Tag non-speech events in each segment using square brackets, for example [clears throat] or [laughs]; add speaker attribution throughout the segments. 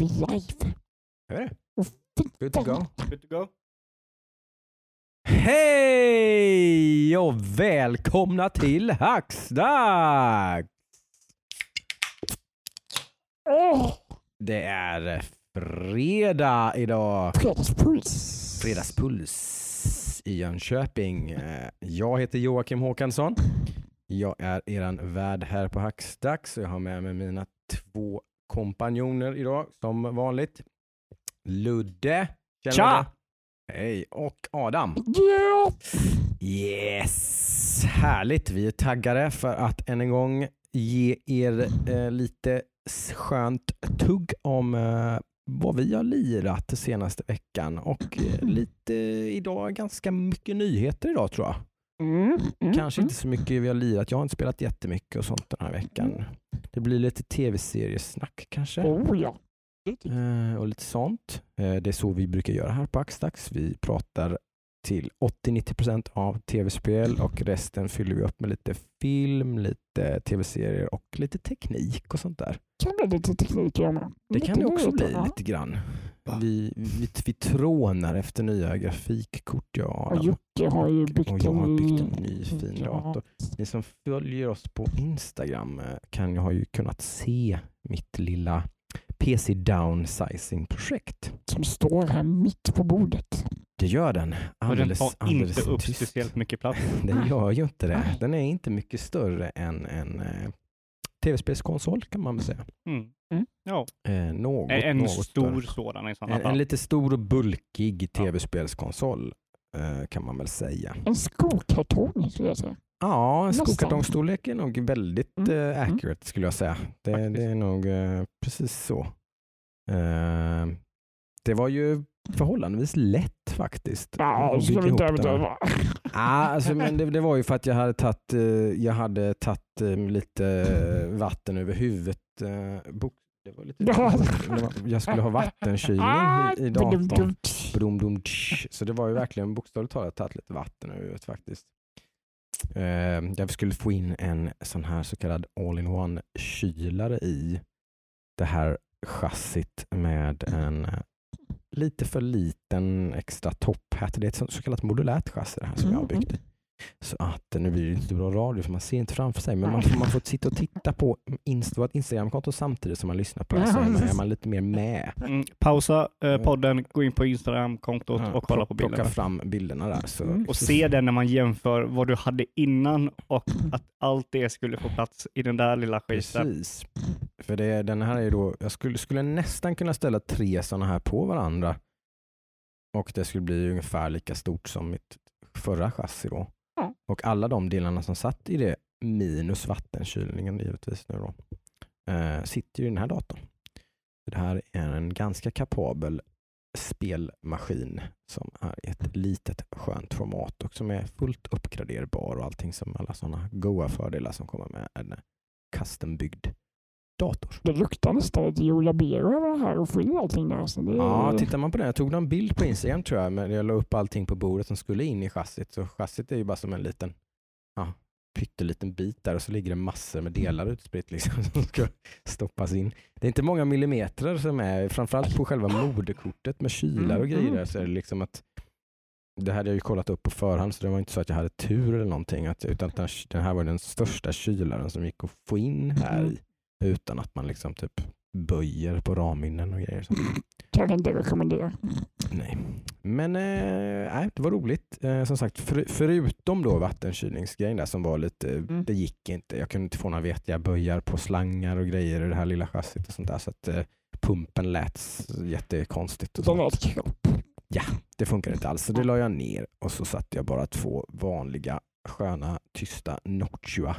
Speaker 1: vi live.
Speaker 2: Är det? Good to go.
Speaker 3: Good to go.
Speaker 2: Hej och välkomna till Hacksdags!
Speaker 1: Åh,
Speaker 2: Det är fredag idag.
Speaker 1: fredagspuls.
Speaker 2: Fredagspuls i Jönköping. Eh, Jag heter Joakim Håkansson. Jag är eran värd här på Hacksdags och jag har med mig mina två kompanjoner idag som vanligt. Ludde.
Speaker 3: Tja!
Speaker 2: Hej. Och Adam.
Speaker 1: Ja,
Speaker 2: Yes! Härligt. Vi är taggade för att än en gång ge er eh, lite skönt tugg om eh, vad vi har lirat senaste veckan och eh, lite idag ganska mycket nyheter idag tror jag.
Speaker 1: Mm, mm,
Speaker 2: Kanske
Speaker 1: mm.
Speaker 2: inte så mycket vi har lirat. Jag har inte spelat jättemycket och sånt den här veckan. Det blir lite tv-seriesnack kanske.
Speaker 1: Oh ja.
Speaker 2: Eh, och lite sånt. Eh, det är så vi brukar göra här på Axdax. Vi pratar till 80-90% av tv-spel och resten fyller vi upp med lite film, lite tv-serier och lite teknik och sånt där.
Speaker 1: Kan bli lite teknik ja, men.
Speaker 2: Det kan det också bli
Speaker 1: ja.
Speaker 2: lite grann.
Speaker 3: Va?
Speaker 2: Vi, vi, vi trånar efter nya grafikkort jag och Adam.
Speaker 1: Jocke har ju byggt
Speaker 2: och jag har byggt en
Speaker 1: ny-
Speaker 2: fin
Speaker 1: ja.
Speaker 2: dator. Ni som följer oss på Instagram eh, kan ju, har ju kunnat se mitt lilla PC downsizing-projekt.
Speaker 1: Som står här mitt på bordet.
Speaker 2: Det gör den.
Speaker 3: Och den
Speaker 2: Alldeles,
Speaker 3: tar
Speaker 2: alldeles
Speaker 3: inte upp
Speaker 2: tyst.
Speaker 3: speciellt mycket plats. [laughs]
Speaker 2: Den gör ju inte det. Den är inte mycket större än en eh, tv-spelskonsol kan man väl säga.
Speaker 3: Mm.
Speaker 1: Mm.
Speaker 3: Ja,
Speaker 2: Eh, något,
Speaker 3: en
Speaker 2: något
Speaker 3: stor sådan i sådana
Speaker 2: En, en lite stor och bulkig tv-spelskonsol eh, kan man väl säga.
Speaker 1: En skokartong skulle jag säga.
Speaker 2: Ja,
Speaker 1: Nästan.
Speaker 2: skokartongstorlek är nog väldigt
Speaker 1: Mm,
Speaker 2: eh,
Speaker 1: mm.
Speaker 2: accurate skulle jag säga. Det, det är nog eh, precis så. Det var ju förhållandevis lätt faktiskt.
Speaker 1: Ja, det ska vi inte överdriva.
Speaker 2: Ah, alltså, men det, det var ju för att jag hade tagit, eh, jag hade tagit eh, lite eh, vatten över huvudet. Det var lite, jag skulle ha vattenkylning
Speaker 1: Ah,
Speaker 2: i,
Speaker 1: dum,
Speaker 2: datorn. Brum. Så det var ju verkligen bokstavligt talat tagit lite vatten över huvudet faktiskt. Eh, jag skulle få in en sån här så kallad all-in-one kylare i det här chassit med en lite för liten extra topphatt. Det är ett så- kallat modulärt chassi det här som jag har
Speaker 1: Mm,
Speaker 2: byggt. Så att nu blir det inte bra radio för man ser inte framför sig men man får, man får sitta och titta på Insta, vårt Instagramkonto samtidigt som man lyssnar på det så är man lite mer med.
Speaker 3: Mm. Pausa eh, podden, gå in på Instagram-kontot
Speaker 2: Ja,
Speaker 3: och kolla på
Speaker 2: plocka
Speaker 3: bilderna.
Speaker 2: fram bilderna där. Så,
Speaker 1: Mm.
Speaker 3: Och se den när man jämför vad du hade innan och att allt det skulle få plats i den där lilla skiten.
Speaker 2: Precis. För det, den här är ju då, jag skulle, skulle nästan kunna ställa tre sådana här på varandra. Och det skulle bli ungefär lika stort som mitt förra chassi då. Och alla de delarna som satt i det, minus vattenkylningen givetvis nu då, eh, sitter ju i den här datorn. Det här är en ganska kapabel spelmaskin som är i ett litet skönt format och som är fullt uppgraderbar och allting som alla sådana goa fördelar som kommer med en custombyggd dator.
Speaker 1: Det luktar nästan Jola Bero över det här och få in allting där. Så det är...
Speaker 2: Ja, tittar man på den. Jag tog en bild på Instagram tror jag, men jag la upp allting på bordet som skulle in i chassit. Så chassit är ju bara som en liten ja, pytteliten bit där och så ligger det massor med delar utspritt liksom, [laughs] som ska stoppas in. Det är inte många millimeter som är, framförallt på själva moderkortet med kylar och
Speaker 1: Mm,
Speaker 2: grejer
Speaker 1: mm.
Speaker 2: där, så är det liksom att det hade jag ju kollat upp på förhand så det var inte så att jag hade tur eller någonting. Att, utan den, den här var den största kylaren som gick att få in här
Speaker 1: Mm.
Speaker 2: i utan att man liksom typ böjer på ramminnen och grejer. Så.
Speaker 1: Kan inte rekommendera.
Speaker 2: Nej. Men eh, det var roligt. Eh, som sagt, för, förutom då vattenkylningsgrejen där som var lite,
Speaker 1: Mm.
Speaker 2: det gick inte. Jag kunde inte få några vettiga böjar på slangar och grejer i det här lilla chassit och sånt där. Så att eh, pumpen lät jättekonstigt. Och
Speaker 1: Den
Speaker 2: så.
Speaker 1: är ett kropp.
Speaker 2: Det funkar inte alls. Så det la jag ner och så satte jag bara två vanliga sköna tysta Noctua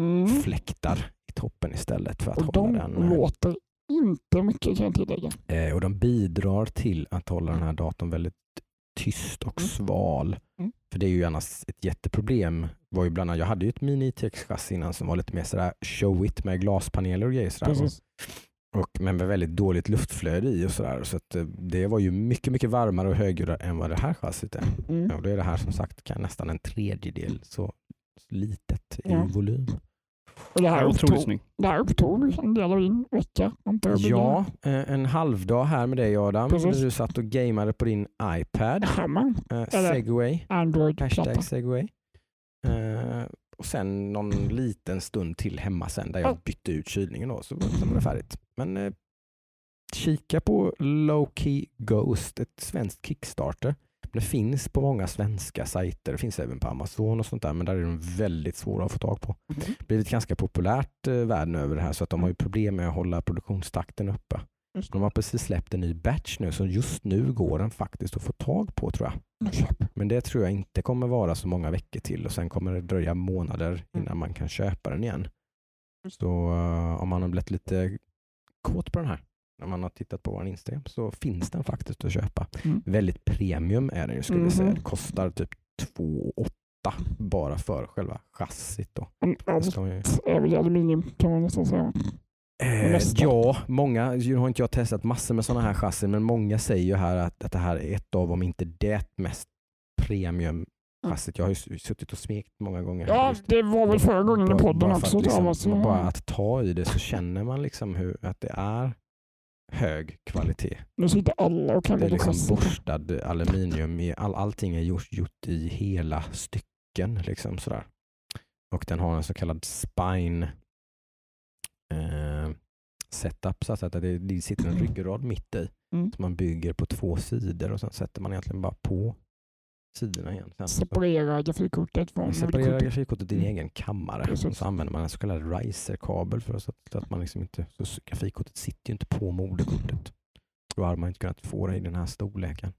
Speaker 1: Mm.
Speaker 2: fläktar toppen istället för att
Speaker 1: Och de
Speaker 2: hålla den. eh,
Speaker 1: låter inte mycket kan jag tillägga.
Speaker 2: Eh, och de bidrar till att hålla den här datorn väldigt tyst och
Speaker 1: Mm.
Speaker 2: sval.
Speaker 1: Mm.
Speaker 2: För det är ju annars ett jätteproblem. Var ju bland annat, jag hade ju ett mini ITX-chassi innan som var lite mer sådär showigt med glaspaneler och grejer. Sådär. Och, men med väldigt dåligt luftflöde i och sådär. Så att, eh, det var ju mycket, mycket varmare och högljuddare än vad det här chassit är.
Speaker 1: Mm.
Speaker 2: Och då är det här som sagt kan nästan en tredjedel så litet i
Speaker 1: Ja.
Speaker 2: volym.
Speaker 1: Det här
Speaker 3: Ja, otroligt
Speaker 1: upptog,
Speaker 3: snygg.
Speaker 1: det här upptog en del av din vecka.
Speaker 2: Ja, eh, en halvdag här med dig Adam.
Speaker 1: Precis.
Speaker 2: Du satt och gameade på din iPad.
Speaker 1: Jajamän,
Speaker 2: Eh, segway.
Speaker 1: Android-platta.
Speaker 2: Hashtag segway. Eh, och sen någon liten stund till hemma sen där jag
Speaker 1: Ja.
Speaker 2: bytte ut kylningen då, så så var det färdigt. Men eh, kika på Low Key Ghost, ett svenskt Kickstarter. Det finns på många svenska sajter, det finns även på Amazon och sånt där, men där är de väldigt svåra att få tag på.
Speaker 1: Mhm.
Speaker 2: Det har blivit ganska populärt eh, världen över det här så att de har ju problem med att hålla produktionstakten uppe.
Speaker 1: Just
Speaker 2: De har precis släppt en ny batch nu så just nu går den faktiskt att få tag på tror jag. Men det tror jag inte kommer vara så många veckor till och sen kommer det dröja månader
Speaker 1: Mm.
Speaker 2: innan man kan köpa den igen. Så eh, om man har blivit lite kåt på den här, när man har tittat på vår Instagram, så finns den faktiskt att köpa.
Speaker 1: Mm.
Speaker 2: Väldigt premium är den ju skulle
Speaker 1: Mhm.
Speaker 2: säga. Det kostar typ 2 8 bara för själva chassit. Då. Ju-
Speaker 1: är väl aluminium kan man nästan säga.
Speaker 2: Eh, ja, många, nu har inte jag testat massor med sådana här chassin, men många säger ju här att, att det här är ett av, om inte det mest premium chassit. Jag har ju suttit och smekt många gånger.
Speaker 1: Ja, det var väl förra gången i podden också.
Speaker 2: Liksom, bara att ta i det så känner man liksom hur, att det är hög kvalitet.
Speaker 1: Nu sitter alla och
Speaker 2: Det
Speaker 1: kallar
Speaker 2: är
Speaker 1: det
Speaker 2: liksom borstad aluminium. I, all, allting är gjort, gjort i hela stycken. Liksom sådär. Och den har en så kallad spine eh, setup. Så att det, det sitter en ryggrad mitt i.
Speaker 1: Mm.
Speaker 2: Som man bygger på två sidor och sen sätter man egentligen bara på sidorna igen. Sen så
Speaker 1: Separera grafikkortet från moderkortet.
Speaker 2: grafikkortet i din
Speaker 1: Mm.
Speaker 2: egen kammare.
Speaker 1: Precis.
Speaker 2: Och så använder man en så kallad riser-kabel för att, så att man liksom inte, så grafikkortet sitter ju inte på moderkortet. Då hade man inte kunnat få det i den här storleken.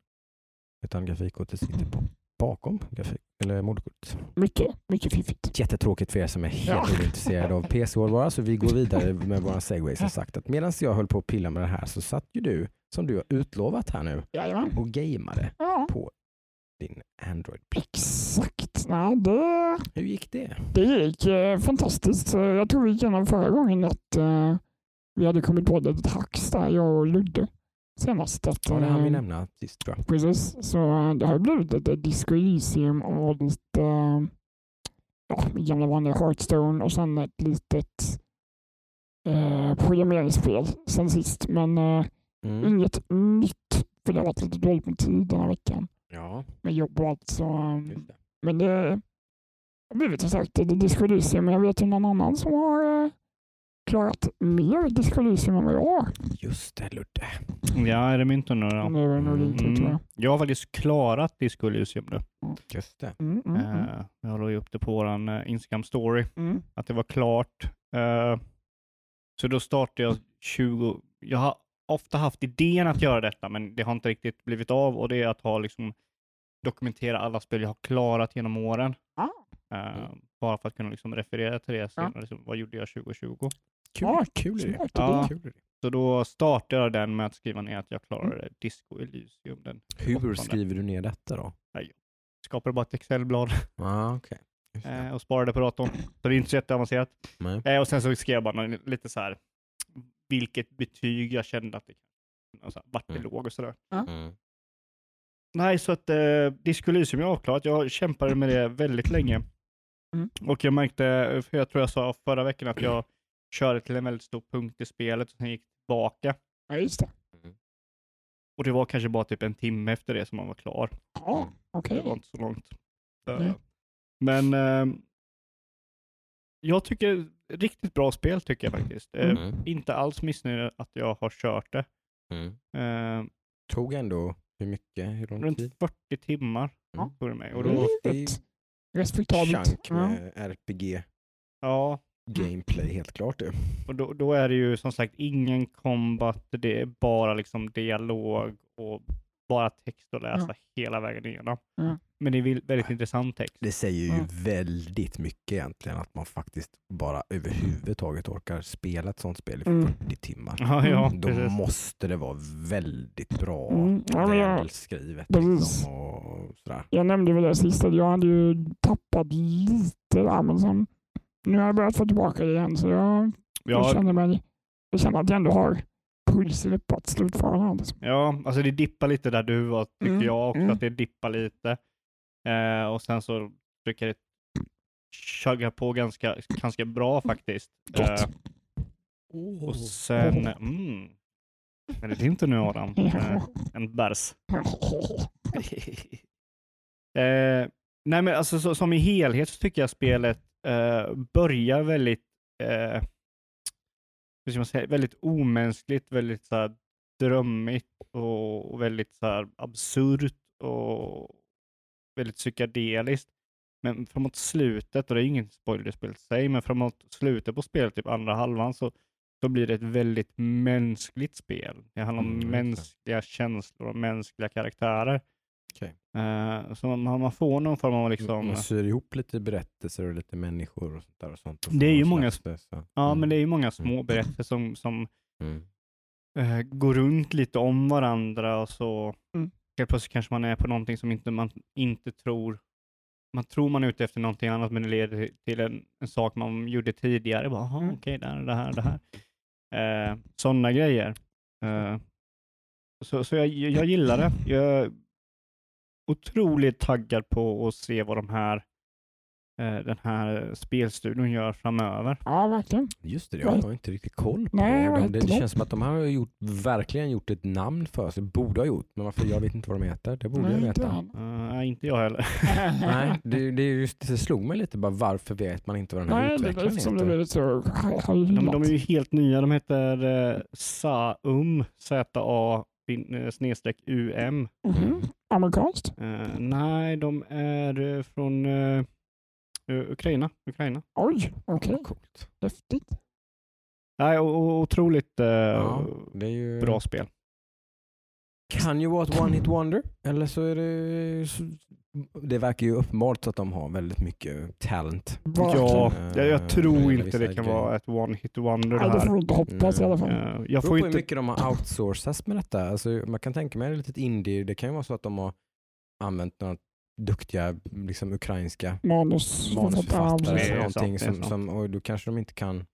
Speaker 2: Utan grafikkortet sitter på bakom grafik, eller moderkortet.
Speaker 1: Mycket, mycket fiffigt.
Speaker 2: Jättetråkigt för er som är helt
Speaker 1: Ja.
Speaker 2: ointresserade av PC-hårdvara så vi går vidare med våra segways. Har sagt att medan jag höll på att pilla med det här så satt ju du, som du har utlovat här nu,
Speaker 1: Jajamän.
Speaker 2: och gameade
Speaker 1: Ja,
Speaker 2: på din Android.
Speaker 1: exakt. Nej, det,
Speaker 2: Hur gick det?
Speaker 1: det gick eh, fantastiskt. Så Jag tror vi gick igenom förra gången att eh, vi hade kommit på ett hacks där, jag och Ludde senast. Att,
Speaker 2: Ja, det hann vi
Speaker 1: eh,
Speaker 2: nämna sist tror jag.
Speaker 1: Precis, så eh, det har blivit ett Disco Elysium och lite eh, ja, gamla vanliga Hearthstone och sen ett litet eh, programmeringsspel sen sist. Men eh,
Speaker 2: Mm.
Speaker 1: inget nytt för det har varit lite dåligt med tid den här veckan
Speaker 2: Ja,
Speaker 1: med jobb och allt. Så, eh,
Speaker 2: det.
Speaker 1: men det har blivit som sagt. Men jag vet ju någon annan som har eh, klarat mer Disco Elysium än vad jag har.
Speaker 2: Just det, Ludde.
Speaker 3: Ja, är det min tur nu då?
Speaker 1: Nu är det nog din tur tror
Speaker 3: Mm.
Speaker 1: jag.
Speaker 3: Jag har faktiskt klarat Disco Elysium nu.
Speaker 2: Just det.
Speaker 1: Mm, mm, mm,
Speaker 3: Eh, jag la ju upp det på vår Instagram story,
Speaker 1: mm.
Speaker 3: att det var klart. Eh, så då startade jag 20... Jag har ofta haft idén att göra detta, men det har inte riktigt blivit av och det är att ha liksom dokumentera alla spel jag har klarat genom åren.
Speaker 1: Ah.
Speaker 3: Eh, Bara för att kunna liksom referera till det senare. Liksom, vad gjorde jag 2020?
Speaker 2: Kul,
Speaker 1: Ja,
Speaker 2: kul är det.
Speaker 1: smart
Speaker 3: Ja.
Speaker 1: idé.
Speaker 2: Kul det.
Speaker 3: Så då startade jag den med att skriva ner att jag klarade Disco Elysium. Den
Speaker 2: Hur skriver du ner detta då?
Speaker 3: Skapade bara ett Excel-blad
Speaker 2: Ah, okay.
Speaker 3: Eh, och sparade på datorn. Så det är inte så jätteavancerat.
Speaker 2: Nej.
Speaker 3: Eh, och sen så skrev jag bara lite så här vilket betyg jag kände att det alltså, vart det
Speaker 2: Mm.
Speaker 3: låg och sådär.
Speaker 2: Mm.
Speaker 3: Nej, så att eh, Disco Elysium är avklarat. Jag kämpade med det väldigt länge.
Speaker 1: Mm.
Speaker 3: Och jag märkte, för jag tror jag sa förra veckan att jag körde till en väldigt stor punkt i spelet och sen gick tillbaka.
Speaker 1: Ja, just det.
Speaker 3: Och det var kanske bara typ en timme efter det som man var klar.
Speaker 1: Ja, okej.
Speaker 3: Det var inte så långt.
Speaker 1: Nej.
Speaker 3: Men eh, jag tycker riktigt bra spel tycker jag faktiskt. Eh,
Speaker 2: Mm.
Speaker 3: Inte alls missnöjd att jag har kört det.
Speaker 2: Mm.
Speaker 3: Eh,
Speaker 2: Tog ändå hur mycket? Hur lång
Speaker 3: runt
Speaker 2: tid?
Speaker 3: 40 timmar
Speaker 2: Mm.
Speaker 3: tog det mig. Och
Speaker 1: Det
Speaker 3: då,
Speaker 1: är
Speaker 2: det är
Speaker 1: ett respektabelt.
Speaker 2: Chunk
Speaker 1: Ja.
Speaker 2: med RPG
Speaker 3: ja,
Speaker 2: gameplay helt klart det.
Speaker 3: och då, då är det ju som sagt ingen combat, det är bara liksom dialog och bara text att läsa hela vägen igenom.
Speaker 1: Ja.
Speaker 3: Men det är väldigt intressant text.
Speaker 2: Det säger ju
Speaker 1: Ja.
Speaker 2: väldigt mycket egentligen att man faktiskt bara överhuvudtaget orkar spela ett sånt spel i
Speaker 1: Mm.
Speaker 2: 40 timmar.
Speaker 3: Ja, ja,
Speaker 2: Då
Speaker 3: precis.
Speaker 2: måste det vara väldigt bra
Speaker 1: Mm, ja, jag-
Speaker 2: välskrivet.
Speaker 1: Precis.
Speaker 2: Liksom, och sådär.
Speaker 1: Jag nämnde väl det sist att jag hade ju tappat lite där, men sen nu har jag börjat få tillbaka det igen så jag, jag,
Speaker 3: Ja,
Speaker 1: känner, mig, jag känner att jag ändå har det här. Liksom.
Speaker 3: Ja, alltså det dippar lite där du var, tycker
Speaker 1: Mm,
Speaker 3: jag också,
Speaker 1: mm.
Speaker 3: att det dippar lite. Eh, och sen så försöker jag chuggar på ganska, ganska bra faktiskt.
Speaker 1: Gott.
Speaker 3: Eh, och sen, mm. Men det är inte nu Adam. Eh, en bärs. [laughs] eh, nej men alltså så, som i helhet så tycker jag spelet eh, börjar väldigt, eh, hur ska man säga, väldigt omänskligt, väldigt så här, drömmigt och, väldigt så här, absurt och väldigt psykedeliskt. Men framåt slutet, och det är ingen spoiler i spelet i sig, men framåt slutet på spelet, typ andra halvan, så, så blir det ett väldigt mänskligt spel. Det handlar om
Speaker 2: Mm,
Speaker 3: mänskliga känslor och mänskliga karaktärer.
Speaker 2: Okej.
Speaker 3: Eh, så man, man får någon form av liksom...
Speaker 2: Man syr ihop lite berättelser och lite människor och sånt där. Och sånt och
Speaker 3: Det är ju många-
Speaker 2: så.
Speaker 3: Ja,
Speaker 2: Mm,
Speaker 3: men det är ju många små
Speaker 2: Mm.
Speaker 3: berättelser som, som
Speaker 2: mm.
Speaker 3: eh, går runt lite om varandra och så
Speaker 1: Mm.
Speaker 3: helt plötsligt kanske man är på någonting som inte, man inte tror. Man tror man är ute efter någonting annat men det leder till en, en sak man gjorde tidigare. Bara, "Aha,
Speaker 1: Mm.
Speaker 3: Okej, det här, det här, det här. [laughs] Eh, Sådana grejer. Eh, så så jag, jag gillar det. Jag är otroligt taggad på att se vad de här eh, den här spelstudion gör framöver.
Speaker 1: Ja, verkligen.
Speaker 2: Just det, jag har inte riktigt koll på
Speaker 1: Nej,
Speaker 2: det.
Speaker 1: jag
Speaker 2: det.
Speaker 1: inte
Speaker 2: Det
Speaker 1: det.
Speaker 2: känns som att de har gjort, verkligen gjort ett namn för sig. Borde ha gjort, men varför? Jag vet inte vad de heter. Det borde jag
Speaker 1: Nej, inte
Speaker 2: veta.
Speaker 3: Eh, nej, inte jag heller. [laughs]
Speaker 2: Nej, [laughs] det, det, är just, det slog mig lite bara varför vet man inte vad den här
Speaker 1: Nej, det är
Speaker 2: utvecklaren
Speaker 1: det
Speaker 2: heter?
Speaker 1: blivit så
Speaker 3: De, de är ju helt nya. De heter eh, Saum, Z-A eh, snedstreck UM.
Speaker 1: Mhm. Amerikanskt?
Speaker 3: Eh, nej, de är eh, från eh, U- Ukraina. Ukraina.
Speaker 1: Oj, okej.
Speaker 2: Coolt.
Speaker 1: Häftigt.
Speaker 3: Nej, otroligt
Speaker 2: Ja, det är ju,
Speaker 3: bra spel.
Speaker 2: kan ju vara ett one hit wonder. Eller så är det... Det verkar ju uppenbart att de har väldigt mycket talent.
Speaker 3: Ja,
Speaker 1: Verkligen.
Speaker 3: jag, jag
Speaker 2: Eh,
Speaker 3: tror inte det kan
Speaker 2: grejer.
Speaker 3: vara ett one hit wonder det
Speaker 1: Nej, det får
Speaker 3: här.
Speaker 1: vi inte hoppas i alla fall.
Speaker 3: Eh, jag
Speaker 2: Det
Speaker 3: får
Speaker 2: på hur
Speaker 3: inte...
Speaker 2: mycket de har outsourcat med detta. Alltså, man kan tänka mig ett litet indie. Det kan ju vara så att de har använt några duktiga liksom, ukrainska
Speaker 1: Manus.
Speaker 2: manusförfattare någonting.
Speaker 3: är
Speaker 2: som, som, och då kanske de inte kan,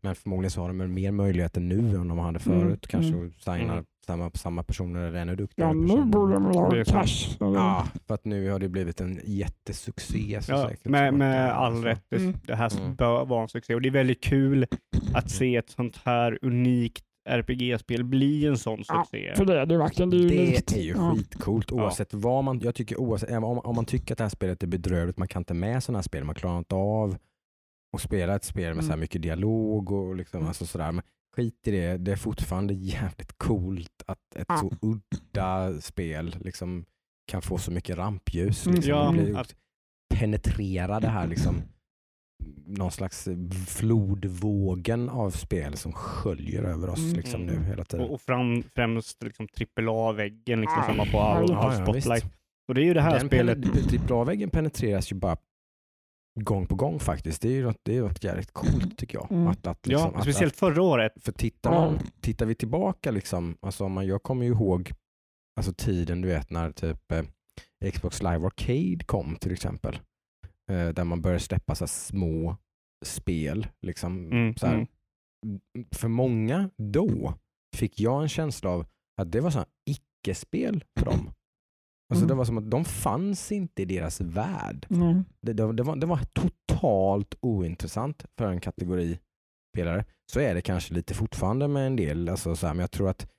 Speaker 2: men förmodligen så har de mer möjligheter nu än de hade förut.
Speaker 1: Mm,
Speaker 2: Kanske
Speaker 1: mm.
Speaker 2: att signa
Speaker 3: Mm.
Speaker 2: samma, samma personer eller ännu duktigare
Speaker 1: Ja, nu
Speaker 2: personer.
Speaker 1: borde de ha cash.
Speaker 2: Ja, för att nu har det blivit en jättesuccé. Så
Speaker 3: Ja,
Speaker 2: säkert
Speaker 3: med, med
Speaker 2: Ja,
Speaker 3: all rätt. Det,
Speaker 1: Mm.
Speaker 3: det här
Speaker 2: Mm.
Speaker 3: bör vara en succé och det är väldigt kul att se ett sånt här unikt RPG-spel bli en sån
Speaker 1: Ja,
Speaker 3: succé.
Speaker 1: För det är det verkligen. Det är,
Speaker 2: Det är ju
Speaker 1: Ja.
Speaker 2: skitcoolt oavsett vad man, jag tycker oavsett, om, om man tycker att det här spelet är bedrövligt, man kan inte med sådana här spel, man klarar inte av att spela ett spel med så här
Speaker 1: Mm.
Speaker 2: mycket dialog och liksom,
Speaker 1: Mm.
Speaker 2: alltså sådär. Men skit i det, det är fortfarande jävligt coolt att ett
Speaker 1: Ja.
Speaker 2: så udda spel liksom kan få så mycket rampljus.
Speaker 1: Mm.
Speaker 2: Liksom,
Speaker 3: Ja,
Speaker 2: och bli,
Speaker 3: att-
Speaker 2: penetrera det här liksom någon slags flodvågen av spel som sköljer över oss
Speaker 1: Mm.
Speaker 2: liksom nu hela tiden.
Speaker 3: Och, och fram, främst liksom AAA-väggen liksom,
Speaker 1: Ah,
Speaker 3: som var på all,
Speaker 1: ja,
Speaker 3: all
Speaker 2: ja,
Speaker 3: spotlight.
Speaker 2: visst.
Speaker 3: och det är ju det här
Speaker 2: Den
Speaker 3: spelet.
Speaker 2: AAA-väggen penetreras ju bara gång på gång faktiskt. Det är ju något, det är något jävligt coolt tycker jag.
Speaker 1: Mm.
Speaker 2: Att, att, liksom,
Speaker 3: ja,
Speaker 2: att,
Speaker 3: speciellt förra året.
Speaker 2: Att, för tittar, man, tittar vi tillbaka, liksom, alltså man, jag kommer ju ihåg alltså tiden du vet när typ eh, Xbox Live Arcade kom till exempel. Eh, där man började släppa så här små spel. Liksom,
Speaker 3: Mm,
Speaker 2: så här,
Speaker 3: mm.
Speaker 2: För många då fick jag en känsla av att det var så här icke-spel för dem. Alltså
Speaker 1: Mm.
Speaker 2: Det var som att de fanns inte i deras värld.
Speaker 1: Nej.
Speaker 2: Det, det, det, var, det var totalt ointressant för en kategori spelare. Så är det kanske lite fortfarande med en del. Alltså så här, men jag tror att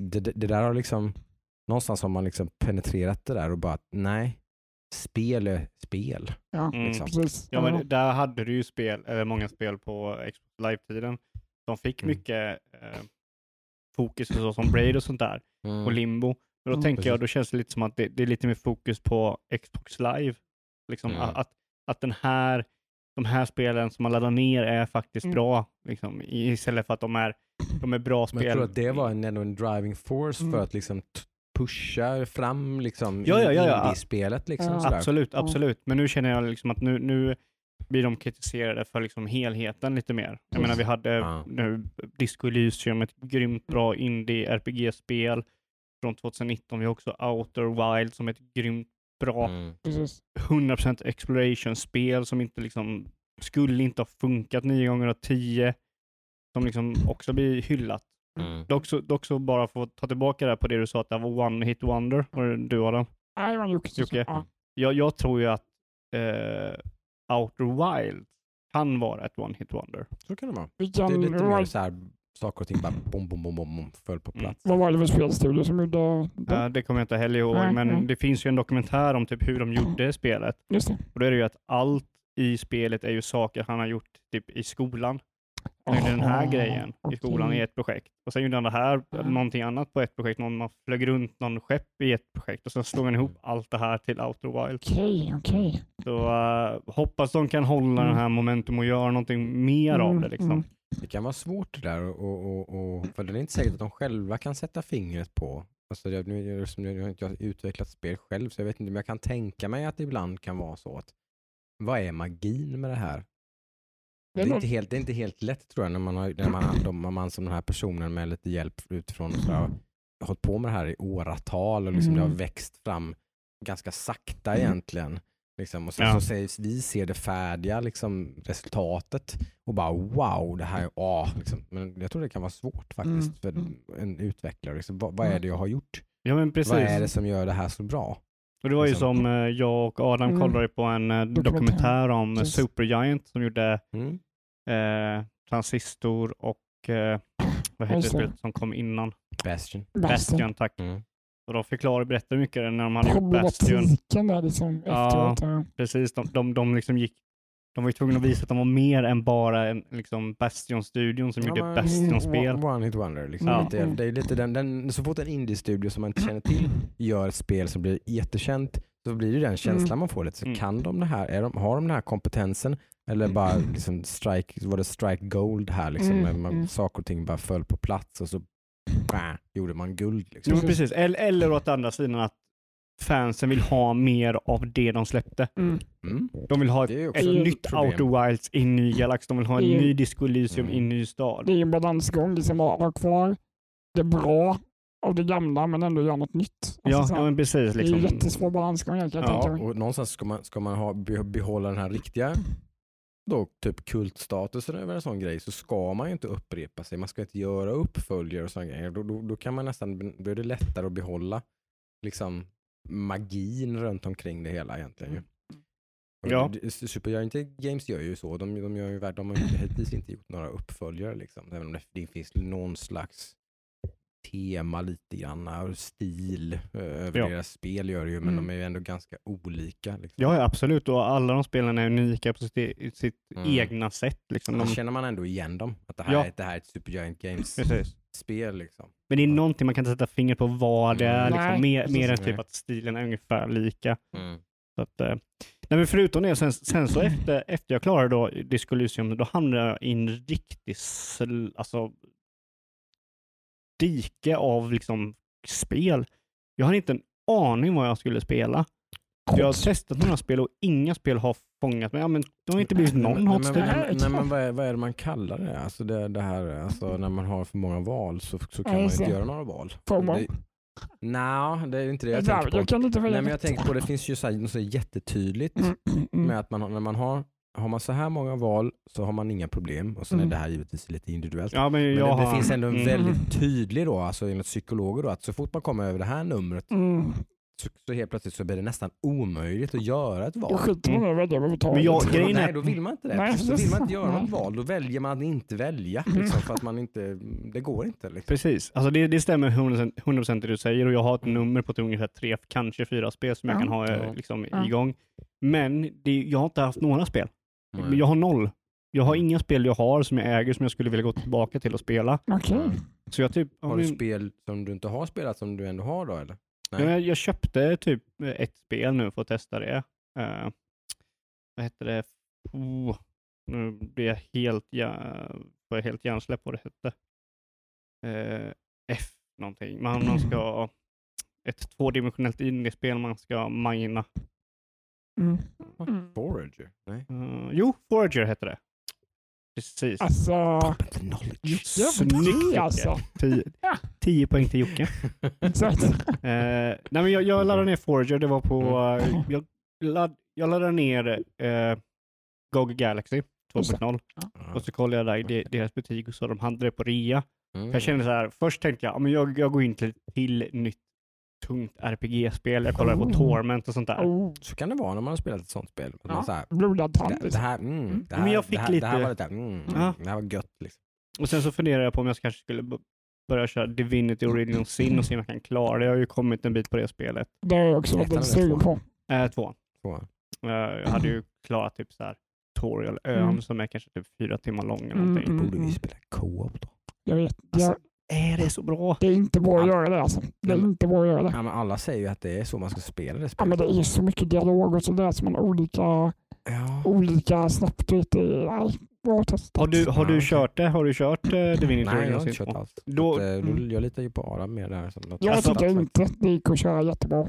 Speaker 2: det, det, det där har liksom någonstans har man liksom penetrerat det där och bara att nej, spel är spel.
Speaker 1: Ja,
Speaker 3: Mm.
Speaker 2: liksom.
Speaker 3: Ja, men där hade du ju spel, eller många spel på Live-tiden. De fick
Speaker 2: Mm.
Speaker 3: mycket eh, fokus, så som Braid och sånt där,
Speaker 2: Mm.
Speaker 3: och Limbo. Men då
Speaker 1: Mm.
Speaker 3: tänker jag,
Speaker 2: Precis.
Speaker 3: då känns det lite som att det, det är lite mer fokus på Xbox Live. Liksom
Speaker 2: Mm.
Speaker 3: att, att, den här, de här spelen som man laddar ner är faktiskt
Speaker 1: Mm.
Speaker 3: bra. Liksom, i- istället för att de är, de är bra
Speaker 2: Men
Speaker 3: spel.
Speaker 2: jag tror att det var en, en driving force
Speaker 1: Mm.
Speaker 2: för att liksom pusha fram liksom
Speaker 3: Ja, ja, ja, ja.
Speaker 2: indie-spelet. Liksom,
Speaker 1: Ja.
Speaker 3: Absolut, absolut. Men nu känner jag liksom att nu, nu blir de kritiserade för liksom helheten lite mer. Jag menar, vi hade
Speaker 2: Ja.
Speaker 3: nu Disco Elysium, ett grymt bra indie-RPG-spel från 2019. Vi har också Outer Wild som är ett grymt bra
Speaker 2: Mm.
Speaker 1: Precis.
Speaker 3: 100% exploration-spel som inte liksom skulle inte ha funkat 9 gånger av 10 som liksom också blir hyllat.
Speaker 2: Mm.
Speaker 3: Dock så, dock så bara att ta tillbaka det här på det du sa att det var one hit wonder, var det du Adam?
Speaker 1: Nej, det var Jocke.
Speaker 3: Jag, jag tror ju att eh, Outer Wild kan vara ett one-hit wonder.
Speaker 2: Så kan det vara. Det är lite mer så här, saker och ting bara bom, bom, bom, bom, bom föll på
Speaker 3: Mm.
Speaker 2: plats.
Speaker 1: vad var det för spelstudio som gjorde det?
Speaker 3: Eh, det kommer jag inte heller ihåg,
Speaker 1: Nej,
Speaker 3: men
Speaker 1: nej.
Speaker 3: det finns ju en dokumentär om typ hur de gjorde spelet.
Speaker 1: Just det.
Speaker 3: Och då är det ju att allt i spelet är ju saker han har gjort typ i skolan. Han gjorde den här
Speaker 1: Aha,
Speaker 3: grejen i skolan i ett projekt. Och sen gjorde han det här,
Speaker 1: Ja.
Speaker 3: någonting annat på ett projekt. Någon man flög runt någon skepp i ett projekt och sen slog han ihop allt det här till Outer Wild.
Speaker 1: Okej, okej.
Speaker 3: Så eh, hoppas de kan hålla
Speaker 1: Mm.
Speaker 3: den här momentum och göra någonting mer av
Speaker 1: Mm,
Speaker 3: det. Liksom.
Speaker 1: mm.
Speaker 2: Det kan vara svårt det där, och, och, och, för det är inte säkert att de själva kan sätta fingret på. Alltså jag, nu, nu har inte jag utvecklat spel själv, så jag vet inte, men jag kan tänka mig att det ibland kan vara så att vad är magin med det här? Det är, inte helt, det är inte helt lätt tror jag när man, har, när man, de, man som den här personen med lite hjälp utifrån så har hållit på med det här i åratal och liksom det har
Speaker 1: Mm.
Speaker 2: växt fram ganska sakta
Speaker 1: Mm.
Speaker 2: egentligen. Liksom. Och sen
Speaker 3: Ja.
Speaker 2: så sägs vi ser det färdiga liksom, resultatet och bara wow, det här är ah, liksom. Men jag tror det kan vara svårt faktiskt
Speaker 1: Mm,
Speaker 2: för en utvecklare. Liksom, vad, vad är
Speaker 1: Mm.
Speaker 2: det jag har gjort?
Speaker 3: Ja men precis.
Speaker 2: Vad är det som gör det här så bra?
Speaker 3: Och det var ju
Speaker 2: liksom?
Speaker 3: som eh, jag och Adam
Speaker 1: Mm.
Speaker 3: kollade på en eh,
Speaker 1: Dokumentär.
Speaker 3: dokumentär om
Speaker 1: Precis.
Speaker 3: Supergiant som gjorde
Speaker 2: Mm.
Speaker 3: eh, Transistor och eh, vad heter det spelet som kom innan?
Speaker 2: Bastion.
Speaker 3: Bastion, tack.
Speaker 2: Mm.
Speaker 3: Och de förklarade, berättade mycket när de hade gjort Bastion.
Speaker 1: Problematiken där liksom
Speaker 3: Ja.
Speaker 1: efteråt. Ja.
Speaker 3: Precis, de, de, de liksom gick de var ju tvungna att visa att de var mer än bara en liksom Bastion-studion som gjorde
Speaker 2: men-
Speaker 3: Bastion-spel.
Speaker 2: One, one hit wonder. Liksom.
Speaker 3: Ja.
Speaker 2: Lite, det är lite den, den, så fort en indie-studio som man inte känner till gör ett spel som blir jättekänt så blir det den känslan man får. Lite. Så
Speaker 3: Mm.
Speaker 2: Kan de det här? Är de, har de den här kompetensen? Eller bara liksom strike, var det strike gold här? Liksom,
Speaker 1: Mm,
Speaker 2: man,
Speaker 1: mm.
Speaker 2: Saker och ting bara föll på plats och så gjorde man guld.
Speaker 3: Jo,
Speaker 2: Liksom.
Speaker 3: men precis. Eller, eller åt andra sidan att fansen vill ha mer av det de släppte.
Speaker 1: Mm.
Speaker 2: Mm.
Speaker 3: De vill ha ett,
Speaker 2: är
Speaker 3: ett nytt. Outer Wilds i en ny galax. De vill ha en
Speaker 1: är-
Speaker 3: ny Disco Elysium
Speaker 2: Mm.
Speaker 3: i en ny stad.
Speaker 1: Det är en balansgång, liksom att ha kvar det bra av det gamla men ändå göra något nytt. Alltså,
Speaker 3: ja,
Speaker 1: så
Speaker 3: ja, men precis.
Speaker 1: Det är
Speaker 3: Liksom.
Speaker 1: ju jättesvår balansgång jag kan
Speaker 3: Ja,
Speaker 1: tänka mig.
Speaker 2: Och någonstans ska man, ska man ha, be- behålla den här riktiga då, typ kultstatusen över en sån grej så ska man ju inte upprepa sig. Man ska inte göra uppföljare och sådana grejer. Då, då, då kan man nästan, då är det lättare att behålla liksom magin runt omkring det hela egentligen. Och
Speaker 3: Ja.
Speaker 2: Supergiant Games gör ju så. De, de, gör ju, de har ju hittills inte gjort några uppföljare. Liksom. Även om det, det finns någon slags tema lite grann och stil eh, över
Speaker 3: Ja.
Speaker 2: deras spel gör det ju, men
Speaker 1: Mm.
Speaker 2: de är ju ändå ganska olika. Liksom.
Speaker 3: Ja, absolut. Och alla de spelen är unika på sitt, e- sitt
Speaker 2: Mm.
Speaker 3: egna sätt. Liksom.
Speaker 2: Då
Speaker 3: De,
Speaker 2: känner man ändå igen dem. Att det här,
Speaker 3: Ja.
Speaker 2: är, det här är ett Supergiant. Games-spel. Liksom.
Speaker 3: Men det är någonting man kan inte sätta fingret på vad det är.
Speaker 2: Mm.
Speaker 3: Liksom, mer, mer än typ att stilen är ungefär lika.
Speaker 2: Mm.
Speaker 3: Så att, eh, nej, men förutom det, sen, sen så efter, efter jag klarade då Disco Elysium, då hamnade jag i en riktig sl, alltså, dike av liksom, spel. Jag hade inte en aning vad jag skulle spela. Jag har testat några spel och inga spel har fångat mig. Ja, men det har inte blivit
Speaker 2: Nej,
Speaker 3: någon
Speaker 2: men,
Speaker 3: hot streak.
Speaker 2: men, nej, men vad, är, vad är det man kallar det? Alltså det, det här, alltså när man har för många val så, så kan man inte göra några val.
Speaker 1: FOMO.
Speaker 2: Det- Nej, det är inte det jag
Speaker 1: Jag,
Speaker 2: tänker på.
Speaker 1: jag kan inte
Speaker 2: Nej, men jag tänker på det finns ju så, här, något så jättetydligt
Speaker 1: Mm, mm, mm.
Speaker 2: med att man, har- när man har, har man så här många val så har man inga problem och sen
Speaker 1: Mm.
Speaker 2: är det här givetvis lite individuellt.
Speaker 3: Ja, men
Speaker 2: Men det, det
Speaker 3: har-
Speaker 2: finns ändå en
Speaker 3: mm.
Speaker 2: väldigt tydlig då, alltså enligt psykologer då, att så fort man kommer över det här numret
Speaker 1: Mm.
Speaker 2: så, så helt plötsligt så blir det nästan omöjligt att göra ett val.
Speaker 1: Då skiter man överhuvudtaget.
Speaker 3: Är-
Speaker 2: Nej, då vill man inte det.
Speaker 1: Nej,
Speaker 2: så vill man inte göra något val, då väljer man att inte välja.
Speaker 1: Mm.
Speaker 2: Liksom, för att man inte, det går inte. Liksom.
Speaker 3: Precis, alltså det, det stämmer 100%, 100% det du säger och jag har ett nummer på ungefär tre, kanske fyra spel som jag
Speaker 1: Ja.
Speaker 3: kan ha eh, liksom,
Speaker 1: Ja.
Speaker 3: igång. Men det, jag har inte haft några spel.
Speaker 2: Nej.
Speaker 3: Jag har noll. Jag har
Speaker 2: Mm.
Speaker 3: inga spel jag har som jag äger som jag skulle vilja gå tillbaka till och spela.
Speaker 1: Okej.
Speaker 3: Så jag typ,
Speaker 2: Har du
Speaker 3: men-
Speaker 2: spel som du inte har spelat som du ändå har då eller? Nej.
Speaker 3: Jag, jag köpte typ eh, ett spel nu för att testa det. Uh, vad hette det? Oh, nu blir jag helt, ja, jag helt hjärnsläpp på vad det hette. Eh, F någonting. Man, man ska ett tvådimensionellt indiespel man ska mina.
Speaker 1: Mm. Mm.
Speaker 2: Forager? Nej.
Speaker 3: Uh, jo, Forager hette det. Precis.
Speaker 1: Alltså,
Speaker 3: Snyggt,
Speaker 1: alltså.
Speaker 3: Tio,
Speaker 1: Ja.
Speaker 3: tio poäng till Jocke. [laughs]
Speaker 1: Exakt.
Speaker 3: Eh, nej, men jag, jag laddade ner Forager, det var på,
Speaker 2: Mm.
Speaker 3: eh, jag, ladd, jag laddade ner eh, GOG Galaxy 2.0 och så kollade jag där deras butik och så de hade det på rea.
Speaker 2: Mm.
Speaker 3: Jag kände så här, först tänkte jag, ja, men jag, jag går in till till nytt tungt RPG-spel. Jag kollade på
Speaker 1: Oh.
Speaker 3: Torment och sånt där.
Speaker 1: Oh,
Speaker 2: Så kan det vara när man har spelat ett sånt spel. Att man
Speaker 1: Ja.
Speaker 2: så här,
Speaker 1: blodad tand.
Speaker 2: det, det här, mm, det här,
Speaker 3: Men jag fick
Speaker 2: det här,
Speaker 3: lite-
Speaker 2: det här var lite, mm,
Speaker 3: Ja.
Speaker 2: det här var gött liksom.
Speaker 3: Och sen så funderar jag på om jag kanske skulle börja köra Divinity Original Sin och se om jag kan klara det. Jag har ju kommit en bit på det spelet.
Speaker 1: Det är jag också
Speaker 2: eller
Speaker 1: sugen på.
Speaker 3: Äh, två.
Speaker 2: Så.
Speaker 3: Eh, jag hade ju klarat typ så här tutorial ön
Speaker 1: Mm.
Speaker 3: som är kanske typ fyra timmar lång eller
Speaker 1: Mm,
Speaker 3: någonting.
Speaker 1: mm.
Speaker 2: Borde vi spela co-op då?
Speaker 1: Jag vet.
Speaker 3: Alltså,
Speaker 1: jag,
Speaker 3: Är det så bra?
Speaker 1: det är inte bra att göra det alltså. Det är
Speaker 2: men-
Speaker 1: inte bra att göra det.
Speaker 2: Ja, men alla säger ju att det är så man ska spela det
Speaker 1: Ja,
Speaker 2: spelet.
Speaker 1: men det är så mycket dialog och så läser man olika,
Speaker 2: Ja.
Speaker 1: olika snabbt. vet du. Nej, bra testat.
Speaker 3: Har du, har
Speaker 2: Ja,
Speaker 3: du kört det? Har du kört uh, [clears throat] Divinity
Speaker 2: Nej, jag har
Speaker 3: Sin
Speaker 2: inte kört
Speaker 3: 2?
Speaker 2: alls.
Speaker 3: Då-
Speaker 2: då,
Speaker 3: mm.
Speaker 2: jag litar ju på Adam mer där. Som något
Speaker 1: Jag
Speaker 3: Alltså-
Speaker 1: tycker inte det gick att köra jättebra.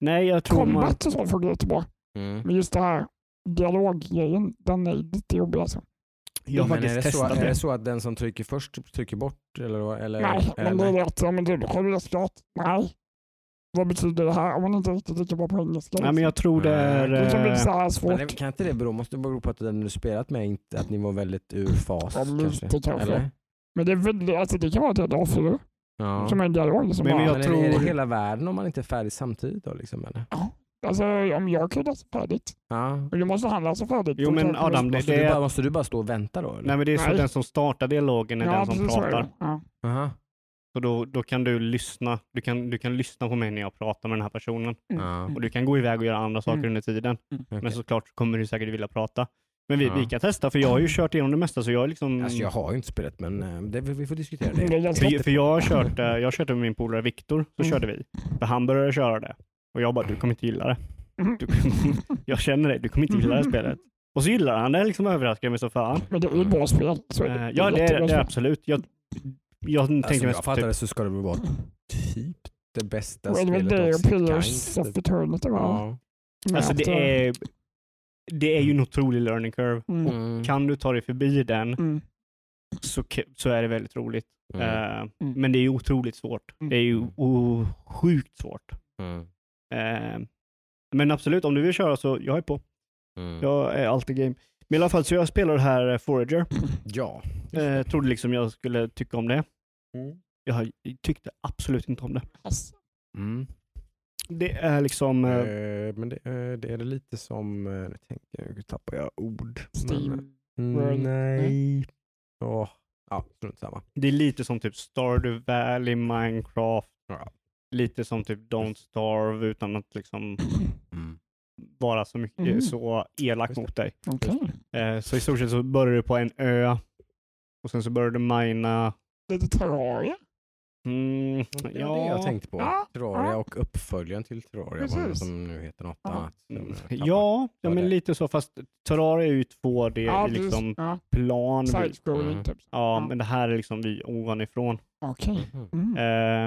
Speaker 3: Nej, jag tror man...
Speaker 1: Combat och sånt funkar jättebra.
Speaker 2: Mm.
Speaker 1: Men just det här dialoggrejen, den är lite jobbig alltså.
Speaker 3: Jag har
Speaker 2: men är det, så, är
Speaker 3: det.
Speaker 2: så att den som trycker först trycker bort? Eller, eller,
Speaker 1: Nej,
Speaker 2: eller,
Speaker 1: men det är rätt. Ja, men du, har du läst klart? Nej. Vad betyder det här? Om man inte riktigt lika bra på engelska.
Speaker 3: Nej, men jag tror det är...
Speaker 1: Det kan bli
Speaker 3: eh,
Speaker 1: så här
Speaker 2: Men
Speaker 1: svårt.
Speaker 2: det, kan inte det bero, måste det bero på att den du spelat med inte, att ni var väldigt ur fas?
Speaker 1: Ja, lite kanske.
Speaker 2: Eller?
Speaker 1: Men det är väldigt, alltså det kan vara ett A4
Speaker 2: Ja.
Speaker 1: som en dialog. Som
Speaker 3: Men
Speaker 1: bara,
Speaker 3: jag
Speaker 2: men
Speaker 3: tror-
Speaker 2: är det hela världen om man inte är färdig samtidigt då? Liksom, eller?
Speaker 1: Alltså om jag kunde läsa färdigt.
Speaker 2: Ja.
Speaker 1: Men då måste han läsa färdigt.
Speaker 3: Jo, men Adam, det-
Speaker 2: Måste, du bara, måste du bara stå och vänta då? Eller?
Speaker 3: Nej, men det är så
Speaker 1: Nej.
Speaker 3: den som startar dialogen är
Speaker 1: ja,
Speaker 3: den som
Speaker 1: så
Speaker 3: pratar.
Speaker 1: det. Ja.
Speaker 2: Aha.
Speaker 3: Så då, då kan du lyssna. Du kan, du kan lyssna på mig när jag pratar med den här personen.
Speaker 1: Mm.
Speaker 3: Och du kan gå iväg och göra andra saker
Speaker 1: Mm.
Speaker 3: under tiden.
Speaker 2: Okej.
Speaker 3: Men såklart kommer du säkert vilja prata. Men vi,
Speaker 2: Ja.
Speaker 3: vi kan testa, för jag har ju kört igenom det mesta. Så jag är liksom...
Speaker 2: Alltså jag har ju inte spelat men eh, det, vi får diskutera
Speaker 1: Det [laughs]
Speaker 2: det.
Speaker 3: för, för jag har kört, eh, jag körde med min polare Viktor, så
Speaker 1: Mm.
Speaker 3: körde vi. För han började köra det. Och jag bara, du kommer inte gilla det.
Speaker 1: Mm.
Speaker 3: Du, jag känner det, du kommer inte gilla det här spelet. Och så gillar han det, liksom överraskar mig så fan.
Speaker 1: Men det är ett bra spel. Så är
Speaker 3: Eh, ja, det är, det är absolut. Jag, jag
Speaker 2: Alltså,
Speaker 3: tänkte
Speaker 2: jag
Speaker 3: mest
Speaker 2: fattar det
Speaker 3: typ,
Speaker 2: så ska det väl vara typ det bästa
Speaker 1: Och det är väl
Speaker 2: spelet
Speaker 1: det
Speaker 2: av
Speaker 1: och
Speaker 2: sitt
Speaker 1: Pillars of. Eternity va?
Speaker 2: Ja.
Speaker 3: Alltså
Speaker 1: allt
Speaker 3: det är, det är ju en otrolig learning curve.
Speaker 1: Mm.
Speaker 2: Mm.
Speaker 3: Kan du ta dig förbi den
Speaker 1: Mm.
Speaker 3: så, så är det väldigt roligt.
Speaker 2: Mm.
Speaker 1: Mm.
Speaker 3: Men det är ju otroligt svårt.
Speaker 1: Mm.
Speaker 3: Det är ju sjukt svårt.
Speaker 2: Mm.
Speaker 3: Eh, men absolut, om du vill köra så jag är på.
Speaker 2: Mm.
Speaker 3: Jag är alltid game. Men i alla fall, så jag spelar det här eh, Forager. [clears throat]
Speaker 2: Ja.
Speaker 3: Eh, trodde liksom jag skulle tycka om det.
Speaker 2: Mm.
Speaker 3: Jag tyckte absolut inte om det.
Speaker 1: Alltså,
Speaker 2: Mm.
Speaker 3: Det är liksom... Eh,
Speaker 2: Eh, men det, eh, det är lite som, eh, jag tänker, nu tappar jag ord.
Speaker 1: Steam.
Speaker 2: Men,
Speaker 1: World.
Speaker 2: nej. Åh. Ja, strunt samma.
Speaker 3: det är lite som typ Stardew Valley, Minecraft.
Speaker 2: Ja.
Speaker 3: Lite som typ Don't Starve utan att liksom [clears throat]
Speaker 2: Mm.
Speaker 3: vara så mycket
Speaker 1: Mm.
Speaker 3: så elak mot dig.
Speaker 1: Okej.
Speaker 3: Eh, så i stort sett så börjar du på en ö och sen så börjar du mina.
Speaker 1: Lite Terraria.
Speaker 3: Mm,
Speaker 2: Det var
Speaker 3: ja,
Speaker 2: det jag tänkte på.
Speaker 1: Ja.
Speaker 2: Terraria och uppföljaren till Terraria
Speaker 1: Precis.
Speaker 2: som nu heter något
Speaker 1: Ja.
Speaker 2: annat.
Speaker 3: Mm, ja, ja men lite så fast Terraria är ju 2D
Speaker 1: Ja,
Speaker 3: i
Speaker 1: precis.
Speaker 3: liksom
Speaker 1: Ja.
Speaker 3: plan.
Speaker 1: Side-scrolling
Speaker 2: Mm.
Speaker 1: typ.
Speaker 3: Ja,
Speaker 1: Ja.
Speaker 3: men det här är liksom vi ovanifrån.
Speaker 1: Okej.
Speaker 2: Mhm.
Speaker 1: Mm.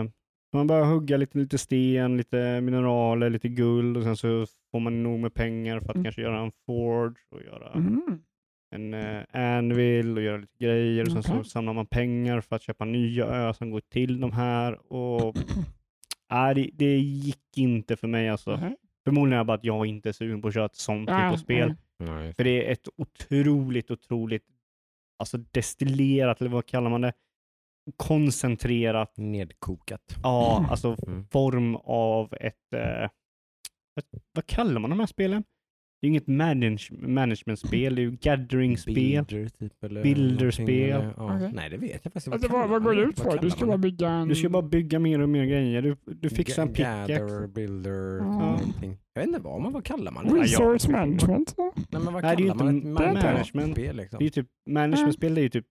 Speaker 3: Eh, man börjar hugga lite, lite sten, lite mineraler, lite guld och sen så får man nog med pengar för att
Speaker 1: Mm.
Speaker 3: kanske göra en forge och göra
Speaker 1: Mm.
Speaker 3: en eh, anvil och göra lite grejer och sen så
Speaker 1: Okej.
Speaker 3: samlar man pengar för att köpa nya öar som går till de här och [clears throat] nej, det, det gick inte för mig alltså.
Speaker 1: Mhm.
Speaker 3: Förmodligen är det bara att jag inte är sugen på att köra ett sånt typ av spel. För det är ett otroligt, otroligt alltså destillerat, eller vad kallar man det? Koncentrerat.
Speaker 2: Nedkokat.
Speaker 3: ja,
Speaker 1: Mm.
Speaker 3: alltså
Speaker 2: Mm.
Speaker 3: form av ett, eh, vad, vad kallar man de här spelen? Det är ju inget manage, managementspel, det är ju gathering-spel.
Speaker 2: Builder typ eller
Speaker 3: Builderspel.
Speaker 2: någonting, eller- Ja.
Speaker 1: Okej.
Speaker 2: Nej det vet jag faktiskt
Speaker 1: Alltså,
Speaker 2: kallar
Speaker 1: vad, vad går det ut på?
Speaker 2: kallar
Speaker 1: Du ska bara bygga en...
Speaker 3: Du ska bara bygga mer och mer grejer. Du, du fixar en
Speaker 2: Ga-
Speaker 3: pickaxe.
Speaker 2: Gather, builder,
Speaker 1: Ja.
Speaker 2: någonting. Jag vet inte vad man, vad kallar man det?
Speaker 1: Resource
Speaker 3: ja.
Speaker 1: management.
Speaker 2: Nej men vad
Speaker 3: Nej, det är ju
Speaker 2: kallar man
Speaker 3: inte
Speaker 2: ett
Speaker 3: management.
Speaker 2: management-spel liksom?
Speaker 3: Det är ju typ, managementspel är ju typ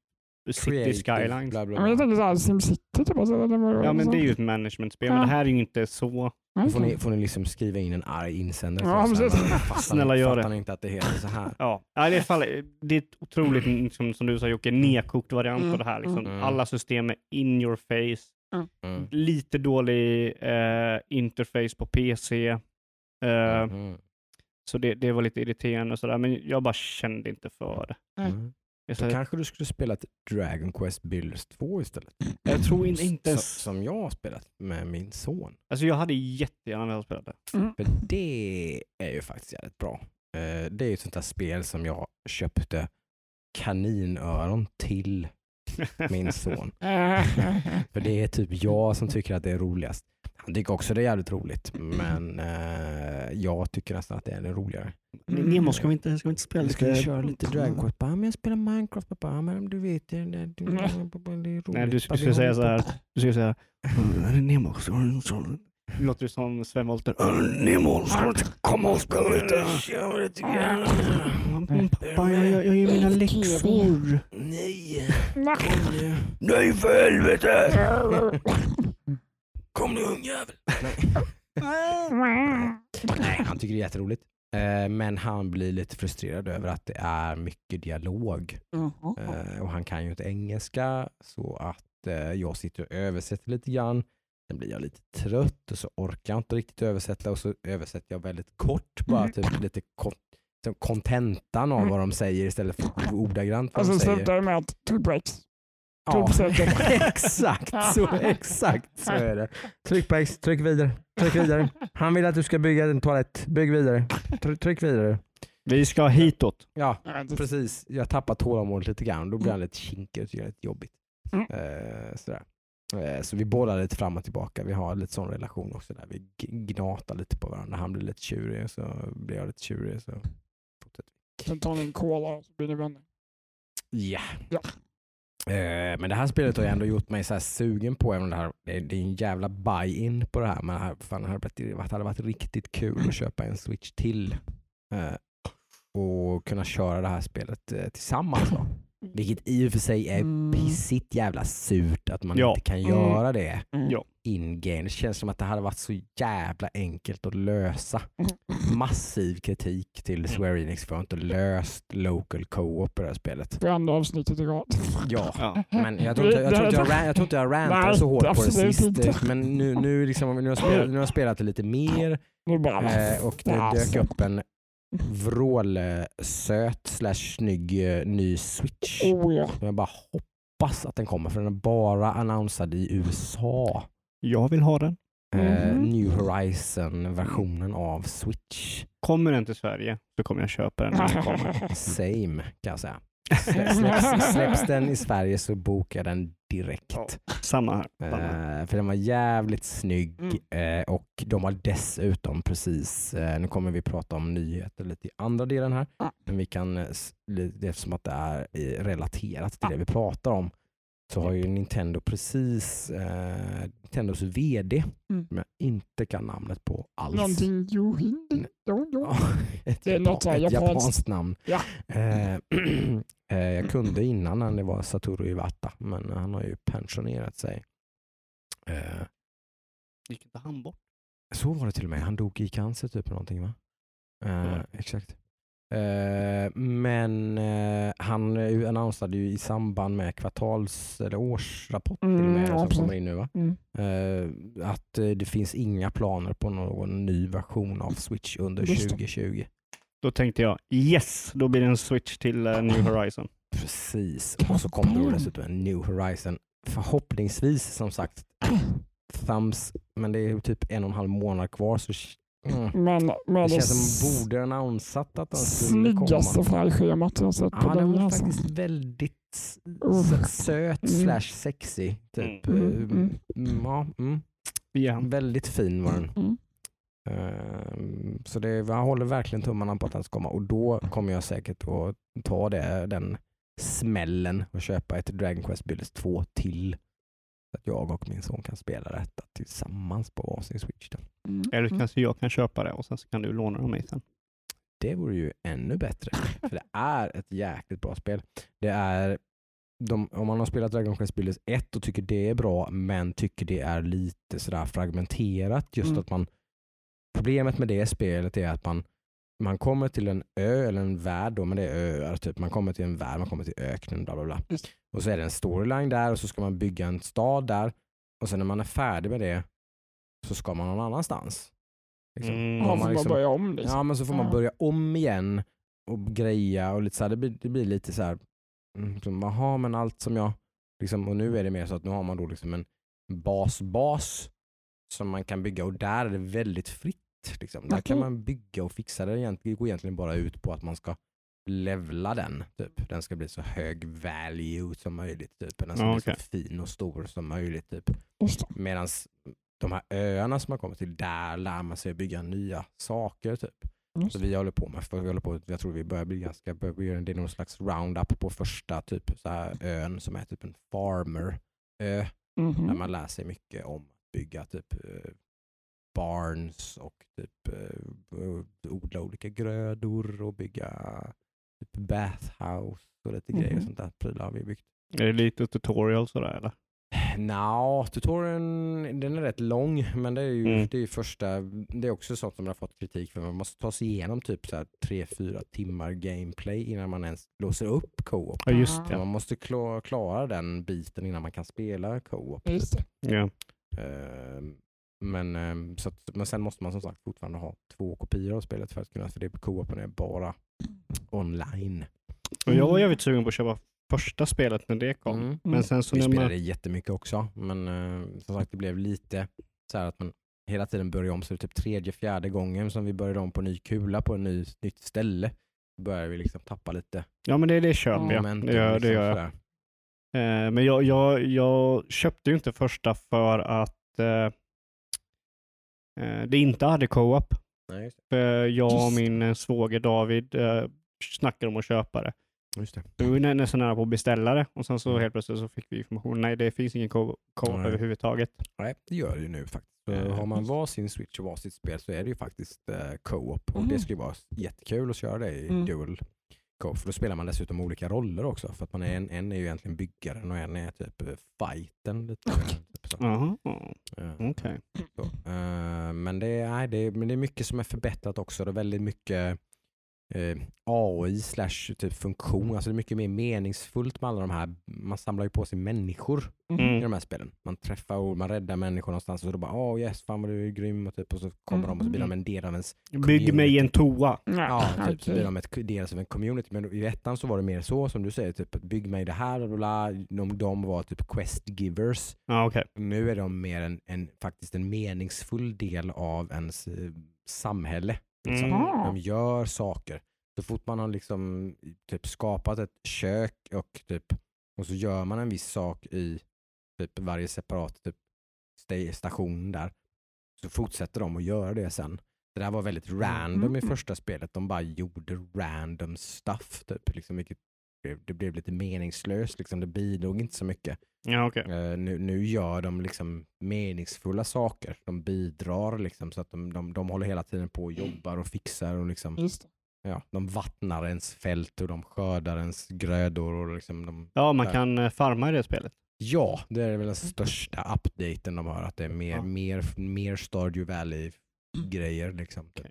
Speaker 3: City Skylines.
Speaker 2: bla, bla,
Speaker 1: Ja, men jag
Speaker 2: bla.
Speaker 1: tänkte såhär SimCity typ. Alltså, det var,
Speaker 3: Ja, men det är ju ett managementspel, men
Speaker 1: Ja.
Speaker 3: det här är ju inte så.
Speaker 2: Då får ni, får ni liksom skriva in en arg insändare.
Speaker 1: Ja,
Speaker 2: men fattar
Speaker 3: Snälla
Speaker 2: ni,
Speaker 3: gör
Speaker 2: fattar
Speaker 3: det.
Speaker 2: ni inte att det heter så här?
Speaker 3: Ja, ja i alla fall, det är ett otroligt, liksom, som du sa Jocke, nedkokt variant
Speaker 1: Mm,
Speaker 3: av det här. Liksom.
Speaker 2: mm.
Speaker 3: Alla system är in your face.
Speaker 2: Mm.
Speaker 3: Lite dålig eh, interface på PC. Eh,
Speaker 2: Mhm.
Speaker 3: Så det, det var lite irriterande och sådär, men jag bara kände inte för det.
Speaker 2: Mm. Då kanske du skulle spela ett Dragon Quest Builders 2 istället.
Speaker 3: jag tror in, inte
Speaker 2: Så,
Speaker 3: ens...
Speaker 2: som jag har spelat med min son.
Speaker 3: Alltså jag hade jättegärna velat spela det.
Speaker 2: För det är ju faktiskt jävligt bra. Eh, Det är ju ett sånt där spel som jag köpte kaninöron till min son. [laughs] För det är typ jag som tycker att det är roligast. Han tycker också det är jävligt roligt, men eh, jag tycker nästan att det är roligare.
Speaker 3: Nemo ska vi inte, ska vi inte spela
Speaker 2: Vi ska
Speaker 3: lite?
Speaker 2: köra lite Dragon Quest. Bara, men jag spelar Minecraft pappa. Ja, Men du vet det, det, det, det är roligt.
Speaker 3: Nej, du, du
Speaker 2: vi
Speaker 3: ska säga så här. Du ska säga Nemo. Nu låter du som Sven Wollter. Nemo, ska du inte komma och spela lite?
Speaker 2: Lite.
Speaker 3: Mm, Pappa, jag, jag, jag gör mina läxor.
Speaker 2: Nej, kom.
Speaker 3: Nej för helvete!
Speaker 2: Kom nu ungjävel. [laughs] Nej, han tycker det är jätteroligt. Eh, Men han blir lite frustrerad över att det är mycket dialog. Eh, Och han kan ju inte engelska så att eh, jag sitter och översätter lite grann. Sen blir jag lite trött och så orkar jag inte riktigt översätta och så översätter jag väldigt kort bara
Speaker 1: Mm.
Speaker 2: typ lite som kontentan av
Speaker 1: Mm.
Speaker 2: vad de säger istället för ordagrant vad
Speaker 1: Och
Speaker 2: de
Speaker 1: så
Speaker 2: säger.
Speaker 1: slutar det med att tryck breaks.
Speaker 2: Ja,
Speaker 1: säkert. [laughs]
Speaker 2: exakt så, exakt så är det. Tryck på X, tryck vidare, tryck vidare. Han vill att du ska bygga en toalett, bygg vidare, Try- tryck vidare.
Speaker 3: Vi ska hitåt.
Speaker 2: Ja, precis. Jag tappar tålamodet lite grann. Då blir han lite kinkig och tycker det är lite jobbigt.
Speaker 1: Mm.
Speaker 2: Eh, sådär. Eh, så vi bollar lite fram och tillbaka. Vi har lite sån relation också där vi gnatar lite på varandra. Han blir lite tjurig så blir jag lite tjurig. Så.
Speaker 1: Sen tar ni en cola och så blir ni vänner.
Speaker 2: Ja.
Speaker 1: Ja.
Speaker 2: Eh, men det här spelet har ju ändå gjort mig så här sugen på, även om det, här, det, är- en jävla buy-in på det här, men det här, fan, det hade varit, det hade varit riktigt kul att köpa en switch till eh, och kunna köra det här spelet eh, tillsammans. Då. Vilket i och för sig är
Speaker 1: Mm.
Speaker 2: pissigt jävla surt att man
Speaker 3: Ja.
Speaker 2: inte kan
Speaker 1: Mm.
Speaker 2: göra det
Speaker 1: Mm.
Speaker 3: Ja.
Speaker 2: In-game. Det känns som att det hade varit så jävla enkelt att lösa. [laughs] Massiv kritik till Square Enix för att inte löst local co-op på det här spelet.
Speaker 1: För andra avsnittet i rad. [laughs]
Speaker 2: Ja,
Speaker 3: Ja.
Speaker 2: men jag tror inte jag, tror inte jag, ran- jag, tror inte jag rantade
Speaker 1: Nej,
Speaker 2: så hårt på det sist.
Speaker 1: inte.
Speaker 2: Men nu, nu, liksom, nu, har jag spelat, nu har jag spelat det lite mer eh, och det
Speaker 1: alltså.
Speaker 2: dök upp en vrålsöt slash snygg eh, ny switch.
Speaker 1: Oh ja.
Speaker 2: Jag bara hoppas att den kommer för den är bara annonsad i USA.
Speaker 3: Jag vill ha den.
Speaker 2: Eh,
Speaker 1: Mhm.
Speaker 2: New Horizon-versionen av Switch.
Speaker 3: Kommer den till Sverige så kommer jag köpa den när den kommer. [laughs]
Speaker 2: Same kan jag säga. [laughs] Slä- Släpps, släpps den i Sverige så bokar jag den direkt.
Speaker 3: Ja. Samma här. Samma.
Speaker 2: Eh, för den var jävligt snygg
Speaker 1: Mm.
Speaker 2: eh, och de har dessutom precis, eh, nu kommer vi prata om nyheter lite i andra delen här,
Speaker 1: Ja.
Speaker 2: men vi kan, eh, eftersom att det är relaterat till det vi pratar om, så har ju Nintendo precis, eh, Nintendos VD,
Speaker 1: Mm.
Speaker 2: som jag inte kan namnet på alls.
Speaker 1: Någonting jo.
Speaker 2: Ja, [laughs] ett,
Speaker 1: Det är något
Speaker 2: ett
Speaker 1: japanskt.
Speaker 2: japanskt namn.
Speaker 1: Ja.
Speaker 2: Eh, [clears throat] eh, jag kunde [clears throat] innan när det var Satoru Iwata, men han har ju pensionerat sig. Eh,
Speaker 3: Gick inte han bort?
Speaker 2: så var det till och med. Han dog i cancer typ eller någonting va? Eh,
Speaker 3: Ja.
Speaker 2: Exakt. Eh, men eh, han annonsade ju i samband med kvartals eller årsrapport till och
Speaker 1: Mm,
Speaker 2: med,
Speaker 1: ja,
Speaker 2: som
Speaker 1: precis.
Speaker 2: kommer in nu va?
Speaker 1: Mm.
Speaker 2: Eh, att eh, det finns inga planer på någon ny version av Switch under
Speaker 1: Just det.
Speaker 2: 2020.
Speaker 3: Då tänkte jag yes, då blir det en switch till eh, New Horizon.
Speaker 2: Precis, och så kommer det dessutom en New Horizon. Förhoppningsvis som sagt [clears throat] thumbs, men det är ju typ en och en halv månad kvar så mm.
Speaker 1: Men med
Speaker 2: det
Speaker 1: det
Speaker 2: känns som borde annonsat att den skulle
Speaker 1: snyggaste
Speaker 2: komma.
Speaker 1: färgschemat jag sett på
Speaker 2: Ja, den
Speaker 1: länge.
Speaker 2: var
Speaker 1: alltså.
Speaker 2: faktiskt väldigt s-
Speaker 1: Uff.
Speaker 2: söt
Speaker 1: Mm.
Speaker 2: slash sexy. Typ.
Speaker 1: Mm,
Speaker 2: Eh,
Speaker 1: mm.
Speaker 2: mm, Ja, mm.
Speaker 3: Ja.
Speaker 2: Väldigt fin var den.
Speaker 1: Mm.
Speaker 2: Ehm, Så det, jag håller verkligen tummarna på att den ska komma och då kommer jag säkert att ta det, den smällen och köpa ett Dragon Quest Builders 2 till. Så att jag och min son kan spela detta tillsammans på varsin Switch. Då.
Speaker 1: Mm.
Speaker 3: Eller
Speaker 1: Mm.
Speaker 3: kanske jag kan köpa det och sen så kan du låna det av mig sen.
Speaker 2: Det vore ju ännu bättre. För det är ett jäkligt bra spel. Det är de, om man har spelat Dragon Quest Builders 1 och tycker det är bra men tycker det är lite sådär fragmenterat. Just
Speaker 1: Mm.
Speaker 2: att man Problemet med det spelet är att man man kommer till en ö eller en värld då, men det är öar. Typ. Man kommer till en värld, man kommer till öknen, bla bla bla. Och så är det en storyline där och så ska man bygga en stad där. Och sen när man är färdig med det så ska man någon annanstans. Liksom.
Speaker 3: Mm.
Speaker 2: Man
Speaker 1: man
Speaker 2: liksom-
Speaker 1: börja om liksom.
Speaker 2: Ja men så får man
Speaker 1: Ja.
Speaker 2: börja om igen och greja och lite så här, det, blir, det blir lite så här, mm, som, jaha men allt som jag, liksom, och nu är det mer så att nu har man då liksom en basbas som man kan bygga och där är det väldigt fritt. Liksom. Där kan
Speaker 1: Okej.
Speaker 2: man bygga och fixa det. Det går egentligen bara ut på att man ska levla den. Typ. Den ska bli så hög value som möjligt. Typ. Den ska
Speaker 3: Ja,
Speaker 2: bli så fin och stor som möjligt. Typ. Medan de här öarna som man kommer till, där lär man sig bygga nya saker. typ. Så vi håller på med, för vi håller på, jag tror vi börjar bli ganska, börjar det är någon slags roundup på första typ så här ön som är typ en farmer ö,
Speaker 1: Mhm.
Speaker 2: där man lär sig mycket om att bygga typ eh, barns och typ eh, odla olika grödor och bygga typ bathhouse och lite grejer och
Speaker 1: Mhm.
Speaker 2: sånt där prylar har vi byggt.
Speaker 3: Är det lite tutorial sådär eller?
Speaker 2: Nja, tutorialen den är rätt lång men det är ju
Speaker 3: Mm.
Speaker 2: det är ju första, det är också sånt som jag har fått kritik för. Man måste ta sig igenom typ så här 3-4 timmar gameplay innan man ens låser upp co-op.
Speaker 3: Ja just det.
Speaker 2: Man måste kla- klara den biten innan man kan spela co-op.
Speaker 1: Just det.
Speaker 3: Ja.
Speaker 2: Ehm, men, ehm, så att, men sen måste man som sagt fortfarande ha två kopior av spelet för att kunna, för det co-open är bara online.
Speaker 3: Och jag var jävligt sugen på att köpa första spelet när det kom.
Speaker 2: Mm.
Speaker 3: Men sen så
Speaker 2: Vi
Speaker 3: när
Speaker 2: spelade
Speaker 3: man...
Speaker 2: jättemycket också, men eh, som sagt det blev lite så här att man hela tiden började om, så det är typ tredje, fjärde gången som vi började om på ny kula på en ny, nytt ställe. Då började vi liksom tappa lite
Speaker 3: Ja men det, det köper jag. Det gör, det
Speaker 2: liksom
Speaker 3: gör jag. Eh, men jag, jag, jag köpte ju inte första för att eh, det inte hade co-op.
Speaker 2: Nej,
Speaker 3: För jag och min eh, svåger David eh, snackade om att köpa det.
Speaker 2: det. Just det.
Speaker 3: Vi var nä- nästan nära på att beställa det och sen så
Speaker 2: Mm.
Speaker 3: helt plötsligt så fick vi information. Nej, det finns ingen co- co-op
Speaker 2: Nej.
Speaker 3: överhuvudtaget.
Speaker 2: Nej, det gör det ju nu faktiskt. Så
Speaker 3: Eh,
Speaker 2: har man varsin switch och varsitt spel så är det ju faktiskt eh, co-op och det
Speaker 1: Mm.
Speaker 2: ska ju vara jättekul att köra det i
Speaker 1: Mm.
Speaker 2: dual För då spelar man dessutom olika roller också. För att man är en, en är ju egentligen byggaren och en är typ eh, fighten. Lite, typ så.
Speaker 3: Jaha,
Speaker 2: Eh,
Speaker 3: okej.
Speaker 2: Så. Eh, men, det är, nej, det, är, men det är mycket som är förbättrat också. Det är väldigt mycket eh, AI slash typ funktion. Alltså det är mycket mer meningsfullt med alla de här. Man samlar ju på sig människor i
Speaker 3: Mm.
Speaker 2: de här spelen. Man träffar och man räddar människor någonstans och så då bara åh yes, fan vad du är grym och, typ, och så kommer de och så blir de en del av ens
Speaker 3: Bygg mig en toa.
Speaker 2: Ja, typ, så
Speaker 1: okej.
Speaker 2: blir de ett del av en community. Men i ettan så var det mer så som du säger, typ att bygg mig det här och bla, de, de var typ quest givers.
Speaker 3: Ja, okej.
Speaker 2: Nu är de mer en, en, faktiskt en meningsfull del av ens eh, samhälle. Liksom.
Speaker 3: Mm.
Speaker 1: Ah.
Speaker 2: De gör saker. Så fort man har liksom typ skapat ett kök och typ och så gör man en viss sak i typ varje separat typ sta- station där så fortsätter de att göra det sen. Det där var väldigt random i
Speaker 1: Mm.
Speaker 2: första spelet. De bara gjorde random stuff. Typ, liksom, vilket det blev lite meningslöst. Liksom. Det bidrog inte så mycket.
Speaker 3: Ja, okej.
Speaker 2: Eh, nu, nu gör de liksom meningsfulla saker. De bidrar liksom, så att de, de, de håller hela tiden på och jobbar och fixar. Och liksom, ja, de vattnar ens fält och de skördar ens grödor. Och liksom de,
Speaker 3: Ja, man
Speaker 2: Där.
Speaker 3: kan eh, farma i det spelet.
Speaker 2: ja, det är väl den största updaten de har. Att det är mer,
Speaker 3: Ja.
Speaker 2: mer, mer Stardew Valley-grejer. Liksom, typ.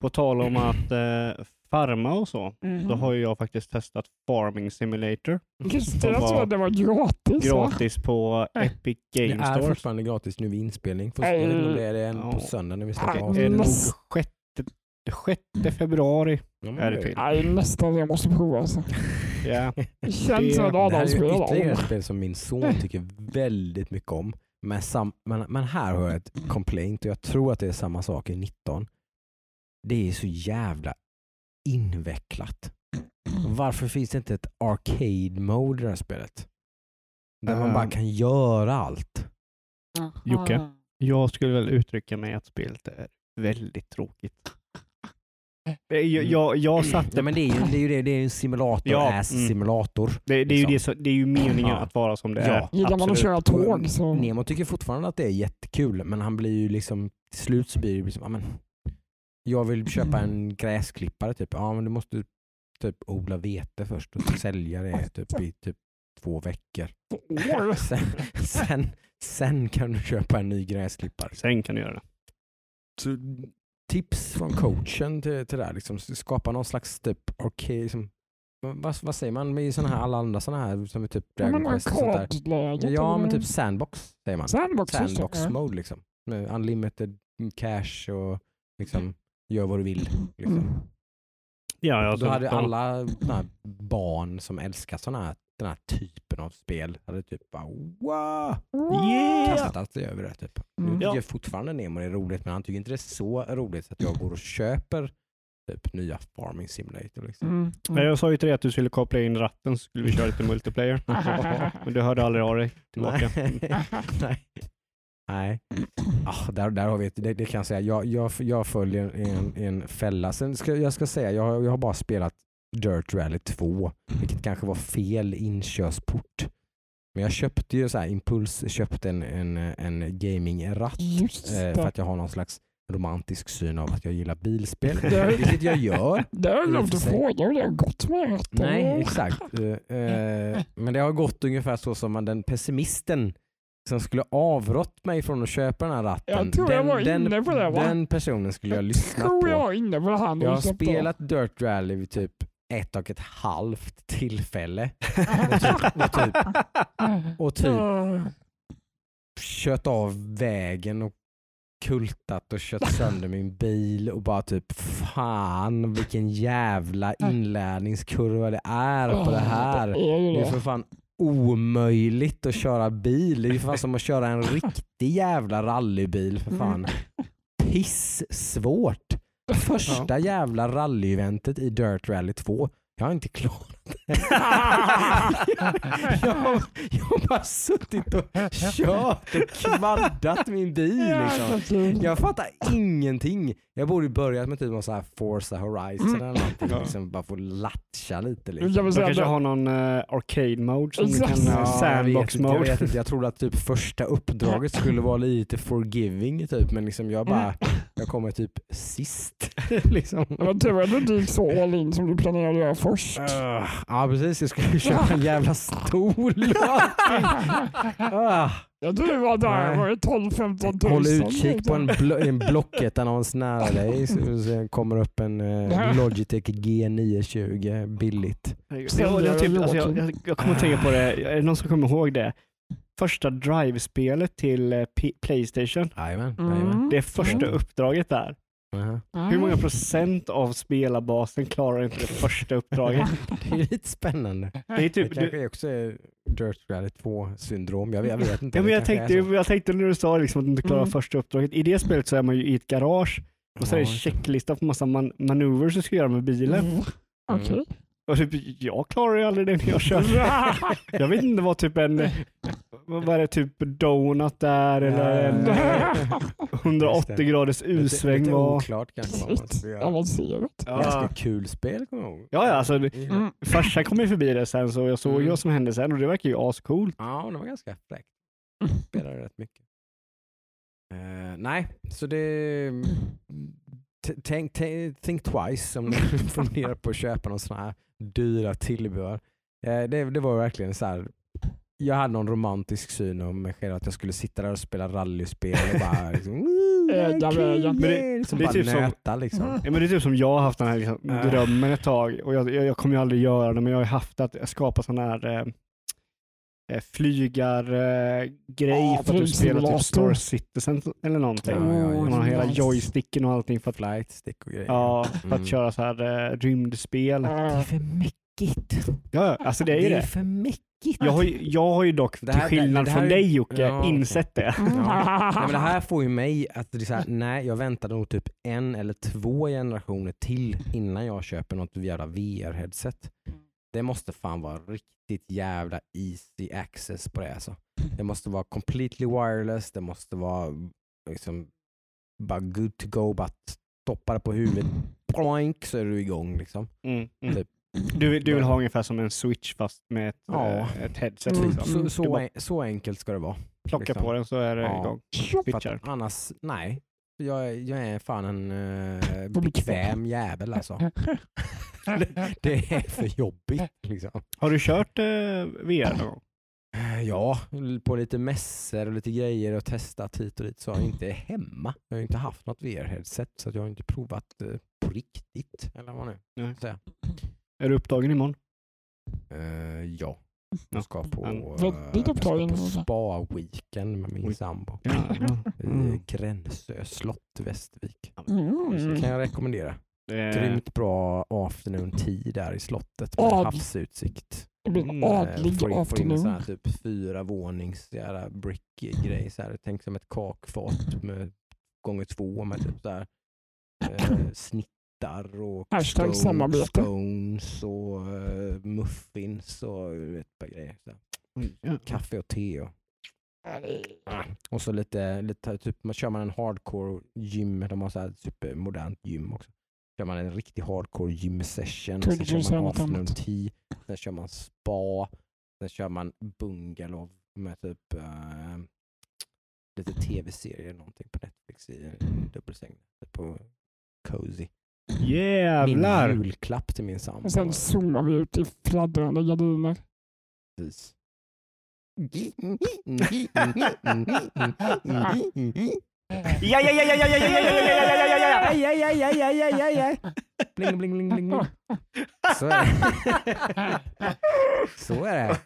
Speaker 3: På tal om att eh, farma och så,
Speaker 1: Mhm.
Speaker 3: då har ju jag faktiskt testat Farming Simulator.
Speaker 1: Just det, jag tror det var gratis. va?
Speaker 3: Gratis på Epic
Speaker 2: Det
Speaker 3: Game
Speaker 2: är
Speaker 3: Store.
Speaker 2: fortfarande gratis nu vid inspelning. Inte om det är det en
Speaker 3: Ja.
Speaker 2: på söndag när vi släpper
Speaker 3: Är det
Speaker 2: avsnittet.
Speaker 3: nog
Speaker 1: Näst-
Speaker 3: sjätte, sjätte februari
Speaker 2: Ja,
Speaker 3: är det
Speaker 2: det-
Speaker 3: till.
Speaker 1: Nej, nästan jag måste prova. Alltså.
Speaker 3: Ja. [laughs]
Speaker 1: Det känns som ett
Speaker 3: Det-
Speaker 2: Det här är
Speaker 1: Adamsspel.
Speaker 2: ytterligare ett spel som min son tycker väldigt mycket om. Men, sam, men, men här har jag ett complaint och jag tror att det är samma sak i 19. Det är så jävla invecklat. [clears throat] Varför finns det inte ett arcade mode i det här spelet? Där man bara
Speaker 3: Ehm.
Speaker 2: kan göra allt.
Speaker 3: Jocke? Jag skulle väl uttrycka mig att spelet är väldigt tråkigt. Det är ju- Jag, jag satt
Speaker 2: Ja, men det är ju det, är ju det, det är ju en simulator,
Speaker 3: Ja,
Speaker 2: ass
Speaker 3: mm.
Speaker 2: simulator.
Speaker 3: det, det, är ju
Speaker 2: liksom.
Speaker 3: det, så, det är ju meningen att vara som det
Speaker 2: Ja.
Speaker 3: är.
Speaker 1: Gillar man att köra tåg så...
Speaker 2: Nemo tycker fortfarande att det är jättekul men han blir ju liksom till slut så blir det liksom, ja, men, jag vill köpa en gräsklippare typ. Ja men du måste typ odla vete först och sälja det typ i typ två veckor. [laughs] Sen, sen, sen kan du köpa en ny gräsklippare.
Speaker 3: Sen kan du göra det.
Speaker 2: Så, tips från coachen till, till det här, liksom, skapa någon slags typ arcade, liksom, vad, vad säger man med sådana här, alla andra sådana här som är typ
Speaker 1: Ja,
Speaker 2: Dragon
Speaker 1: men
Speaker 2: Quest och sånt där. Ja men typ sandbox säger man.
Speaker 1: Sandbox.
Speaker 2: Sandbox mode liksom. Unlimited cash och liksom gör vad du vill. Liksom.
Speaker 1: Mm.
Speaker 3: Ja,
Speaker 2: Då
Speaker 3: alltså,
Speaker 2: hade
Speaker 3: de-
Speaker 2: alla barn som älskar såna här, den här typen av spel hade typ bara wow,
Speaker 3: Yeah!
Speaker 2: kastat sig över det. Typ. Nu
Speaker 1: Mm.
Speaker 2: tycker
Speaker 3: Ja.
Speaker 2: jag fortfarande Nemo är roligt men han tycker inte det är så roligt så att jag går och köper typ nya Farming Simulator. Liksom.
Speaker 1: Mm.
Speaker 3: Ja, Jag sa ju till dig att du skulle koppla in ratten så skulle vi köra lite multiplayer. [laughs] Men du hörde aldrig av dig tillbaka. [laughs]
Speaker 2: Nej. [laughs] Nej. Nej. [clears throat] Ah, där, där har vi ett, det, det kan jag säga. Jag, jag, jag följer en, en fälla. Sen ska jag ska säga, jag, jag har bara spelat Dirt Rally 2, vilket kanske var fel inkörsport. Men jag köpte ju så här impuls, köpte en, en, en gaming-ratt eh, för att jag har någon slags romantisk syn av att jag gillar bilspel, [laughs] vilket jag gör. [laughs]
Speaker 1: Det har jag
Speaker 2: i och
Speaker 1: glömt
Speaker 2: för
Speaker 1: att
Speaker 2: sig.
Speaker 1: fråga hur det har gått med ratten.
Speaker 2: Nej, exakt. Eh, eh, men det har gått ungefär så som man, den pessimisten som skulle avrått mig från att köpa den här ratten.
Speaker 1: Jag tror
Speaker 2: den,
Speaker 1: jag var
Speaker 2: den,
Speaker 1: inne på det, va?
Speaker 2: den personen skulle jag lyssna
Speaker 1: tror
Speaker 2: på.
Speaker 1: jag var inne på det när
Speaker 2: Jag har spelat Dirt Rally vid typ ett och ett halvt tillfälle [laughs] och typ, och typ
Speaker 1: Ja.
Speaker 2: kört av vägen och kultat och kört sönder min bil och bara typ fan vilken jävla inlärningskurva det är på det här.
Speaker 1: Det är
Speaker 2: för fan omöjligt att köra bil. Det är ju fan som att köra en riktig jävla rallybil för fan. Pissvårt. Första jävla rallyeventet i Dirt Rally 2. Jag har inte klarat. Jag, har, jag har bara suttit och kört och kvaddat min bil. Liksom. Jag fattar ingenting. Jag borde börjat med typ någon sån här Forza Horizon eller någonting.
Speaker 3: Ja.
Speaker 2: Liksom bara få latcha lite. Liksom.
Speaker 3: De
Speaker 1: säga
Speaker 3: kanske
Speaker 1: att-
Speaker 3: har någon uh, arcade mode som du kan,
Speaker 1: Ja,
Speaker 3: uh,
Speaker 2: jag
Speaker 3: sandbox
Speaker 2: inte, jag,
Speaker 3: mode.
Speaker 2: vet inte, jag trodde att typ första uppdraget skulle vara lite forgiving typ, men liksom jag bara, jag kommer typ sist. [laughs] liksom.
Speaker 1: Det var tur att du inte gick så all in som du planerade att göra först.
Speaker 2: Uh, ja precis, jag skulle ju köpa en jävla stol. [laughs] Ah,
Speaker 1: Jag tror det var där,
Speaker 2: Nej.
Speaker 1: var det 12-15 tusen?
Speaker 2: Håll utkik på en, blo en Blocket-annons nära dig så kommer upp en eh, Logitech G920 billigt.
Speaker 3: Det var typ, alltså, jag, jag, jag kommer att tänka på det, är det någon som kommer ihåg det? Första Drive-spelet till eh, P- Playstation.
Speaker 2: Jajamän.
Speaker 1: Mm.
Speaker 3: Det är första
Speaker 2: Mm.
Speaker 3: uppdraget där.
Speaker 2: Aha.
Speaker 3: Hur många procent av spelarbasen klarar inte det första uppdraget? [laughs]
Speaker 2: Det är lite spännande.
Speaker 3: Det är
Speaker 2: Det
Speaker 3: typ,
Speaker 2: kanske
Speaker 3: du,
Speaker 2: är också är Dirt Rally 2 syndrom. Jag, jag vet inte.
Speaker 3: ja, men
Speaker 2: Det
Speaker 3: jag, tänkte, jag tänkte när du sa liksom att du inte klarar
Speaker 1: Mm.
Speaker 3: första uppdraget. I det spelet så är man ju i ett garage och så är det
Speaker 2: Ja,
Speaker 3: checklista på massa man manövers du ska göra med bilen.
Speaker 1: Mm. Okej.
Speaker 3: Och typ, jag klarar ju aldrig det när jag kör. [laughs] Jag vet inte vad typ en, vad var det, typ donut där eller en
Speaker 2: Ja.
Speaker 3: eh, 180 graders
Speaker 2: Lite-
Speaker 3: U-sväng
Speaker 2: lite
Speaker 3: var.
Speaker 2: oklart kanske vad man göra.
Speaker 1: avancerat.
Speaker 2: Ganska kul spel kommer jag ihåg.
Speaker 3: ja, ja, alltså det-
Speaker 1: Mm.
Speaker 3: farsan kom ju förbi det sen så jag såg
Speaker 2: Mm.
Speaker 3: vad som hände sen och det verkar ju ascoolt.
Speaker 2: Ja, det var ganska fräckt. Spelade rätt mycket. Eh, nej, så det... Tänk, tänk, think twice om ni [laughs] funderar på att köpa någon sån här dyra tillbehör. Eh, det, det var verkligen så här. Jag hade någon romantisk syn om mig själv att jag skulle sitta där och spela rallyspel och bara [laughs] liksom,
Speaker 3: det- det är
Speaker 2: bara
Speaker 3: typ som-
Speaker 2: nöta liksom.
Speaker 3: Ja, men det är typ som jag har haft den här liksom,
Speaker 2: Äh.
Speaker 3: drömmen ett tag och jag, jag, jag kommer ju aldrig göra det men jag har ju haft att skapa sån här eh, eh, flygargrej eh, grej
Speaker 1: Ja,
Speaker 3: för att du spelar typ. Star Citizen eller någonting.
Speaker 2: Ja, ja, ja.
Speaker 3: Man har hela
Speaker 1: nice.
Speaker 3: joysticken och allting för att,
Speaker 2: Flight stick och grejer.
Speaker 3: ja, för
Speaker 2: Mm.
Speaker 3: att köra så här eh, rymdspel.
Speaker 2: Det är för mäckigt.
Speaker 3: Ja, alltså det är ju
Speaker 2: det är
Speaker 3: det.
Speaker 2: för mäckigt.
Speaker 3: Jag har, ju, jag har ju dock,
Speaker 2: Det här-
Speaker 3: till skillnad
Speaker 2: det här
Speaker 3: från
Speaker 2: är-
Speaker 3: dig Jocke,
Speaker 2: Ja,
Speaker 3: insett det.
Speaker 1: Mm.
Speaker 2: Ja. Nej, men det här får ju mig att det är så här, nej jag väntar nog typ en eller två generationer till innan jag köper något jävla VR-headset. Det måste fan vara riktigt jävla easy access på det alltså. Det måste vara completely wireless, det måste vara liksom bara good to go, bara stoppa det på huvudet, boink så är du igång liksom.
Speaker 3: Mm, mm.
Speaker 2: Typ.
Speaker 3: Du, vill- du vill ha ungefär som en switch fast med ett,
Speaker 2: Ja.
Speaker 3: eh, ett headset.
Speaker 1: Mm.
Speaker 3: Liksom.
Speaker 2: Så, så, en, så enkelt ska det vara.
Speaker 3: plockar
Speaker 2: liksom.
Speaker 3: på den så är det
Speaker 2: Ja.
Speaker 3: igång. Switchar.
Speaker 2: annars, nej. Jag, är- jag är fan en uh, bekväm jävel alltså. det, [laughs] det är för jobbigt liksom.
Speaker 3: Har du kört eh, VR någon gång?
Speaker 2: Eh, Ja, på lite mässor och lite grejer och testat hit och dit. Så jag inte hemma. Jag har inte haft något VR-headset så jag har inte provat på riktigt. Eller vad nu.
Speaker 3: Är du upptagen imorgon?
Speaker 2: Eh, ja.
Speaker 3: Ja.
Speaker 2: Jag ska på,
Speaker 3: Men-
Speaker 2: eh, spa-weekend med min sambo.
Speaker 3: Ja.
Speaker 2: I
Speaker 3: Mm.
Speaker 2: Gränsö slott, Västervik.
Speaker 1: Mm.
Speaker 2: kan jag rekommendera.
Speaker 3: Det,
Speaker 2: Grymt bra afternoon tea där i slottet med
Speaker 1: Ad-
Speaker 2: havsutsikt.
Speaker 1: Det blir en
Speaker 3: Mm,
Speaker 2: Eh,
Speaker 1: adlig
Speaker 2: får in, får in en sån
Speaker 1: afternoon.
Speaker 2: här typ fyra vånings brick-grej. Tänk som ett kakfat med gånger två med typ så här, eh, [clears throat] snittar och
Speaker 1: Hashtag
Speaker 2: scones,
Speaker 1: samarbete.
Speaker 2: scones och eh, muffins och ett par grejer. Så
Speaker 3: ja.
Speaker 2: Kaffe och te och Och så lite, lite typ, man kör man en hardcore gym, de har så här supermodernt gym också. Kör man en riktig hardcore gym session, sen kör man afternoon tea, sen kör man spa, sen kör man bungalow med typ eh, lite tv-serier någonting på Netflix i dubbelsäng. På Cozy. Min
Speaker 3: Jävlar!
Speaker 2: julklapp till min sambo.
Speaker 1: Och sen zoomar vi ut i fladdrande gardiner.
Speaker 2: Precis.
Speaker 3: Ja, ja, ja, ja, ja, ja, ja, ja, ja, ja, ja, ja, ja, ja, ja, ja.
Speaker 2: Bling, bling, bling, bling. bling. Så är det. Så är det.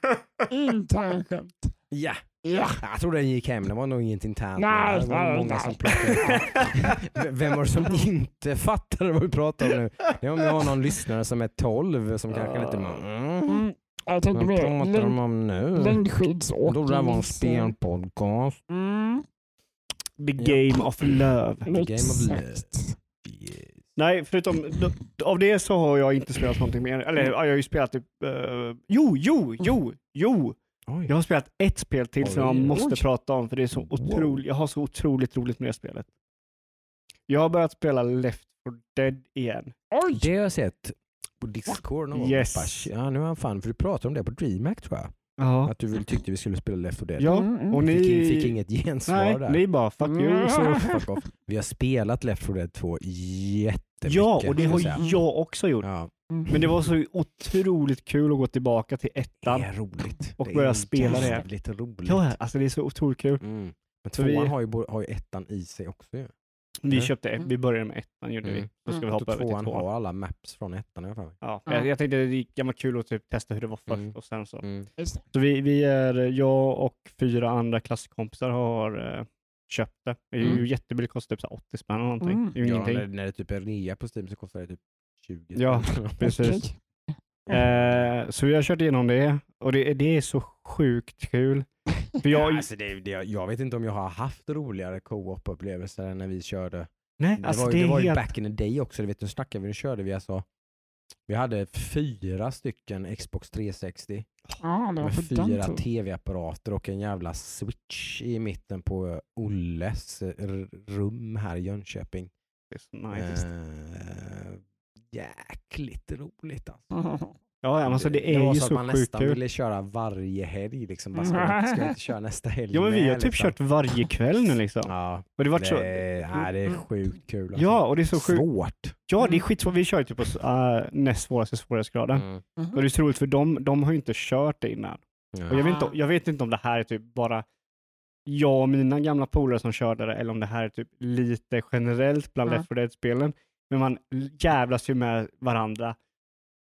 Speaker 1: Internskämt.
Speaker 2: Ja.
Speaker 1: Ja.
Speaker 2: Jag tror den gick hem, det var nog inget internt.
Speaker 1: Nej,
Speaker 2: det var
Speaker 1: nej,
Speaker 2: många
Speaker 1: nej.
Speaker 2: som plockade. Vem var det som inte fattade vad vi pratade om nu? Det är om vi har någon lyssnare som är 12 som kanske lite... Mm,
Speaker 1: Mm. Jag tänkte
Speaker 2: vad pratar de om nu?
Speaker 1: längdskidsåkning.
Speaker 2: Det var en spelpodcast.
Speaker 1: Mm.
Speaker 3: The game of love.
Speaker 2: game of love.
Speaker 1: Exakt.
Speaker 3: Nej, förutom av det så har jag inte spelat någonting mer. Eller ja, jag har ju spelat typ... eh, jo, jo, jo, jo!
Speaker 2: Oj.
Speaker 3: Jag har spelat ett spel till som jag
Speaker 2: Oj.
Speaker 3: måste
Speaker 1: Oj.
Speaker 3: prata om för det är så otroligt, jag har så otroligt roligt med det spelet. Jag har börjat spela Left 4 Dead igen.
Speaker 1: Oj!
Speaker 2: Det har jag sett på Discord någon gång.
Speaker 3: Yes.
Speaker 2: "Shit, Ja, nu är han fan, för du pratade om det på DreamHack tror jag.
Speaker 3: Ja.
Speaker 2: Att du väl tyckte vi skulle spela Left 4 Dead.
Speaker 3: Ja,
Speaker 1: Mm, mm.
Speaker 3: och ni...
Speaker 2: Fick, fick inget gensvar
Speaker 3: Nej,
Speaker 2: där.
Speaker 3: ni bara fuck you.
Speaker 1: Mm. [laughs]
Speaker 3: Så...
Speaker 2: Fuck off. Vi har spelat Left 4 Dead 2 jättemycket.
Speaker 3: Ja, och det har
Speaker 2: jag
Speaker 3: också gjort.
Speaker 2: Ja,
Speaker 3: Men det var så otroligt kul att gå tillbaka till
Speaker 2: det
Speaker 3: ettan.
Speaker 2: är roligt.
Speaker 3: Och
Speaker 2: det
Speaker 3: börja
Speaker 2: är
Speaker 3: spela det.
Speaker 2: jävligt roligt.
Speaker 3: Ja, alltså det är så otroligt kul.
Speaker 2: Mm. Men tvåan
Speaker 3: vi-
Speaker 2: har, ju, har ju ettan i sig också ju.
Speaker 3: Vi
Speaker 2: Mm.
Speaker 3: köpte ett, vi började med ettan gjorde vi.
Speaker 2: Mm.
Speaker 3: Så ska vi
Speaker 1: Mm.
Speaker 3: hoppa över till
Speaker 2: tvåan har alla maps från ettan i alla fall.
Speaker 3: Ja,
Speaker 1: Ja.
Speaker 3: jag, jag tänkte det kan vara kul att typ testa hur det var först
Speaker 2: Mm.
Speaker 3: och sen så.
Speaker 2: Mm.
Speaker 1: Det.
Speaker 3: Så vi, vi är, jag och fyra andra klasskompisar har eh, köpt det. Det är ju
Speaker 1: Mm.
Speaker 3: jättebilligt, kostar typ så här 80 spänn eller någonting.
Speaker 1: Mm.
Speaker 3: Det är ju
Speaker 2: Ja,
Speaker 3: ingenting.
Speaker 2: när, när det typ är rea på Steam så kostar det typ 20 [laughs]
Speaker 3: Ja. Precis. Eh, så vi har kört igenom det och det, det är så sjukt kul. För jag,
Speaker 2: Ja, alltså det, det, jag vet inte om jag har haft roligare co-op-upplevelser än när vi körde.
Speaker 3: nej,
Speaker 2: Det
Speaker 3: alltså
Speaker 2: var,
Speaker 3: det
Speaker 2: ju- det var
Speaker 3: är
Speaker 2: ju
Speaker 3: helt...
Speaker 2: back in the day också, du vet, nu snackar vi, nu körde vi alltså vi hade fyra stycken Xbox 360
Speaker 1: Ja, det var
Speaker 2: med fyra tv-apparater och en jävla switch i mitten på Olles eh, rum här i Jönköping.
Speaker 3: Det är så nice.
Speaker 2: Eh, jäkligt roligt alltså. [laughs]
Speaker 3: Ja, alltså det är
Speaker 2: var
Speaker 3: ju
Speaker 2: så
Speaker 3: så
Speaker 2: man
Speaker 3: sjukt
Speaker 2: nästan
Speaker 3: kul.
Speaker 2: ville köra varje helg. Liksom. Bara, ska, jag inte köra nästa helg
Speaker 3: Ja, men vi
Speaker 2: med,
Speaker 3: har typ
Speaker 2: liksom?
Speaker 3: kört varje kväll nu liksom.
Speaker 2: Ja,
Speaker 3: Och det vart
Speaker 2: det,
Speaker 3: så...
Speaker 2: nej, det är sjukt kul. Alltså.
Speaker 3: Ja, och det är så sjukt.
Speaker 2: Svårt.
Speaker 3: Ja, det är skitsvårt. Vi kör ju typ på uh, näst svåraste svårighetsgraden.
Speaker 2: Mm.
Speaker 3: Och det är så roligt för de, de har ju inte kört det innan.
Speaker 2: Ja.
Speaker 3: Och jag, vet inte, jag vet inte om det här är typ bara jag och mina gamla polare som körde det eller om det här är typ lite generellt bland
Speaker 1: Ja.
Speaker 3: Left 4 Dead-spelen. Men man jävlas ju med varandra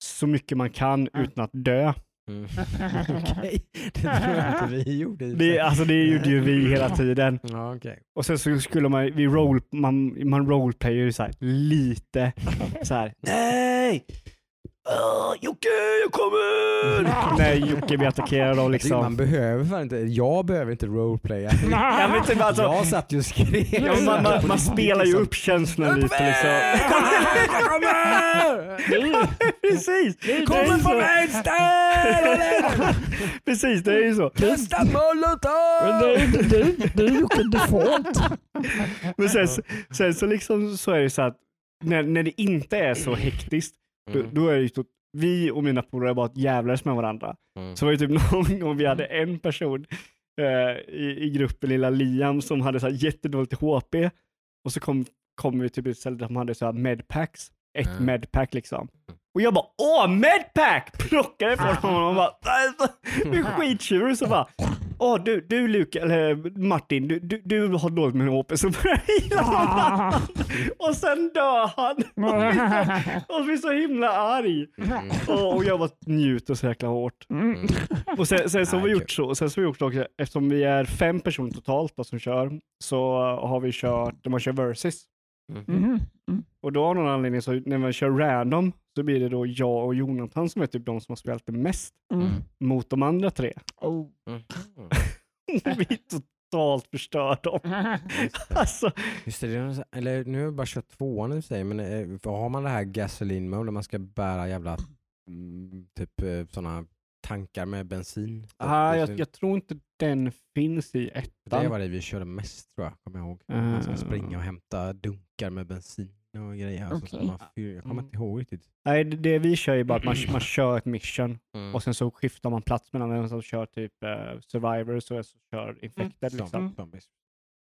Speaker 3: så mycket man kan utan att dö.
Speaker 2: Mm. [laughs] Okej, [laughs] det tror jag inte vi gjorde.
Speaker 3: Det, alltså det gjorde ju vi hela tiden.
Speaker 2: Ja, okej.
Speaker 3: Och sen så skulle man, vi roll, man, man roleplayar ju så här lite [laughs] så här. Nej! Åh, Jocke, jag kommer! [laughs] Nej, Jocke blir attackerad av
Speaker 2: Jag tycker Man
Speaker 3: liksom...
Speaker 2: behöver fan inte, jag behöver inte roleplaya. [laughs]
Speaker 3: Ja, men typ alltså,
Speaker 2: jag satt ju och skrek.
Speaker 3: ja, man, man, man spelar ju upp känslan lite liksom. [laughs]
Speaker 2: Jag kommer!
Speaker 3: Precis! Det
Speaker 2: Kommer
Speaker 3: är
Speaker 2: från
Speaker 3: så.
Speaker 2: vänster!
Speaker 3: Precis, det är ju så.
Speaker 2: Kasta molotov!
Speaker 1: det, är- inte default.
Speaker 3: Men sen, så- sen så liksom så är det så att när, när det inte är så hektiskt,
Speaker 2: Mm.
Speaker 3: då är det ju så, vi och mina polare bara jävlades med varandra.
Speaker 2: Mm.
Speaker 3: Så var det typ [laughs] någon gång vi hade en person eh, i, i gruppen, lilla Liam, som hade så här jättedåligt HP. Och så kom, kom vi till ett ställe där de hade så här medpacks. Ett
Speaker 2: Mm.
Speaker 3: medpack liksom. Och jag bara åh medpack! Plockade från honom och bara [laughs] "Nej, [laughs] du är skittjurig. Så bara åh du, du Luka, eller Martin, du, du, du har dåligt med HP så börjar jag hila honom. Och sen dör han. [laughs] Och blir så himla arg.
Speaker 2: Mm.
Speaker 3: Och, och jag bara njuter så jäkla hårt.
Speaker 1: Mm.
Speaker 3: Och sen, sen så har vi gjort så, sen så har vi gjort också, eftersom vi är fem personer totalt då, som kör, så har vi kört, de har kört versus.
Speaker 1: Mhm.
Speaker 3: Och då av någon anledning så när man kör random så blir det då jag och Jonathan som är typ de som har spelat det mest
Speaker 1: Mm.
Speaker 3: mot de andra tre.
Speaker 1: Oh. [laughs]
Speaker 3: Vi totalt förstör dem.
Speaker 2: Just det.
Speaker 3: Alltså,
Speaker 2: Just det, det är eller nu har jag bara kört tvåan i sig, men eh, har man det här gasoline mode där man ska bära jävla mm, typ sådana tankar med bensin.
Speaker 3: Ah, jag,
Speaker 2: Det
Speaker 3: jag tror inte den finns i
Speaker 2: det
Speaker 3: ettan.
Speaker 2: var det vi körde mest tror jag, kommer jag ihåg. Man ska
Speaker 3: Eh.
Speaker 2: springa och hämta dunkar med bensin och grejer. Alltså, så man fyr, jag kommer
Speaker 3: Mm.
Speaker 2: inte ihåg riktigt.
Speaker 3: Nej, det, det vi kör är bara att man, [clears throat] man kör ett mission
Speaker 2: Mm.
Speaker 3: och sen så skiftar man plats mellan den som kör typ uh, survivors och som kör infected.
Speaker 2: Som-
Speaker 3: Liksom.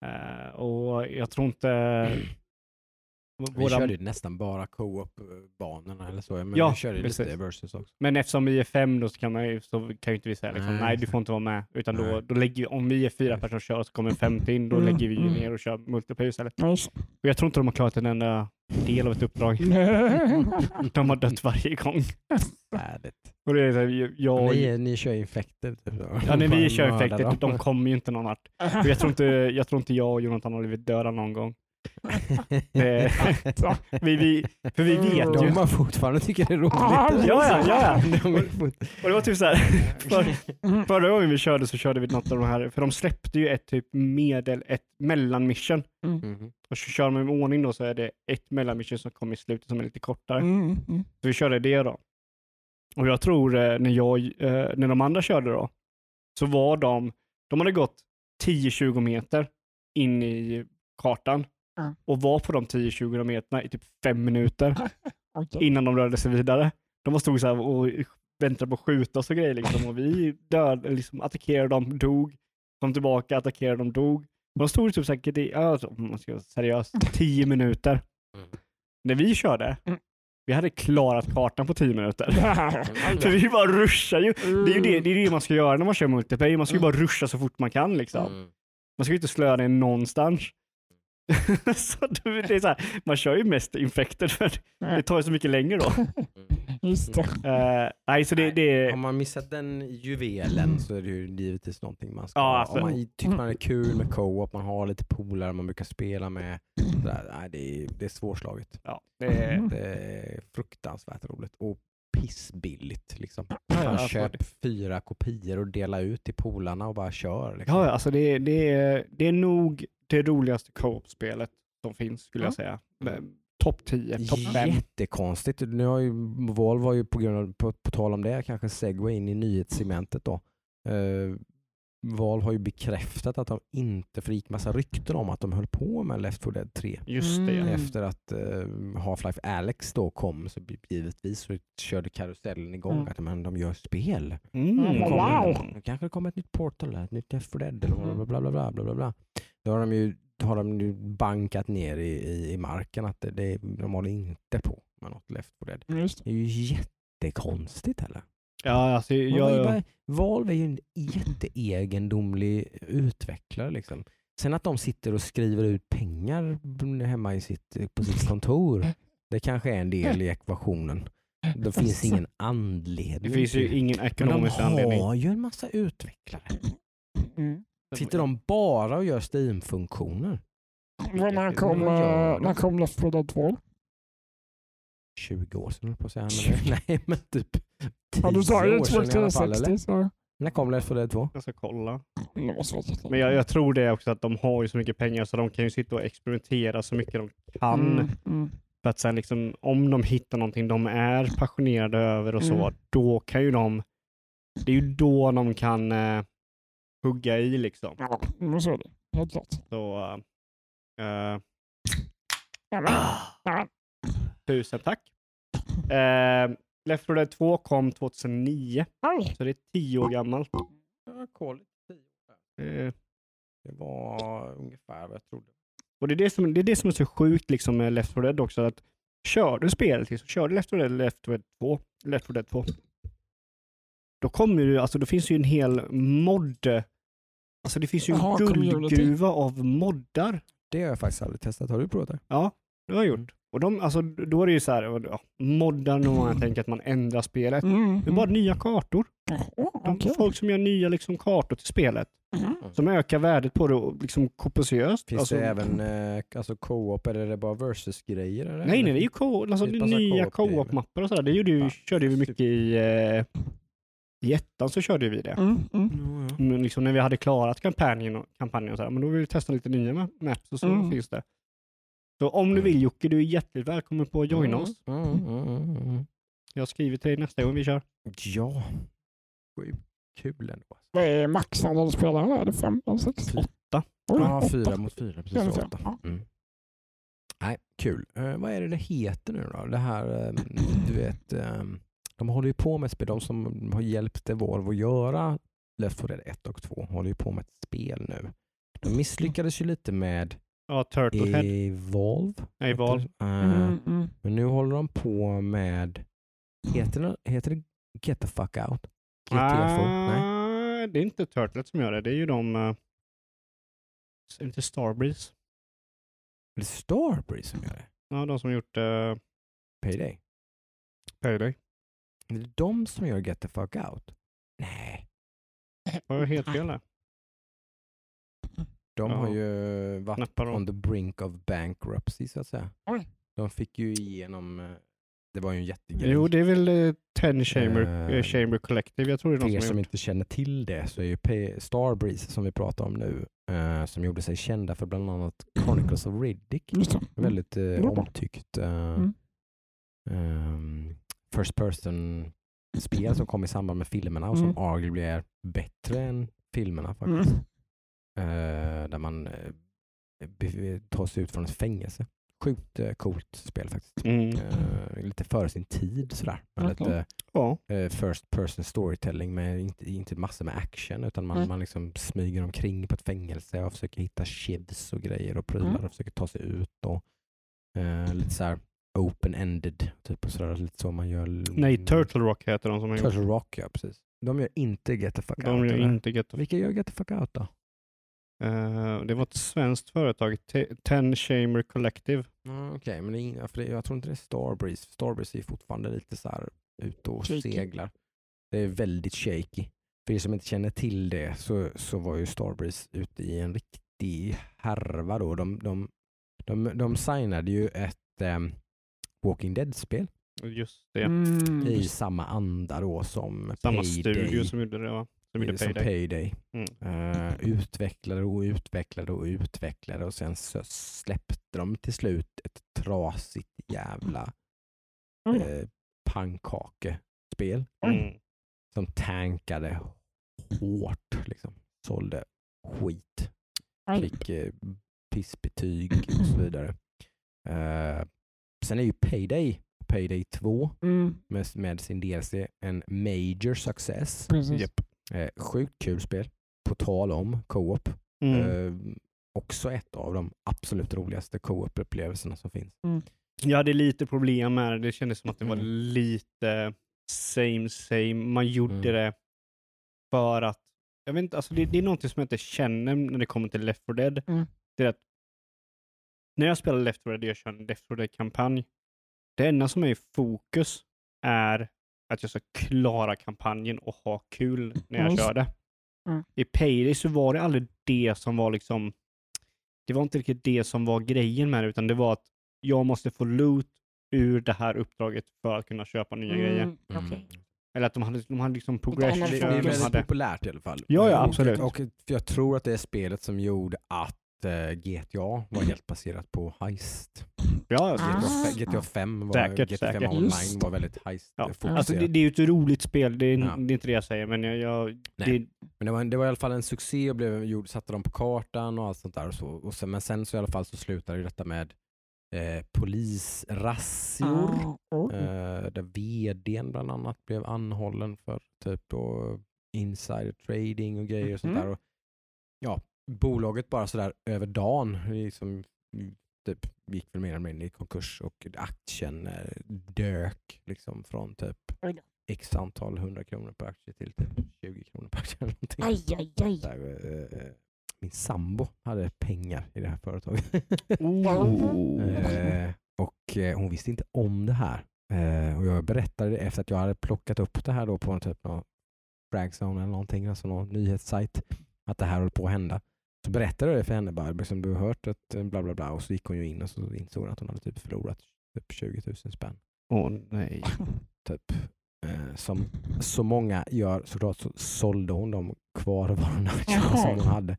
Speaker 3: Eh, och jag tror inte... [clears throat]
Speaker 2: Vi
Speaker 3: våra-
Speaker 2: körde ju nästan bara co-op-banorna eller så, men
Speaker 3: Ja,
Speaker 2: vi körde ju lite
Speaker 3: precis.
Speaker 2: versus också.
Speaker 3: Men eftersom vi är fem då så kan, man, ju- så kan ju inte vi säga liksom,
Speaker 2: Nej,
Speaker 3: nej, du får inte vara med. Utan då,
Speaker 2: Nej.
Speaker 3: då lägger vi, om vi är fyra personer som kör så kommer en femte in, då
Speaker 1: Mm,
Speaker 3: lägger vi ju
Speaker 1: mm.
Speaker 3: ner och kör multiplayer istället. Och jag tror inte de har klarat en enda del av ett uppdrag. [laughs] De har dött varje gång.
Speaker 2: Färdigt.
Speaker 3: Och det är så här, jag,
Speaker 2: Ni, ni kör infected? Typ.
Speaker 3: ja, när vi kör
Speaker 2: dem.
Speaker 3: de kommer ju inte någon vart. Och jag, tror inte, jag tror inte jag och Jonathan har blivit döda någon gång. [laughs] Det- Vi, vi, för vi vet ju.
Speaker 2: De har fortfarande tycker det är roligt.
Speaker 1: Ja,
Speaker 3: ja, ja. Och det var typ så här, [laughs] för, förra gången vi körde så körde vi något av de här, för de släppte ju ett typ medel, ett mellanmission.
Speaker 2: Mhm.
Speaker 3: Och så kör man i ordning då så är det ett mellanmission som kommer i slutet som är lite kortare.
Speaker 1: Mm, mm.
Speaker 3: Så vi körde det då. Och jag tror eh, när, jag, eh, när de andra körde då, så var de, de hade gått 10-20 meter in i kartan
Speaker 1: Ja.
Speaker 3: och var på de 10-20 meterna i typ fem minuter [laughs]
Speaker 1: Okej.
Speaker 3: innan de rörde sig vidare. De var stod så här och väntade på att skjuta oss och grejer liksom. Och vi död, liksom, attackerade dem, dog, kom tillbaka, attackerade dem, dog. De stod typ säkert i, alltså, om man ska vara seriös, 10 minuter.
Speaker 2: Mm.
Speaker 3: När vi körde,
Speaker 1: Mm.
Speaker 3: vi hade klarat kartan på 10 minuter. [laughs] För
Speaker 1: Okej.
Speaker 3: vi bara ruschar ju. Det är ju det, det, är det man ska göra när man kör multiplayer. Man ska ju bara ruscha så fort man kan liksom.
Speaker 2: Mm.
Speaker 3: Man ska ju inte slöa ner någonstans. [laughs] så det det är så här, man kör ju mest infected för det tar ju så mycket längre då. [laughs]
Speaker 1: Just det.
Speaker 3: Eh, nej, så det, det
Speaker 2: Har man missat den juvelen så är det ju givetvis någonting man ska
Speaker 3: Ja, alltså-
Speaker 2: Om man tycker man är kul med co-op, man har lite polare man brukar spela med. Sådär, nej, det, är, det är svårslaget.
Speaker 3: ja, det,
Speaker 2: Det är fruktansvärt roligt och pissbilligt. Liksom.
Speaker 3: ja,
Speaker 2: Man
Speaker 3: alltså,
Speaker 2: köp fyra kopior och dela ut till polarna och bara kör. Liksom.
Speaker 3: ja, alltså det, det, är, det är nog det roligaste co-op-spelet som finns skulle jag säga. Men Topp 10, topp 5.
Speaker 2: Jättekonstigt. Nu har ju, Volvo har ju på, grund av, på, på tal om det kanske segway in i nyhetssegmentet då. Uh, Valve har ju bekräftat att de inte, för det gick massa rykten om att de höll på med Left 4 Dead 3.
Speaker 3: Just det.
Speaker 1: Mm.
Speaker 2: Efter att eh, Half-Life Alex då kom så givetvis så körde karusellen igång
Speaker 1: Mm.
Speaker 2: att men, de gör spel.
Speaker 3: Mm.
Speaker 1: Mm, wow.
Speaker 2: Kommer, kanske det kommer ett nytt Portal, ett nytt Left 4 Dead eller
Speaker 1: Mm.
Speaker 2: bla bla bla bla bla bla bla. Då har de ju, har de ju bankat ner i, i, i marken att det, det, de håller inte på med något Left 4 Dead.
Speaker 1: Just
Speaker 2: Det är ju jättekonstigt eller?
Speaker 3: Ja, alltså,
Speaker 2: Jag,
Speaker 3: jag,
Speaker 2: Valve är ju en jätteegendomlig utvecklare liksom. Sen att de sitter och skriver ut pengar hemma i sitt, på sitt [laughs] kontor, det kanske är en del i ekvationen. Det finns ingen anledning.
Speaker 3: det finns ju ingen
Speaker 2: Men de
Speaker 3: ekonomisk anledning.
Speaker 2: har ju en massa utvecklare.
Speaker 1: Mm.
Speaker 2: Sitter de bara och gör Steam-funktioner?
Speaker 1: Vad när kom,
Speaker 2: Vad gör de?
Speaker 1: när kom Left 4 Dead 2?
Speaker 2: 20 år sedan på att säga. Men [laughs] nej men typ 10
Speaker 1: Ja, du sa ju
Speaker 2: år sedan i alla fall eller?
Speaker 1: 360 så...
Speaker 2: När kom Left 4 Dead 2?
Speaker 3: Jag ska kolla.
Speaker 1: Jättelänge.
Speaker 3: Men jag, jag tror det också att de har ju så mycket pengar så de kan ju sitta och experimentera så mycket de kan.
Speaker 1: Mm, mm.
Speaker 3: För att sen liksom, om de hittar någonting de är passionerade över och så,
Speaker 1: Mm.
Speaker 3: då kan ju de, det är ju då de kan eh, hugga i liksom.
Speaker 1: Ja, men så är det. Helt klart.
Speaker 3: Så,
Speaker 1: men, ja.
Speaker 3: Tusen tack. Eh, Left 4 Dead 2 kom 2009,
Speaker 1: Oj,
Speaker 3: så det är tio år gammalt. Eh,
Speaker 2: Det var ungefär vad jag trodde.
Speaker 3: och det är det, som, det är det som är så sjukt liksom med Left 4 Dead också, att kör du spelet, liksom, kör du Left 4 Dead, Left 4 Dead 2, Left 4 Dead 2, då kommer du, alltså då finns ju en hel mod, alltså det finns ju en guldgruva av moddar.
Speaker 2: Det har jag faktiskt aldrig testat. Har du provat det?
Speaker 3: Ja, det har jag gjort. Och de, alltså, då är det ju så här, ja, moddar när man tänker att man ändrar spelet.
Speaker 1: Mm,
Speaker 3: Det är bara nya kartor. De,
Speaker 1: okej.
Speaker 3: Folk som gör nya liksom, kartor till spelet.
Speaker 1: Mhm.
Speaker 3: Som ökar värdet på det och liksom kopiöst.
Speaker 2: Finns
Speaker 3: alltså,
Speaker 2: det även eh, alltså co-op eller är det bara versus-grejer? eller?
Speaker 3: Nej, nej, det är ju co- alltså,
Speaker 2: Det
Speaker 3: nya co-op-mappar och sådär. Det gjorde ju,
Speaker 2: Ja,
Speaker 3: körde vi mycket i, eh, i ettan så körde vi det.
Speaker 1: Mm, mm.
Speaker 2: Mm, ja.
Speaker 3: Men liksom när vi hade klarat kampanjen och, kampanjen och sådär, men då vill vi testa lite nya ma- maps och så
Speaker 1: Mm.
Speaker 3: finns det. Så om du
Speaker 2: Mm.
Speaker 3: vill Jocke, du är hjärtligt välkommen på att joina
Speaker 2: Mm,
Speaker 3: oss.
Speaker 2: mm, mm, mm, mm.
Speaker 3: Jag skriver till dig nästa gång vi kör.
Speaker 2: Ja, sjukt kul ändå. alltså.
Speaker 1: Vad är maxantal spelare? Är det fem eller sex?
Speaker 3: Åtta.
Speaker 2: Ja, fyra mot fyra. Precis
Speaker 1: Fyra
Speaker 2: åtta. Mm. Nej, kul. Eh, vad är det det heter nu då? Det här, eh, du vet, eh, de håller ju på med ett spel, de som har hjälpt Evolve att göra Left 4 Dead 1 och 2 håller ju på med ett spel nu. De misslyckades ju lite med
Speaker 3: Ja, Turtlehead.
Speaker 2: Evolve.
Speaker 3: Nej, val.
Speaker 2: Eh,
Speaker 1: Mm, mm.
Speaker 2: Men nu håller de på med, heter det, heter det Get the fuck out? GTFO? Nej.
Speaker 3: Ah, det är inte Turtlet som gör det. Det är ju de... Uh, är det inte Starbreeze?
Speaker 2: Det är Starbreeze som gör det.
Speaker 3: Ja, de som gjort uh,
Speaker 2: Payday.
Speaker 3: Payday.
Speaker 2: Är det de som gör Get the fuck out? Nej.
Speaker 3: Var jag helt fel där?
Speaker 2: De
Speaker 3: Ja.
Speaker 2: har ju varit
Speaker 3: Nappar
Speaker 2: on the brink of bankruptcy så att säga.
Speaker 1: Oj.
Speaker 2: De fick ju igenom, eh, det var ju en jättegrej.
Speaker 3: Jo, det är väl uh, Ten Chamber,
Speaker 2: Eh,
Speaker 3: uh, Chamber Collective. Jag tror det är de
Speaker 2: er
Speaker 3: som,
Speaker 2: som
Speaker 3: har gjort.
Speaker 2: inte känner till det så är ju P- Starbreeze som vi pratar om nu, eh, som gjorde sig kända för bland annat Chronicles of Riddick.
Speaker 1: Mm.
Speaker 2: Väldigt eh, omtyckt eh,
Speaker 1: Mm.
Speaker 2: ehm, first person spel som kom i samband med filmerna och som
Speaker 1: Mm.
Speaker 2: arguably är bättre än filmerna faktiskt.
Speaker 1: Mm.
Speaker 2: Eh, där man eh, tar sig ut från ett fängelse. Sjukt eh, coolt spel faktiskt.
Speaker 3: Mm.
Speaker 2: Eh, lite före sin tid sådär.
Speaker 1: Okej.
Speaker 2: lite
Speaker 3: Ja.
Speaker 2: eh, first person storytelling med inte, inte massor med action utan man,
Speaker 1: Mm.
Speaker 2: man liksom smyger omkring på ett fängelse och försöker hitta shivs och grejer och prylar
Speaker 1: Mm.
Speaker 2: och försöker ta sig ut. Och, eh, lite så här open-ended, typ och sådär, lite så man gör.
Speaker 3: Nej, Turtle Rock heter de som har gjort.
Speaker 2: Turtle Rock, ja precis. De gör inte Get the fuck
Speaker 3: De
Speaker 2: out.
Speaker 3: gör
Speaker 2: eller?
Speaker 3: inte Get the
Speaker 2: Vilka gör Get the fuck out då?
Speaker 3: Eh, det var ett svenskt företag, Te- Ten Chamber Collective.
Speaker 2: Mm, Okej, men det är, in- ja, för det, jag tror inte det är Starbreeze. Starbreeze är fortfarande lite så här ute och
Speaker 1: Shaky.
Speaker 2: seglar. Det är väldigt shaky. För er som inte känner till det så, så var ju Starbreeze ute i en riktig härva då. De, de, de, de signade ju ett ehm, Walking Dead-spel
Speaker 3: Just det.
Speaker 1: Mm.
Speaker 2: i samma anda då som
Speaker 3: Samma
Speaker 2: Payday.
Speaker 3: studio som gjorde det va? Som
Speaker 2: som
Speaker 3: Payday.
Speaker 2: Payday.
Speaker 3: Mm.
Speaker 2: Eh, utvecklade och utvecklade och utvecklade och sen så släppte de till slut ett trasigt jävla
Speaker 1: Oj.
Speaker 2: eh, pannkakespel
Speaker 3: Mm.
Speaker 2: som tankade hårt. Liksom. Sålde skit.
Speaker 1: Aj.
Speaker 2: Fick eh, pissbetyg och så vidare. Eh, sen är ju Payday, Payday 2
Speaker 1: Mm.
Speaker 2: med, med sin DLC en major success.
Speaker 1: Precis.
Speaker 3: Japp.
Speaker 2: Eh, sjukt kul spel. På tal om co-op.
Speaker 3: Mm.
Speaker 2: Eh, också ett av de absolut roligaste co-op-upplevelserna som finns.
Speaker 3: Jag hade lite problem med det. Det kändes som att det var
Speaker 2: Mm.
Speaker 3: lite same same. Man gjorde
Speaker 2: Mm.
Speaker 3: det för att, jag vet inte, alltså det, det är någonting som jag inte känner när det kommer till Left 4 Dead.
Speaker 1: Mm.
Speaker 3: Det är att när jag spelar Left 4 Dead jag kör en Left 4 Dead-kampanj, det enda som är i fokus är att jag ska klara kampanjen och ha kul när jag
Speaker 1: Mm.
Speaker 3: kör det.
Speaker 1: Mm.
Speaker 3: I Payday så var det aldrig det som var liksom, det var inte riktigt det som var grejen med det, utan det var att jag måste få loot ur det här uppdraget för att kunna köpa nya grejer.
Speaker 1: Mm. Okej.
Speaker 3: Eller att de hade, de hade liksom progression.
Speaker 2: Det, är
Speaker 3: de
Speaker 2: väldigt
Speaker 3: hade,
Speaker 2: populärt i alla fall.
Speaker 3: Ja, ja,
Speaker 2: Och-
Speaker 3: absolut.
Speaker 2: Och, jag tror att det är spelet som gjorde att eh, GTA var [clears throat] helt baserat på heist.
Speaker 3: Ja,
Speaker 2: GTA,
Speaker 1: Ah.
Speaker 2: GTA 5 var,
Speaker 3: Säkert,
Speaker 2: GTA 5
Speaker 3: säkert.
Speaker 2: online
Speaker 1: Just
Speaker 2: var väldigt heist
Speaker 3: ja.
Speaker 2: fokuserat.
Speaker 3: alltså det, det är ju ett roligt spel, det är,
Speaker 2: Ja.
Speaker 3: det är inte det jag säger, men jag, jag det,
Speaker 2: Men det var, det var i alla fall en succé och blev, gjord, satte dem på kartan och allt sånt där. Och så. Och sen, men sen så i alla fall så slutade ju detta med eh, polisrazzior.
Speaker 1: Ah, oj.
Speaker 2: Eh, där vdn bland annat blev anhållen för typ då insider trading och grejer och sånt
Speaker 1: Mhm.
Speaker 2: där. Och, ja, bolaget bara sådär över dagen liksom, typ, gick väl mer eller mindre i konkurs och aktien eh, dök liksom från typ x antal hundra kronor per aktie till typ 20 kronor per aktie. Eller någonting.
Speaker 1: Aj, aj, aj.
Speaker 2: Där, eh, eh, min sambo hade pengar i det här företaget. [laughs]
Speaker 3: oh.
Speaker 2: Eh, och eh, hon visste inte om det här. Eh, och jag berättade det efter att jag hade plockat upp det här då på en typ någon Fragzone eller någonting, alltså någon nyhetssajt, att det här höll på att hända. Så berättade jag det för henne bara, liksom, du har hört att eh, bla bla bla och så gick hon ju in och så insåg hon att hon hade typ förlorat typ 20 000 spänn.
Speaker 3: Åh nej. [laughs]
Speaker 2: Typ. Eh, som så många gör såklart så sålde hon de kvarvarorna aktierna [laughs] som hon hade.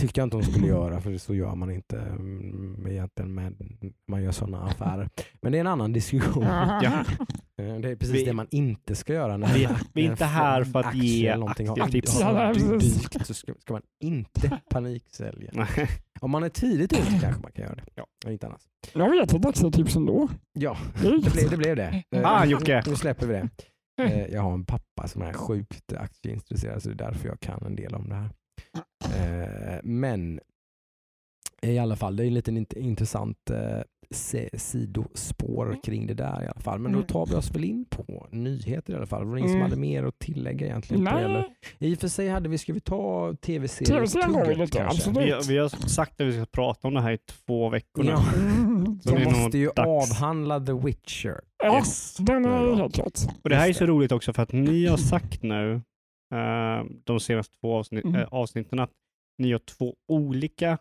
Speaker 2: Tyckte jag inte hon skulle [laughs] göra för så gör man inte mm, egentligen med man gör sådana affärer. Men det är en annan diskussion.
Speaker 3: Ja. [laughs]
Speaker 2: Eh, Det är precis
Speaker 3: Vi-
Speaker 2: det man inte ska göra. När
Speaker 3: Vi- vi är inte här för att ge
Speaker 2: har-
Speaker 3: aktietips.
Speaker 2: har
Speaker 1: precis.
Speaker 2: dykt så ska, ska man inte paniksälja.
Speaker 3: Nej.
Speaker 2: Om man är tidigt ute kanske man kan göra det.
Speaker 3: Ja.
Speaker 2: Inte annars.
Speaker 1: Jag vet ett aktietips ändå.
Speaker 2: Ja,
Speaker 1: Det
Speaker 2: blev det. Blev det. Eh,
Speaker 3: Ah, Jocke.
Speaker 2: Nu släpper vi det. Eh, Jag har en pappa som är sjukt aktieintresserad så det är därför jag kan en del om det här. Eh, Men i alla fall, det är en liten int- intressant eh, sidospår kring det där i alla fall. Men då
Speaker 1: Mm.
Speaker 2: tar vi oss väl in på nyheter i alla fall. Det var ingen som
Speaker 1: Mm.
Speaker 2: hade mer att tillägga egentligen. Det, eller?
Speaker 1: Nej,
Speaker 2: I och för sig hade vi, ska vi ta?
Speaker 1: TV-serien har vi.
Speaker 3: Vi, har- vi har sagt att vi ska prata om det här i två veckor nu.
Speaker 2: Ja,
Speaker 1: Mm,
Speaker 2: vi
Speaker 3: nog
Speaker 2: måste ju
Speaker 3: dags.
Speaker 2: avhandla The Witcher.
Speaker 1: Ja,
Speaker 3: Yes.
Speaker 1: den är helt klart.
Speaker 3: Och det här är så roligt också för att ni har sagt nu eh, de senaste två avsnitt,
Speaker 1: Mm.
Speaker 3: eh, avsnitten att ni har två olika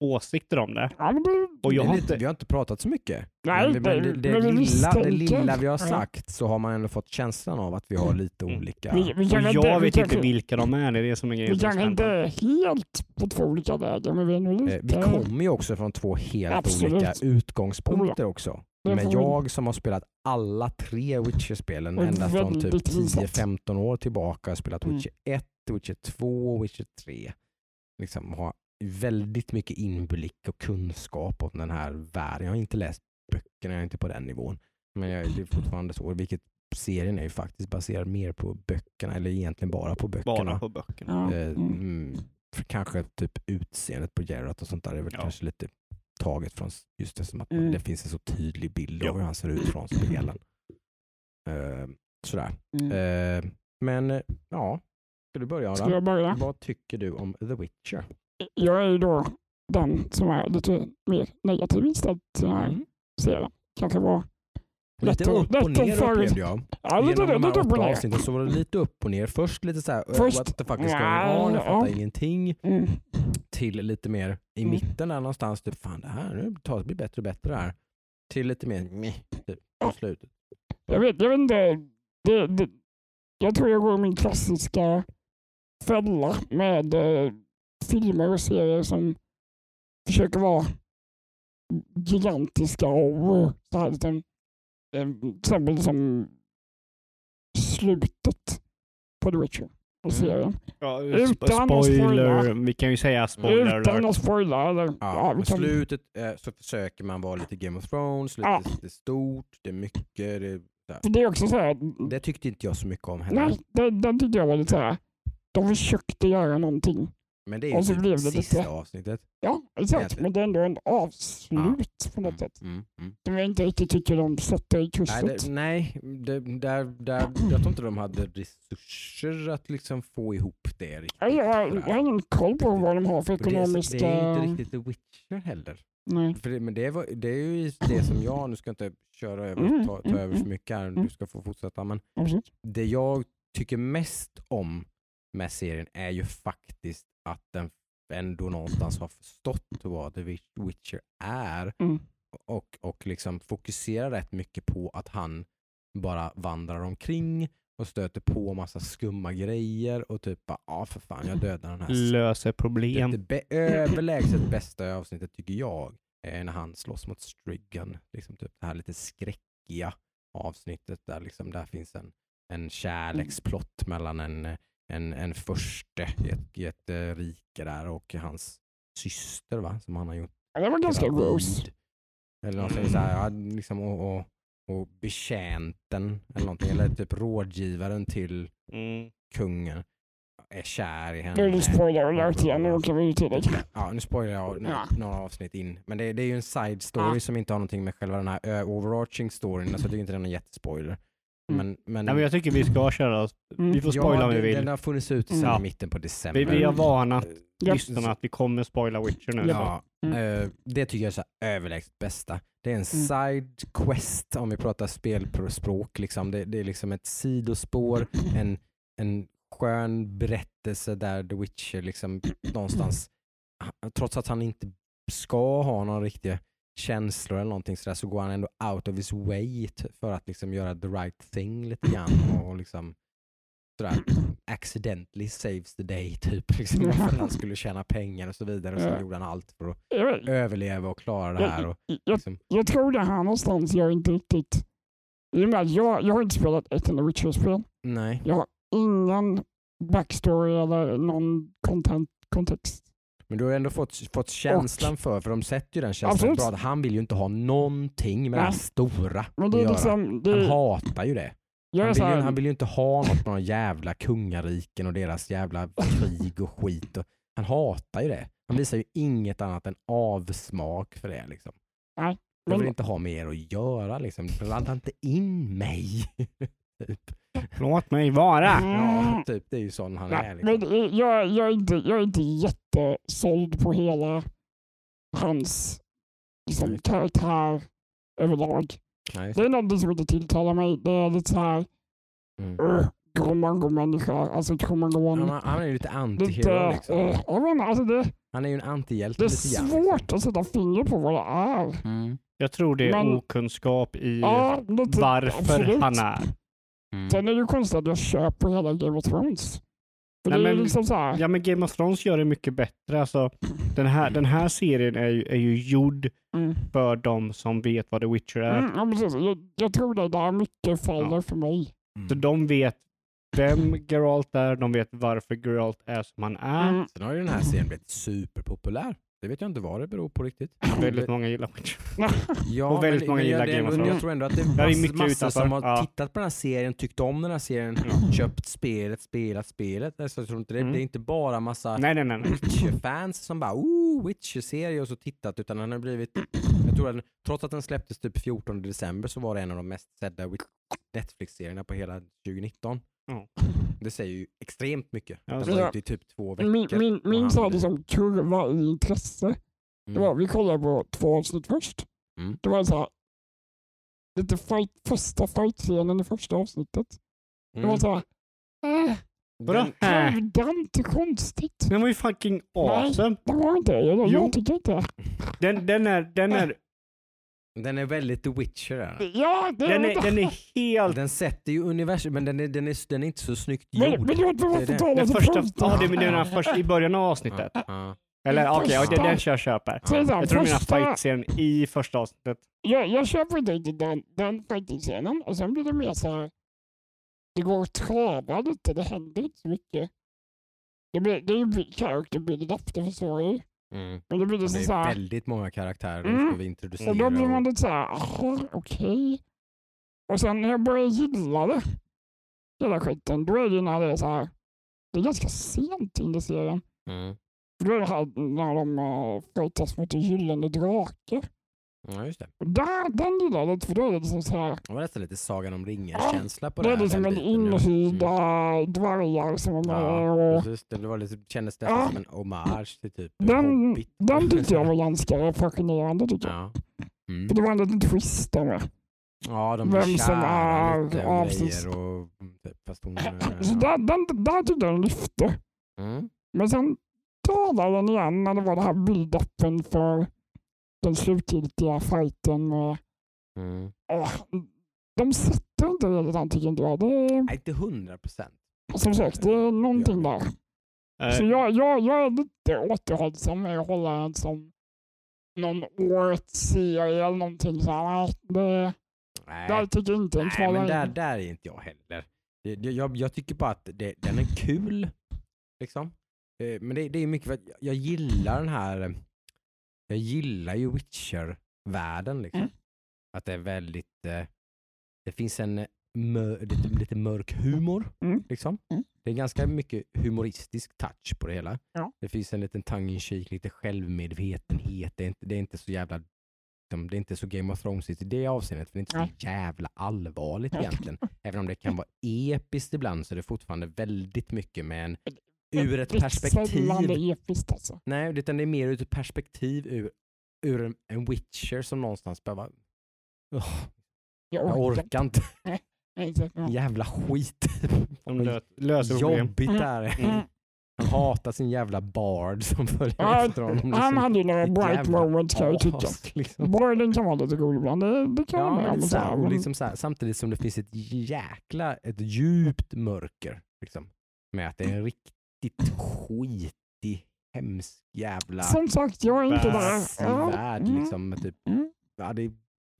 Speaker 3: åsikter om det.
Speaker 1: Det,
Speaker 3: Och jag
Speaker 2: Det
Speaker 3: har inte...
Speaker 2: Vi har inte pratat så mycket.
Speaker 1: nej,
Speaker 2: men det, det, det,
Speaker 1: men vi
Speaker 2: lilla, det lilla vi har sagt så har man ändå fått känslan av att vi har lite
Speaker 3: Mm.
Speaker 2: olika...
Speaker 1: Vi, vi
Speaker 3: Och
Speaker 1: kan inte,
Speaker 3: jag
Speaker 1: vi
Speaker 3: vet
Speaker 1: kan
Speaker 3: inte vilka de är, det är det som är grejen.
Speaker 1: Vi
Speaker 3: är
Speaker 1: inte helt på två olika vägar, men vi är
Speaker 2: Eh,
Speaker 1: lite...
Speaker 2: Vi kommer ju också från två helt
Speaker 1: Absolut.
Speaker 2: olika utgångspunkter också. Men jag som har spelat alla tre Witcher-spelen ända från typ
Speaker 1: väldigt visat.
Speaker 2: 10-15 år tillbaka. Jag har spelat
Speaker 1: Mm.
Speaker 2: Witcher 1, Witcher 2 och Witcher 3. Liksom har väldigt mycket inblick och kunskap om den här världen. Jag har inte läst böckerna, jag är inte på den nivån. Men jag, det är fortfarande så, vilket serien är ju faktiskt baserad mer på böckerna, eller egentligen bara på böckerna.
Speaker 3: Bara på böckerna.
Speaker 2: Eh,
Speaker 1: mm.
Speaker 2: mm, för kanske typ utseendet på Geralt och sånt där är väl
Speaker 3: Ja.
Speaker 2: kanske lite taget från just det som att
Speaker 1: Mm.
Speaker 2: det finns en så tydlig bild av hur han ser ut från spelen. [clears throat] Eh, sådär.
Speaker 1: Mm.
Speaker 2: Eh, men ja, ska du börja
Speaker 1: Ska jag börja?
Speaker 2: Vad tycker du om The Witcher?
Speaker 1: Jag är ju då den som är lite mer negativ inställd till den här
Speaker 2: Mm.
Speaker 1: serien. Kanske var
Speaker 2: Lite upp och ner upplevde jag.
Speaker 1: ja, lite,
Speaker 2: Genom de här åtta avsnitten så var det lite upp och ner. Först lite uh,
Speaker 1: Först-
Speaker 2: what the fuck is going on? Jag fattar ingenting.
Speaker 1: Mm.
Speaker 2: Till lite mer i
Speaker 1: Mm.
Speaker 2: mitten där någonstans, typ fan det här nu tar det blir bättre och bättre här. Till lite mer meh, typ på slutet.
Speaker 1: Jag vet, jag vet inte. Det, det, jag tror jag går min klassiska fälla med eh, filmer och serier som försöker vara gigantiska och eh, så här, eh, till exempel som slutet på The Witcher och
Speaker 2: Mm.
Speaker 1: serien.
Speaker 3: Ja,
Speaker 1: Utan
Speaker 3: sp-
Speaker 1: att
Speaker 3: spoiler,
Speaker 1: spoila.
Speaker 3: vi kan ju säga spoiler
Speaker 1: Utan att spoila. Eller,
Speaker 2: Ja,
Speaker 1: ja, vi kan,
Speaker 2: slutet eh, så försöker man vara lite Game of Thrones, lite,
Speaker 1: Ja.
Speaker 2: lite stort, det är mycket. Det,
Speaker 1: för det är också så här,
Speaker 2: det tyckte inte jag så mycket om heller.
Speaker 1: nej, det, den tyckte jag var lite så här. De försökte göra någonting.
Speaker 2: Men det är ju
Speaker 1: så blev det
Speaker 2: sista
Speaker 1: lite-
Speaker 2: avsnittet.
Speaker 1: Ja, exakt.
Speaker 2: Egentligen.
Speaker 1: Men det är ändå en avslut på något sätt.
Speaker 2: Mm, mm.
Speaker 1: Som jag inte riktigt tycker de sätter i
Speaker 2: Nej,
Speaker 1: krysset.
Speaker 2: det, nej det, där, där, jag tror inte de hade resurser att liksom få ihop det riktigt.
Speaker 1: Ja, jag, jag har ingen koll på vad de har för
Speaker 2: Och det, är-
Speaker 1: ekonomiska...
Speaker 2: det är inte riktigt The Witcher heller.
Speaker 1: Nej.
Speaker 2: För det, men det, var, det är ju det som jag, nu ska jag inte köra över,
Speaker 1: Mm,
Speaker 2: ta, ta
Speaker 1: mm,
Speaker 2: över för
Speaker 1: mm,
Speaker 2: mycket här,
Speaker 1: mm.
Speaker 2: du ska få fortsätta. Men det jag tycker mest om med serien är ju faktiskt att den ändå någonstans har förstått vad The Witch- Witcher är
Speaker 1: Mm.
Speaker 2: och, och liksom fokuserar rätt mycket på att han bara vandrar omkring och stöter på massa skumma grejer och typ bara, ja för fan jag dödar den här
Speaker 3: Löser problem.
Speaker 2: det, det överlägset bästa avsnittet tycker jag är när han slåss mot Striggan. Liksom typ det här lite skräckiga avsnittet där liksom där finns en, en kärleksplott mellan en, en, en förste i ett, i ett eh, rike där och hans syster va, som han har gjort
Speaker 1: det var ganska gross.
Speaker 2: Eller någonting så här, ja, liksom, och, och, och betjänten eller någonting, eller typ rådgivaren till
Speaker 3: Mm.
Speaker 2: kungen är kär i henne.
Speaker 1: Nu är det spoiler alert igen, nu åker vi till det.
Speaker 2: Ja, nu spoilar jag nu,
Speaker 1: Ja.
Speaker 2: några avsnitt in. Men det, det är ju en side story
Speaker 1: Ja.
Speaker 2: som inte har någonting med själva den här overarching storyn, alltså jag tycker inte den är en jättespoiler.
Speaker 1: Mm.
Speaker 2: Men, men,
Speaker 3: Nej, men jag tycker vi ska köra,
Speaker 1: Mm.
Speaker 3: vi får spoila
Speaker 2: ja,
Speaker 3: om vi vill.
Speaker 2: Den har funnits ute sedan
Speaker 3: Ja.
Speaker 2: i mitten på december.
Speaker 3: Vi, vi har varnat
Speaker 1: Ja.
Speaker 3: lyssnarna att vi kommer spoila Witcher nu.
Speaker 2: Ja,
Speaker 1: Mm.
Speaker 2: eh, det tycker jag är så överlägset bästa. Det är en
Speaker 1: Mm.
Speaker 2: side quest om vi pratar spelspråk. Liksom. Det, det är liksom ett sidospår, en, en skön berättelse där The Witcher liksom någonstans, [clears throat] trots att han inte ska ha några riktiga känslor eller någonting sådär så går han ändå out of his way för att liksom göra the right thing lite grann och liksom sådär accidentally saves the day [laughs] typ. Liksom, för att han skulle tjäna pengar och så vidare och så gjorde han allt för att
Speaker 1: Jag,
Speaker 2: överleva och klara det här. Och,
Speaker 1: jag,
Speaker 2: liksom,
Speaker 1: jag tror det här någonstans jag inte riktigt I och med att jag, jag har inte spelat ett enda Witcher-spel.
Speaker 2: Nej.
Speaker 1: Jag har ingen backstory eller någon content, kontext.
Speaker 2: Men du har ändå fått, fått känslan för, för de sätter ju den känslan
Speaker 1: Absolut.
Speaker 2: bra, att han vill ju inte ha någonting med det här stora
Speaker 1: Men
Speaker 2: att
Speaker 1: det
Speaker 2: göra.
Speaker 1: liksom, det,
Speaker 2: Han hatar ju det. Han vill, ju, han vill ju inte ha något med några jävla kungariken och deras jävla krig och skit. Och, han hatar ju det. Han visar ju inget annat än avsmak för det. Liksom.
Speaker 1: Nej,
Speaker 2: Jag vill
Speaker 1: men-
Speaker 2: inte ha med er att göra. Liksom. Blanda inte in mig. [laughs] typ.
Speaker 3: Låt mig vara.
Speaker 2: Ja,
Speaker 1: Mm.
Speaker 2: typ. Det är ju sån han
Speaker 1: Nej,
Speaker 2: är.
Speaker 1: men
Speaker 2: Liksom.
Speaker 1: eh, jag, jag, är inte, jag är inte jättesåld på hela hans liksom, karaktär överlag.
Speaker 2: Nej,
Speaker 1: Det är någonting som inte tilltalar mig. Det är lite så här
Speaker 2: mm.
Speaker 1: uh, Gromango-människa, alltså Kromangon.
Speaker 2: han, han är ju lite antihero. Liksom.
Speaker 1: eh, jag alltså det,
Speaker 2: Han är ju en antihjälte
Speaker 1: det är
Speaker 2: lite grann. liksom.
Speaker 1: svårt att sätta finger på vad det är.
Speaker 2: Mm.
Speaker 3: Jag tror det är
Speaker 1: Men-
Speaker 3: okunskap i
Speaker 1: Ja, lite,
Speaker 3: varför
Speaker 1: absolut.
Speaker 3: han är.
Speaker 2: Mm.
Speaker 1: Sen är det ju konstigt att jag köper hela Game of Thrones. För
Speaker 3: Nej,
Speaker 1: det är
Speaker 3: men-
Speaker 1: liksom så här,
Speaker 3: Ja men Game of Thrones gör det mycket bättre. Alltså, [clears throat] den, här, den här serien är ju, är ju gjord
Speaker 1: mm,
Speaker 3: för de som vet vad The Witcher är.
Speaker 1: mm, ja, precis. Jag, jag tror det där mycket faller
Speaker 3: Ja.
Speaker 1: för mig.
Speaker 2: Mm.
Speaker 3: Så de vet vem Geralt är, de vet varför Geralt är som han är.
Speaker 1: Mm,
Speaker 2: Sen har ju den här serien blivit superpopulär. Det vet jag inte vad det beror på riktigt.
Speaker 3: Väldigt många gillar Witcher. [laughs]
Speaker 2: Ja,
Speaker 3: Och väldigt många
Speaker 2: jag-
Speaker 3: gillar
Speaker 2: det-
Speaker 3: Game of
Speaker 2: men Jag
Speaker 3: Thrones.
Speaker 2: tror ändå att det
Speaker 3: är
Speaker 2: är
Speaker 3: mycket
Speaker 2: massor
Speaker 3: utanför.
Speaker 2: som har
Speaker 3: Ja.
Speaker 2: tittat på den här serien, tyckt om den här serien, köpt spelet, spelat spelet. Alltså, jag tror inte det,
Speaker 3: Mm.
Speaker 2: det är inte bara massa
Speaker 3: Nej, nej, nej. nej.
Speaker 2: Witcher-fans som bara oh, Witcher-serie och så tittat utan den har blivit, jag tror att den, trots att den släpptes typ 14 december så var det en av de mest sedda Netflix-serierna på hela 2019.
Speaker 3: Ja. [laughs]
Speaker 2: Det säger ju extremt mycket.
Speaker 3: Ja,
Speaker 2: den
Speaker 3: så-
Speaker 2: var ute i typ två veckor.
Speaker 1: min min, min så här,
Speaker 2: blev-
Speaker 1: liksom, kurva i intresse. Det
Speaker 2: Mm.
Speaker 1: var, vi kollade på två avsnitt först.
Speaker 2: Mm.
Speaker 1: Det var så här, lite fight, första fight-scenen i första avsnittet. Det var
Speaker 2: Mm.
Speaker 1: så här, äh,
Speaker 3: Vadå?
Speaker 2: Den-
Speaker 1: arrogant och konstigt.
Speaker 3: Den var ju fucking awesome.
Speaker 1: Det var inte det. Jag,
Speaker 3: Jo.
Speaker 1: jag tycker inte
Speaker 3: Den, den, är, den, är,
Speaker 2: Den är väldigt The Witcher. Är den.
Speaker 1: Ja, det
Speaker 3: den,
Speaker 1: inte-
Speaker 3: är, den är helt...
Speaker 2: Den sätter ju universum, men den är, den är, den är inte så snyggt
Speaker 1: Men,
Speaker 2: gjord.
Speaker 1: men
Speaker 2: Det är
Speaker 1: bara
Speaker 2: det.
Speaker 1: få tala
Speaker 3: Den
Speaker 1: till
Speaker 3: första, ja, det är den här första, i början av avsnittet.
Speaker 2: Ja, ja.
Speaker 3: Eller okej, ja,
Speaker 1: första-
Speaker 3: den, jag köper.
Speaker 1: Är det här,
Speaker 3: Jag tror du menar
Speaker 1: första-
Speaker 3: fight-scenen i första avsnittet.
Speaker 1: Jag, jag köper inte den, den fighting-scenen och sen blir det mer så här. Det går att trava lite, det händer inte så mycket. Det, blir, det är ju character build-up, det förstår jag ju.
Speaker 2: Mm.
Speaker 1: Men det blir
Speaker 2: Det
Speaker 1: liksom så
Speaker 2: är
Speaker 1: här.
Speaker 2: väldigt många karaktärer
Speaker 1: Mm.
Speaker 2: ska vi introducera.
Speaker 1: Och då blir man
Speaker 2: och-
Speaker 1: lite så här, okej. Och sen när jag börjar gilla det, hela skiten, då är det när det är så här. Det är ganska sent in i serien.
Speaker 2: Mm.
Speaker 1: Då är det här när de uh, fightas mot en gyllene drake.
Speaker 2: Ja, just det.
Speaker 1: Och där, den gillar jag lite, för då är det liksom så här.
Speaker 2: Det var nästan lite Sagan om ringen-känsla på
Speaker 1: Det
Speaker 2: det
Speaker 1: är
Speaker 2: här.
Speaker 1: liksom
Speaker 2: den
Speaker 1: en
Speaker 2: biten, ja.
Speaker 1: inhyrda
Speaker 2: Mm.
Speaker 1: dvargar som är med.
Speaker 2: Ja, precis. Det var lite, kändes
Speaker 1: Ja.
Speaker 2: nästan som en hommage till typ
Speaker 1: den,
Speaker 2: Hobbit.
Speaker 1: den tyckte jag var [laughs] ganska fascinerande. Tycker jag.
Speaker 2: Ja. Mm.
Speaker 1: För det var en liten twist där med.
Speaker 2: ja, de
Speaker 1: Vem som är-
Speaker 2: lite
Speaker 1: ja,
Speaker 2: och mm, typ, fast hon... eh, [clears throat]
Speaker 1: Så
Speaker 2: ja.
Speaker 1: där, den, där tyckte jag den lyfte.
Speaker 2: Mm.
Speaker 1: Men sen talade den igen när det var det här build-upen för den slutgiltiga fighten. Med,
Speaker 2: Mm.
Speaker 1: åh, de sätter inte redan tycker inte jag. Det är,
Speaker 2: Nej, inte hundra procent.
Speaker 1: som sagt, det är någonting där. Så
Speaker 3: Eh,
Speaker 1: jag, jag, jag är lite återhållsam med att hålla den som någon årets serie eller någonting. Så här, det,
Speaker 2: Nej.
Speaker 1: där tycker jag inte den
Speaker 2: Nej, men där, där är inte jag heller. Det, det, jag, jag tycker bara att det, den är kul. Liksom. Eh, Men det, det är mycket för att jag- jag gillar den här, eh, jag gillar ju Witcher-världen. Liksom.
Speaker 1: Mm.
Speaker 2: Att det är väldigt, eh, det finns en eh, mör, lite, lite mörk humor.
Speaker 1: Mm.
Speaker 2: Liksom.
Speaker 1: Mm.
Speaker 2: Det är ganska mycket humoristisk touch på det hela.
Speaker 1: Ja.
Speaker 2: Det finns en liten tongue in cheek, lite självmedvetenhet. Det är inte, det är inte så jävla liksom, det är inte så Game of Thrones i det avseendet, för det är inte så jävla allvarligt egentligen. [laughs] Även om det kan vara episkt ibland så är det fortfarande väldigt mycket med en, ur ett perspektiv.
Speaker 1: det är episkt alltså.
Speaker 2: Nej, utan det är mer ur ett perspektiv ur, ur en, en Witcher som någonstans behöver... Ugh, jag orkar inte. Jävla skit.
Speaker 3: de lö- löser.
Speaker 2: Jobbigt är det.
Speaker 1: Mm.
Speaker 2: Han hatar sin jävla bard som följer
Speaker 1: Ja,
Speaker 2: efter honom.
Speaker 1: Han
Speaker 2: liksom.
Speaker 1: hade ju några bright moments kan jag tycka.
Speaker 2: liksom.
Speaker 1: Borden kan vara lite rolig ibland, det, det kan jag
Speaker 2: Ja, lite
Speaker 1: så här,
Speaker 2: liksom så här, samtidigt som det finns ett jäkla, ett djupt mörker. Liksom, med att det är en riktigt skitig, hemsk jävla
Speaker 1: Som sagt, jag är inte där. Ja,
Speaker 2: värld.
Speaker 1: mm,
Speaker 2: Liksom, typ,
Speaker 1: mm.
Speaker 2: ja, det är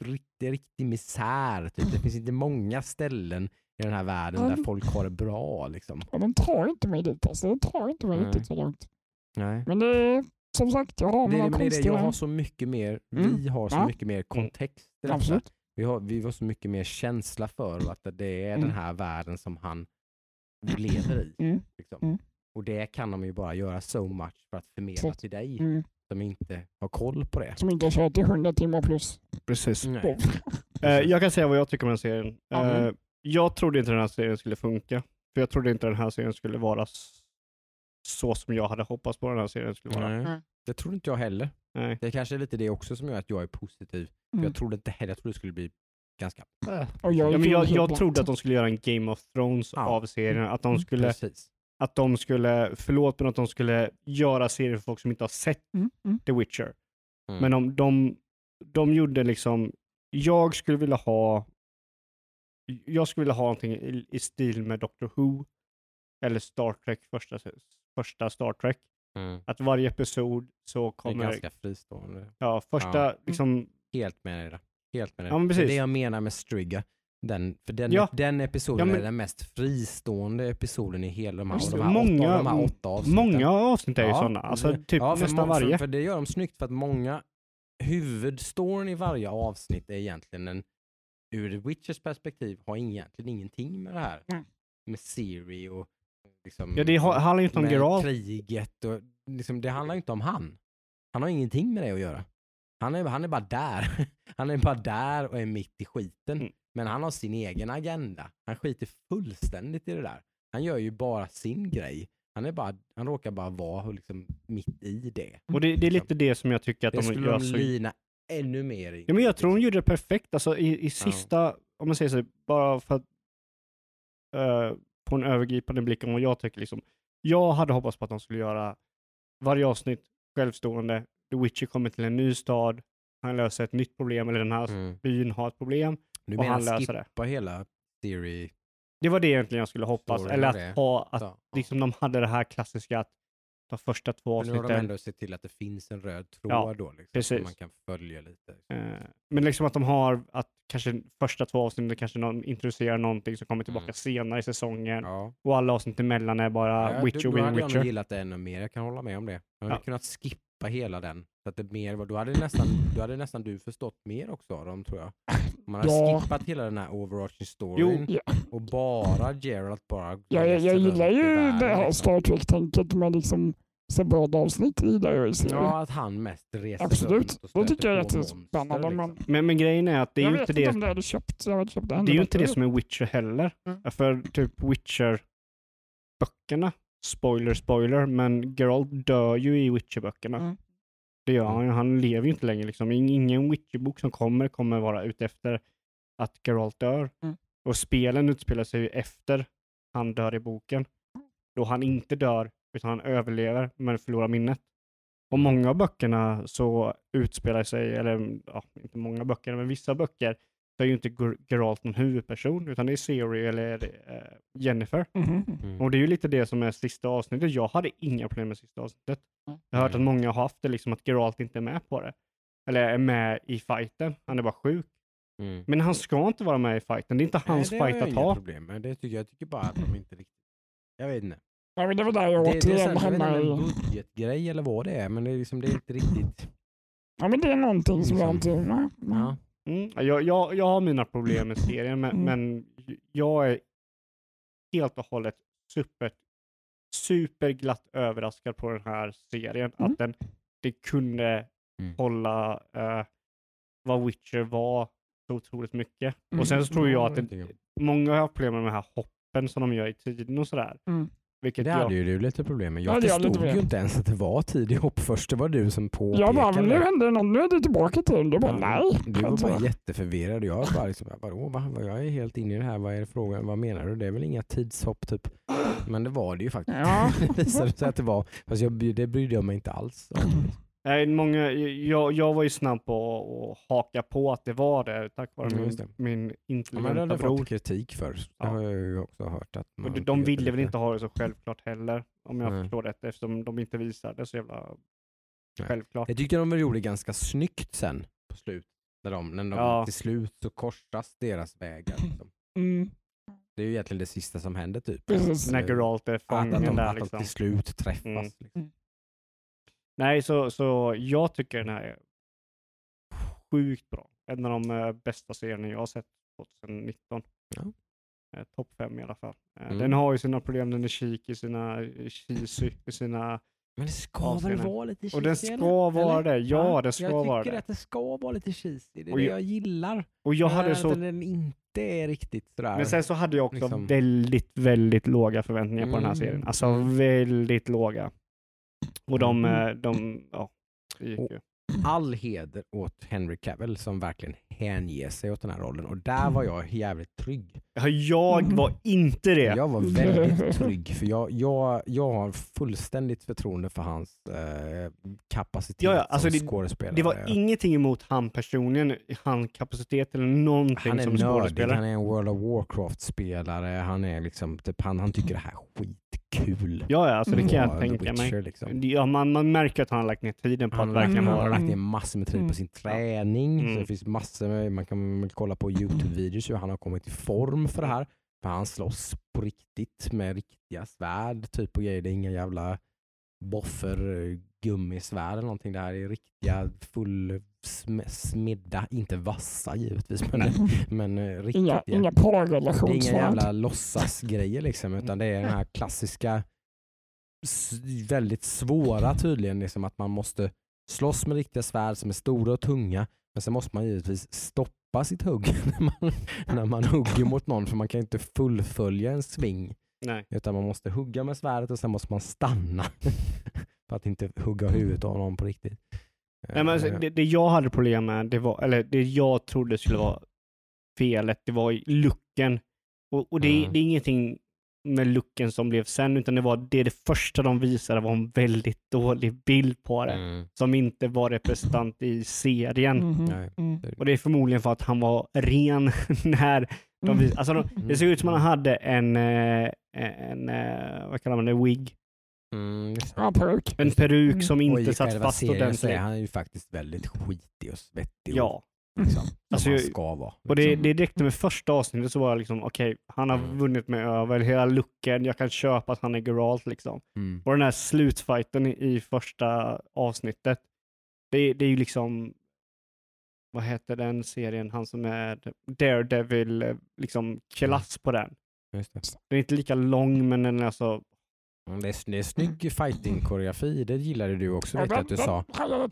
Speaker 2: riktig, riktig misär. Typ. Det finns inte många ställen i den här världen där
Speaker 1: Mm.
Speaker 2: folk har det bra. Liksom.
Speaker 1: Och den tar inte mig dit alltså. Den tar inte mig
Speaker 2: Nej.
Speaker 1: riktigt så långt.
Speaker 2: Nej.
Speaker 1: Men det är som sagt, jag har
Speaker 2: Det
Speaker 1: mina
Speaker 2: det
Speaker 1: konstiga...
Speaker 2: Jag har så mycket mer,
Speaker 1: Mm.
Speaker 2: vi har så
Speaker 1: Ja.
Speaker 2: mycket mer kontext i detta.
Speaker 1: Absolut.
Speaker 2: Vi har, vi har så mycket mer känsla för att det är den
Speaker 1: Mm.
Speaker 2: här världen som han lever i.
Speaker 1: Mm.
Speaker 2: Liksom.
Speaker 1: Mm.
Speaker 2: Och det kan de ju bara göra so much för att förmedla till dig
Speaker 1: Mm.
Speaker 2: som inte har koll på det.
Speaker 1: Som inte har kört i 100 timmar plus.
Speaker 3: Precis.
Speaker 2: Nej. [laughs]
Speaker 3: Eh, jag kan säga vad jag tycker om den serien. Eh, jag trodde inte den här serien skulle funka. För jag trodde inte den här serien skulle vara så som jag hade hoppats på den här serien skulle vara.
Speaker 2: Nej.
Speaker 1: Nej.
Speaker 2: Det tror inte jag heller.
Speaker 3: Nej.
Speaker 2: Det är kanske är lite det också som gör att jag är positiv. För
Speaker 1: Mm.
Speaker 2: Jag trodde inte heller, jag trodde det skulle bli ganska...
Speaker 1: Och jag,
Speaker 3: Ja, men jag, jag trodde att de skulle göra en Game of Thrones
Speaker 2: Ja.
Speaker 3: av serien. Att de, skulle,
Speaker 2: Precis.
Speaker 3: Att de skulle, förlåt, men att de skulle göra serier för folk som inte har sett
Speaker 1: Mm. Mm.
Speaker 3: The Witcher.
Speaker 2: Mm.
Speaker 3: Men de, de, de gjorde liksom, jag skulle vilja ha, jag skulle vilja ha någonting i, i stil med Doctor Who eller Star Trek, första, första Star Trek.
Speaker 2: Mm.
Speaker 3: Att varje episod så
Speaker 2: Det är
Speaker 3: kommer,
Speaker 2: ganska fristående.
Speaker 3: ja, första
Speaker 2: Ja.
Speaker 3: liksom,
Speaker 2: Helt med dig där. Helt med dig.
Speaker 3: Ja, men
Speaker 2: Det är
Speaker 3: precis.
Speaker 2: det jag menar med Strigga. Den, för den,
Speaker 3: Ja.
Speaker 2: den episoden
Speaker 3: Ja, men-
Speaker 2: är den mest fristående episoden i hela de här,
Speaker 1: Just
Speaker 2: de
Speaker 1: det.
Speaker 2: här,
Speaker 3: Många-
Speaker 2: åtta, de här åtta avsnitten.
Speaker 3: många avsnitt är ju
Speaker 2: Ja,
Speaker 3: sådana. Alltså typ
Speaker 2: ja, för
Speaker 3: nästan varje.
Speaker 2: För, för det gör de snyggt för att många, huvudstoryn i varje avsnitt är egentligen en, ur Witchers perspektiv, har egentligen ingenting med det här.
Speaker 1: Nej.
Speaker 2: Med Siri och liksom,
Speaker 3: Ja, det handlar ju inte om Geralt.
Speaker 2: kriget och liksom, det handlar inte om han. Han har ingenting med det att göra. Han är, han är bara där. [laughs] Han är bara där och är mitt i skiten.
Speaker 3: Mm.
Speaker 2: Men han har sin egen agenda. Han skiter fullständigt i det där. Han gör ju bara sin grej. Han, är bara, han råkar bara vara liksom mitt i det.
Speaker 3: Och det, det är lite det som jag tycker att
Speaker 2: Det
Speaker 3: de
Speaker 2: skulle
Speaker 3: gör
Speaker 2: de
Speaker 3: så...
Speaker 2: lina ännu mer i.
Speaker 3: Ja, men jag tror de gjorde det perfekt. Alltså i, i sista, om man säger så, bara för att eh, på en övergripande blick om vad jag tycker liksom. Jag hade hoppats på att de skulle göra varje avsnitt självstående. The Witcher kommer till en ny stad. Han löser ett nytt problem, eller den här
Speaker 2: Mm.
Speaker 3: byn har ett problem.
Speaker 2: Du
Speaker 3: och
Speaker 2: menar
Speaker 3: han löser det.
Speaker 2: skippa hela theory?
Speaker 3: Det var det egentligen jag skulle hoppas.
Speaker 2: Storyn
Speaker 3: Eller att ha, att
Speaker 2: Ja.
Speaker 3: liksom de hade det här klassiska att de första två
Speaker 2: Men nu har de
Speaker 3: avsnitten.
Speaker 2: ändå sett till att det finns en röd tråd
Speaker 3: Ja,
Speaker 2: då. Liksom,
Speaker 3: precis.
Speaker 2: Som man kan följa lite.
Speaker 3: Eh, men liksom att de har, att kanske första två avsnitten kanske någon introducerar någonting som kommer tillbaka
Speaker 2: Mm.
Speaker 3: senare i säsongen.
Speaker 2: Ja.
Speaker 3: Och alla avsnitt emellan är bara
Speaker 2: Ja,
Speaker 3: Witcher,
Speaker 2: då, då
Speaker 3: Win,
Speaker 2: hade jag
Speaker 3: Witcher.
Speaker 2: gillat det ännu mer. Jag kan hålla med om det. Jag hade
Speaker 3: Ja.
Speaker 2: kunnat skippa hela den. Så att det mer, var- då, hade nästan, då hade nästan du förstått mer också av dem tror jag. Man hade
Speaker 1: Ja.
Speaker 2: skippat hela den här overarching
Speaker 3: Jo.
Speaker 2: storyn
Speaker 1: Ja.
Speaker 2: och bara Gerald bara
Speaker 1: Jag, jag, jag gillar ju det här
Speaker 2: liksom.
Speaker 1: Star Trek-tänket med liksom separata avsnitt i det i serien.
Speaker 2: Ja, att han mest reser
Speaker 1: Absolut, det tycker jag är jättespännande.
Speaker 2: liksom.
Speaker 3: Men, men grejen är att det är
Speaker 1: jag
Speaker 3: ju
Speaker 1: vet
Speaker 3: inte det,
Speaker 1: om det hade köpt. Jag hade köpt det
Speaker 3: det är ju inte det som är Witcher heller.
Speaker 1: Mm.
Speaker 3: För typ Witcher-böckerna, spoiler spoiler, men Geralt dör ju i Witcher-böckerna.
Speaker 1: Mm.
Speaker 3: Det gör han ju. Han lever ju inte längre liksom. Ing- Ingen Witcher-bok som kommer kommer vara ute efter att Geralt dör.
Speaker 1: Mm.
Speaker 3: Och spelen utspelar sig ju efter han dör i boken. Då han inte dör, utan han överlever men förlorar minnet. Och många av böckerna så utspelar sig, eller ja, inte många böcker, men vissa böcker så är ju inte Ger- Geralt någon huvudperson, utan det är Siri eller eh, Jennifer.
Speaker 2: Mm.
Speaker 3: Och det är ju lite det som är sista avsnittet. Jag hade inga problem med sista avsnittet.
Speaker 1: Mm.
Speaker 3: Jag har hört att
Speaker 2: Mm.
Speaker 3: många har haft det, liksom att Geralt inte är med på det. Eller är med i fighten. Han är bara sjuk.
Speaker 2: Mm.
Speaker 3: Men han ska inte vara med i fighten. Det är inte hans
Speaker 2: Nej,
Speaker 3: fight att ha.
Speaker 2: problem med. Det tycker jag, jag tycker bara att de inte riktigt... Jag vet inte.
Speaker 1: Ja, men det var där jag
Speaker 2: Det, det är
Speaker 1: återigen
Speaker 2: så här, jag vet inte
Speaker 1: hamnade
Speaker 2: om det är
Speaker 1: i...
Speaker 2: en budgetgrej eller vad det är, men det är, liksom, det är inte riktigt...
Speaker 1: Ja, men det är någonting som jag
Speaker 2: Liksom.
Speaker 1: inte... Nej.
Speaker 2: Ja.
Speaker 3: Mm. Jag, jag, jag har mina problem med serien, men,
Speaker 1: Mm.
Speaker 3: men jag är helt och hållet super, superglatt överraskad på den här serien.
Speaker 1: Mm.
Speaker 3: Att den, det kunde
Speaker 2: Mm.
Speaker 3: hålla eh, vad Witcher var så otroligt mycket.
Speaker 1: Mm.
Speaker 3: Och sen så tror jag att det, många har haft problem med de här hoppen som de gör i tiden och sådär. Vilket
Speaker 2: Det
Speaker 3: jag,
Speaker 2: hade ju du lite problem med.
Speaker 1: Ja,
Speaker 2: Jag
Speaker 1: hade
Speaker 2: förstod
Speaker 1: lite
Speaker 2: ju inte ens att det var tidig hopp först. Det var du som
Speaker 1: Jag bara,
Speaker 2: påpekade
Speaker 1: men nu händer det något. Nu är du tillbaka till. Du bara,
Speaker 2: Ja,
Speaker 1: nej.
Speaker 2: Du var
Speaker 1: Alltså,
Speaker 2: bara jätteförvirrad. Jag bara liksom, vadå, va? Va? jag är helt inne i det här. Vad är det frågan? Vad menar du? Det är väl inga tidshopp typ? Men det var det ju faktiskt.
Speaker 1: Ja. [laughs]
Speaker 2: det visade sig att det var. Fast jag, det brydde jag mig inte alls om.
Speaker 3: Nej, många, jag, jag var ju snabb på att haka på att det var det tack vare
Speaker 2: Ja,
Speaker 3: min, min
Speaker 2: Ja, men det
Speaker 3: intelligenta
Speaker 2: hade
Speaker 3: bror.
Speaker 2: fått kritik för. Det
Speaker 3: Ja.
Speaker 2: har jag ju också hört. Att man
Speaker 3: Och de, de
Speaker 2: att
Speaker 3: ville väl inte ha det så självklart heller, om jag
Speaker 2: Nej.
Speaker 3: förstår rätt, eftersom de inte visade det så jävla
Speaker 2: Nej.
Speaker 3: självklart.
Speaker 2: Jag tyckte de gjorde ganska snyggt sen på slutet. När de, när de
Speaker 3: Ja.
Speaker 2: till slut så korsas deras vägar. Liksom. [clears throat]
Speaker 1: Mm,
Speaker 2: Det är ju egentligen det sista som händer typ.
Speaker 1: Precis.
Speaker 3: När Geralt är
Speaker 2: Att, att,
Speaker 3: fången
Speaker 2: de,
Speaker 3: där
Speaker 2: att de
Speaker 3: liksom.
Speaker 2: till slut träffas.
Speaker 3: Mm.
Speaker 2: Liksom.
Speaker 3: Nej, så, så jag tycker den här är sjukt bra. En av de eh, bästa serierna jag har sett 2019.
Speaker 2: Ja.
Speaker 3: Eh, Topp fem i alla fall. Eh,
Speaker 2: Mm.
Speaker 3: Den har ju sina problem, den är cheeky, sina cheesy, sina...
Speaker 2: Men det ska väl vara lite cheesy?
Speaker 3: Och den ska
Speaker 2: eller?
Speaker 3: vara
Speaker 2: Eller?
Speaker 3: det. Ja, det ska
Speaker 2: jag
Speaker 3: vara
Speaker 2: tycker
Speaker 3: det.
Speaker 2: att det ska vara lite cheesy. Det är
Speaker 3: Och
Speaker 2: det
Speaker 3: jag-
Speaker 2: jag gillar.
Speaker 3: Och jag hade
Speaker 2: att
Speaker 3: så...
Speaker 2: den inte är riktigt sådär.
Speaker 3: Men sen så hade jag också
Speaker 2: liksom-
Speaker 3: väldigt, väldigt låga förväntningar på den här
Speaker 2: Mm.
Speaker 3: serien. Alltså
Speaker 2: Mm.
Speaker 3: väldigt låga. Och de,
Speaker 2: Mm.
Speaker 3: eh, de ja, det gick ju.
Speaker 2: all heder åt Henry Cavill som verkligen hänger sig åt den här rollen och där var jag jävligt trygg.
Speaker 3: Ja, Jag
Speaker 1: Mm.
Speaker 3: var inte det.
Speaker 2: Jag var väldigt [laughs] trygg för jag, jag, jag har fullständigt förtroende för hans eh, kapacitet
Speaker 3: Ja, ja, alltså
Speaker 2: som
Speaker 3: det-
Speaker 2: skådespelare.
Speaker 3: Det var ingenting emot han personligen, han kapacitet eller någonting
Speaker 2: han är
Speaker 3: som
Speaker 2: nördig,
Speaker 3: skådespelare.
Speaker 2: han är en World of Warcraft-spelare, han är liksom, typ, han, han tycker det här är skitkul.
Speaker 3: Ja, ja, alltså det kan
Speaker 2: Ja,
Speaker 3: jag tänka mig.
Speaker 2: Liksom.
Speaker 3: Ja, man, man märker att han har lagt ner tiden på
Speaker 2: Han,
Speaker 3: att
Speaker 2: har-
Speaker 3: verkligen
Speaker 2: han
Speaker 3: vara
Speaker 2: har
Speaker 3: det.
Speaker 2: lagt ner massor med tid
Speaker 1: Mm.
Speaker 2: på sin träning. Så
Speaker 3: Mm.
Speaker 2: det finns massor med, man kan kolla på Youtube-videos hur han har kommit i form för det här. För han slåss på riktigt med riktiga svärd typ och grejer. Det är inga jävla boffer gummisvärd eller någonting. Det här är riktiga full sm- smidda, inte vassa givetvis, men, men eh, riktiga.
Speaker 1: Inga, inga
Speaker 2: det är inga jävla låtsasgrejer liksom, utan det är den här klassiska, väldigt svåra tydligen, liksom att man måste slåss med riktiga svärd som är stora och tunga, men sen måste man givetvis stoppa sitt hugg [laughs] när man, när man hugger mot någon, för man kan inte fullfölja en sving,
Speaker 3: Nej.
Speaker 2: utan man måste hugga med svärdet och sen måste man stanna [laughs] för att inte hugga huvudet av någon på riktigt.
Speaker 3: Nej, men alltså,
Speaker 2: Eh,
Speaker 3: det, det jag hade problem med, det var, eller det jag trodde skulle vara felet, det var i looken. Och, och det,
Speaker 2: Mm.
Speaker 3: det är ingenting med looken som blev sen, utan det var det, det första de visade var en väldigt dålig bild på det,
Speaker 2: mm,
Speaker 3: som inte var representant i serien.
Speaker 1: Mhm.
Speaker 2: Nej.
Speaker 1: Mm.
Speaker 3: Och det är förmodligen för att han var ren [laughs] när de
Speaker 1: Mm.
Speaker 3: visade. Alltså de,
Speaker 2: Mm.
Speaker 3: det såg ut som att han hade en, eh, en eh, vad kallar man det, wig.
Speaker 2: Mm.
Speaker 1: Ja, peruk.
Speaker 3: En peruk
Speaker 1: Mm.
Speaker 3: som inte
Speaker 2: i
Speaker 3: satt fast
Speaker 2: är
Speaker 3: ordentligt.
Speaker 2: han ju faktiskt väldigt skitig och svettig. och
Speaker 3: Ja.
Speaker 2: Liksom, som
Speaker 3: Alltså,
Speaker 2: han ska vara.
Speaker 3: Och det,
Speaker 2: liksom.
Speaker 3: det räckte med första avsnittet så var jag liksom, okej, han har
Speaker 2: Mm.
Speaker 3: vunnit mig över hela looken, jag kan köpa att han är Geralt liksom.
Speaker 2: Mm.
Speaker 3: Och den här slutfighten i, första avsnittet, det, det är ju liksom, vad heter den serien, han som är Daredevil, eh, liksom klass på den.
Speaker 2: Just det.
Speaker 3: Den är inte lika lång men den är alltså,
Speaker 2: Mm, Det, är, det är snygg fighting-koreografi, det gillade du också vet jag att du sa.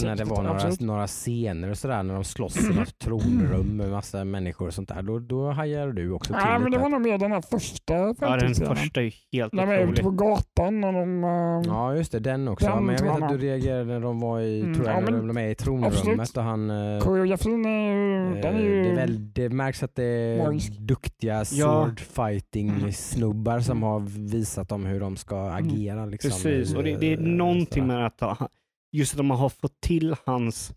Speaker 1: När
Speaker 2: det var några, några scener och sådär när de slåss i något tronrum med massa människor och sånt där, då, då hajade du också till
Speaker 1: Ja, men det var nog mer den här första
Speaker 3: ja den första är helt
Speaker 1: När de är ute
Speaker 3: otrolig.
Speaker 1: på gatan och de... eh,
Speaker 2: Ja just det, den också.
Speaker 1: Den
Speaker 2: men jag vet att du reagerade när de var i,
Speaker 1: Mm,
Speaker 2: tror jag,
Speaker 1: ja,
Speaker 2: när
Speaker 1: men-
Speaker 2: de är i tronrummet
Speaker 1: absolut.
Speaker 2: och han eh,
Speaker 1: Koreografin är ju... Den är
Speaker 2: Eh,
Speaker 1: ju...
Speaker 2: Det, är väl, det märks att det är
Speaker 1: Magisk.
Speaker 2: duktiga sword fighting snubbar som
Speaker 1: Mm.
Speaker 2: har visat dem hur de ska agera. Liksom,
Speaker 3: Precis, och det, det är
Speaker 2: Eh,
Speaker 3: någonting
Speaker 2: sådär.
Speaker 3: med att just att de har fått till hans,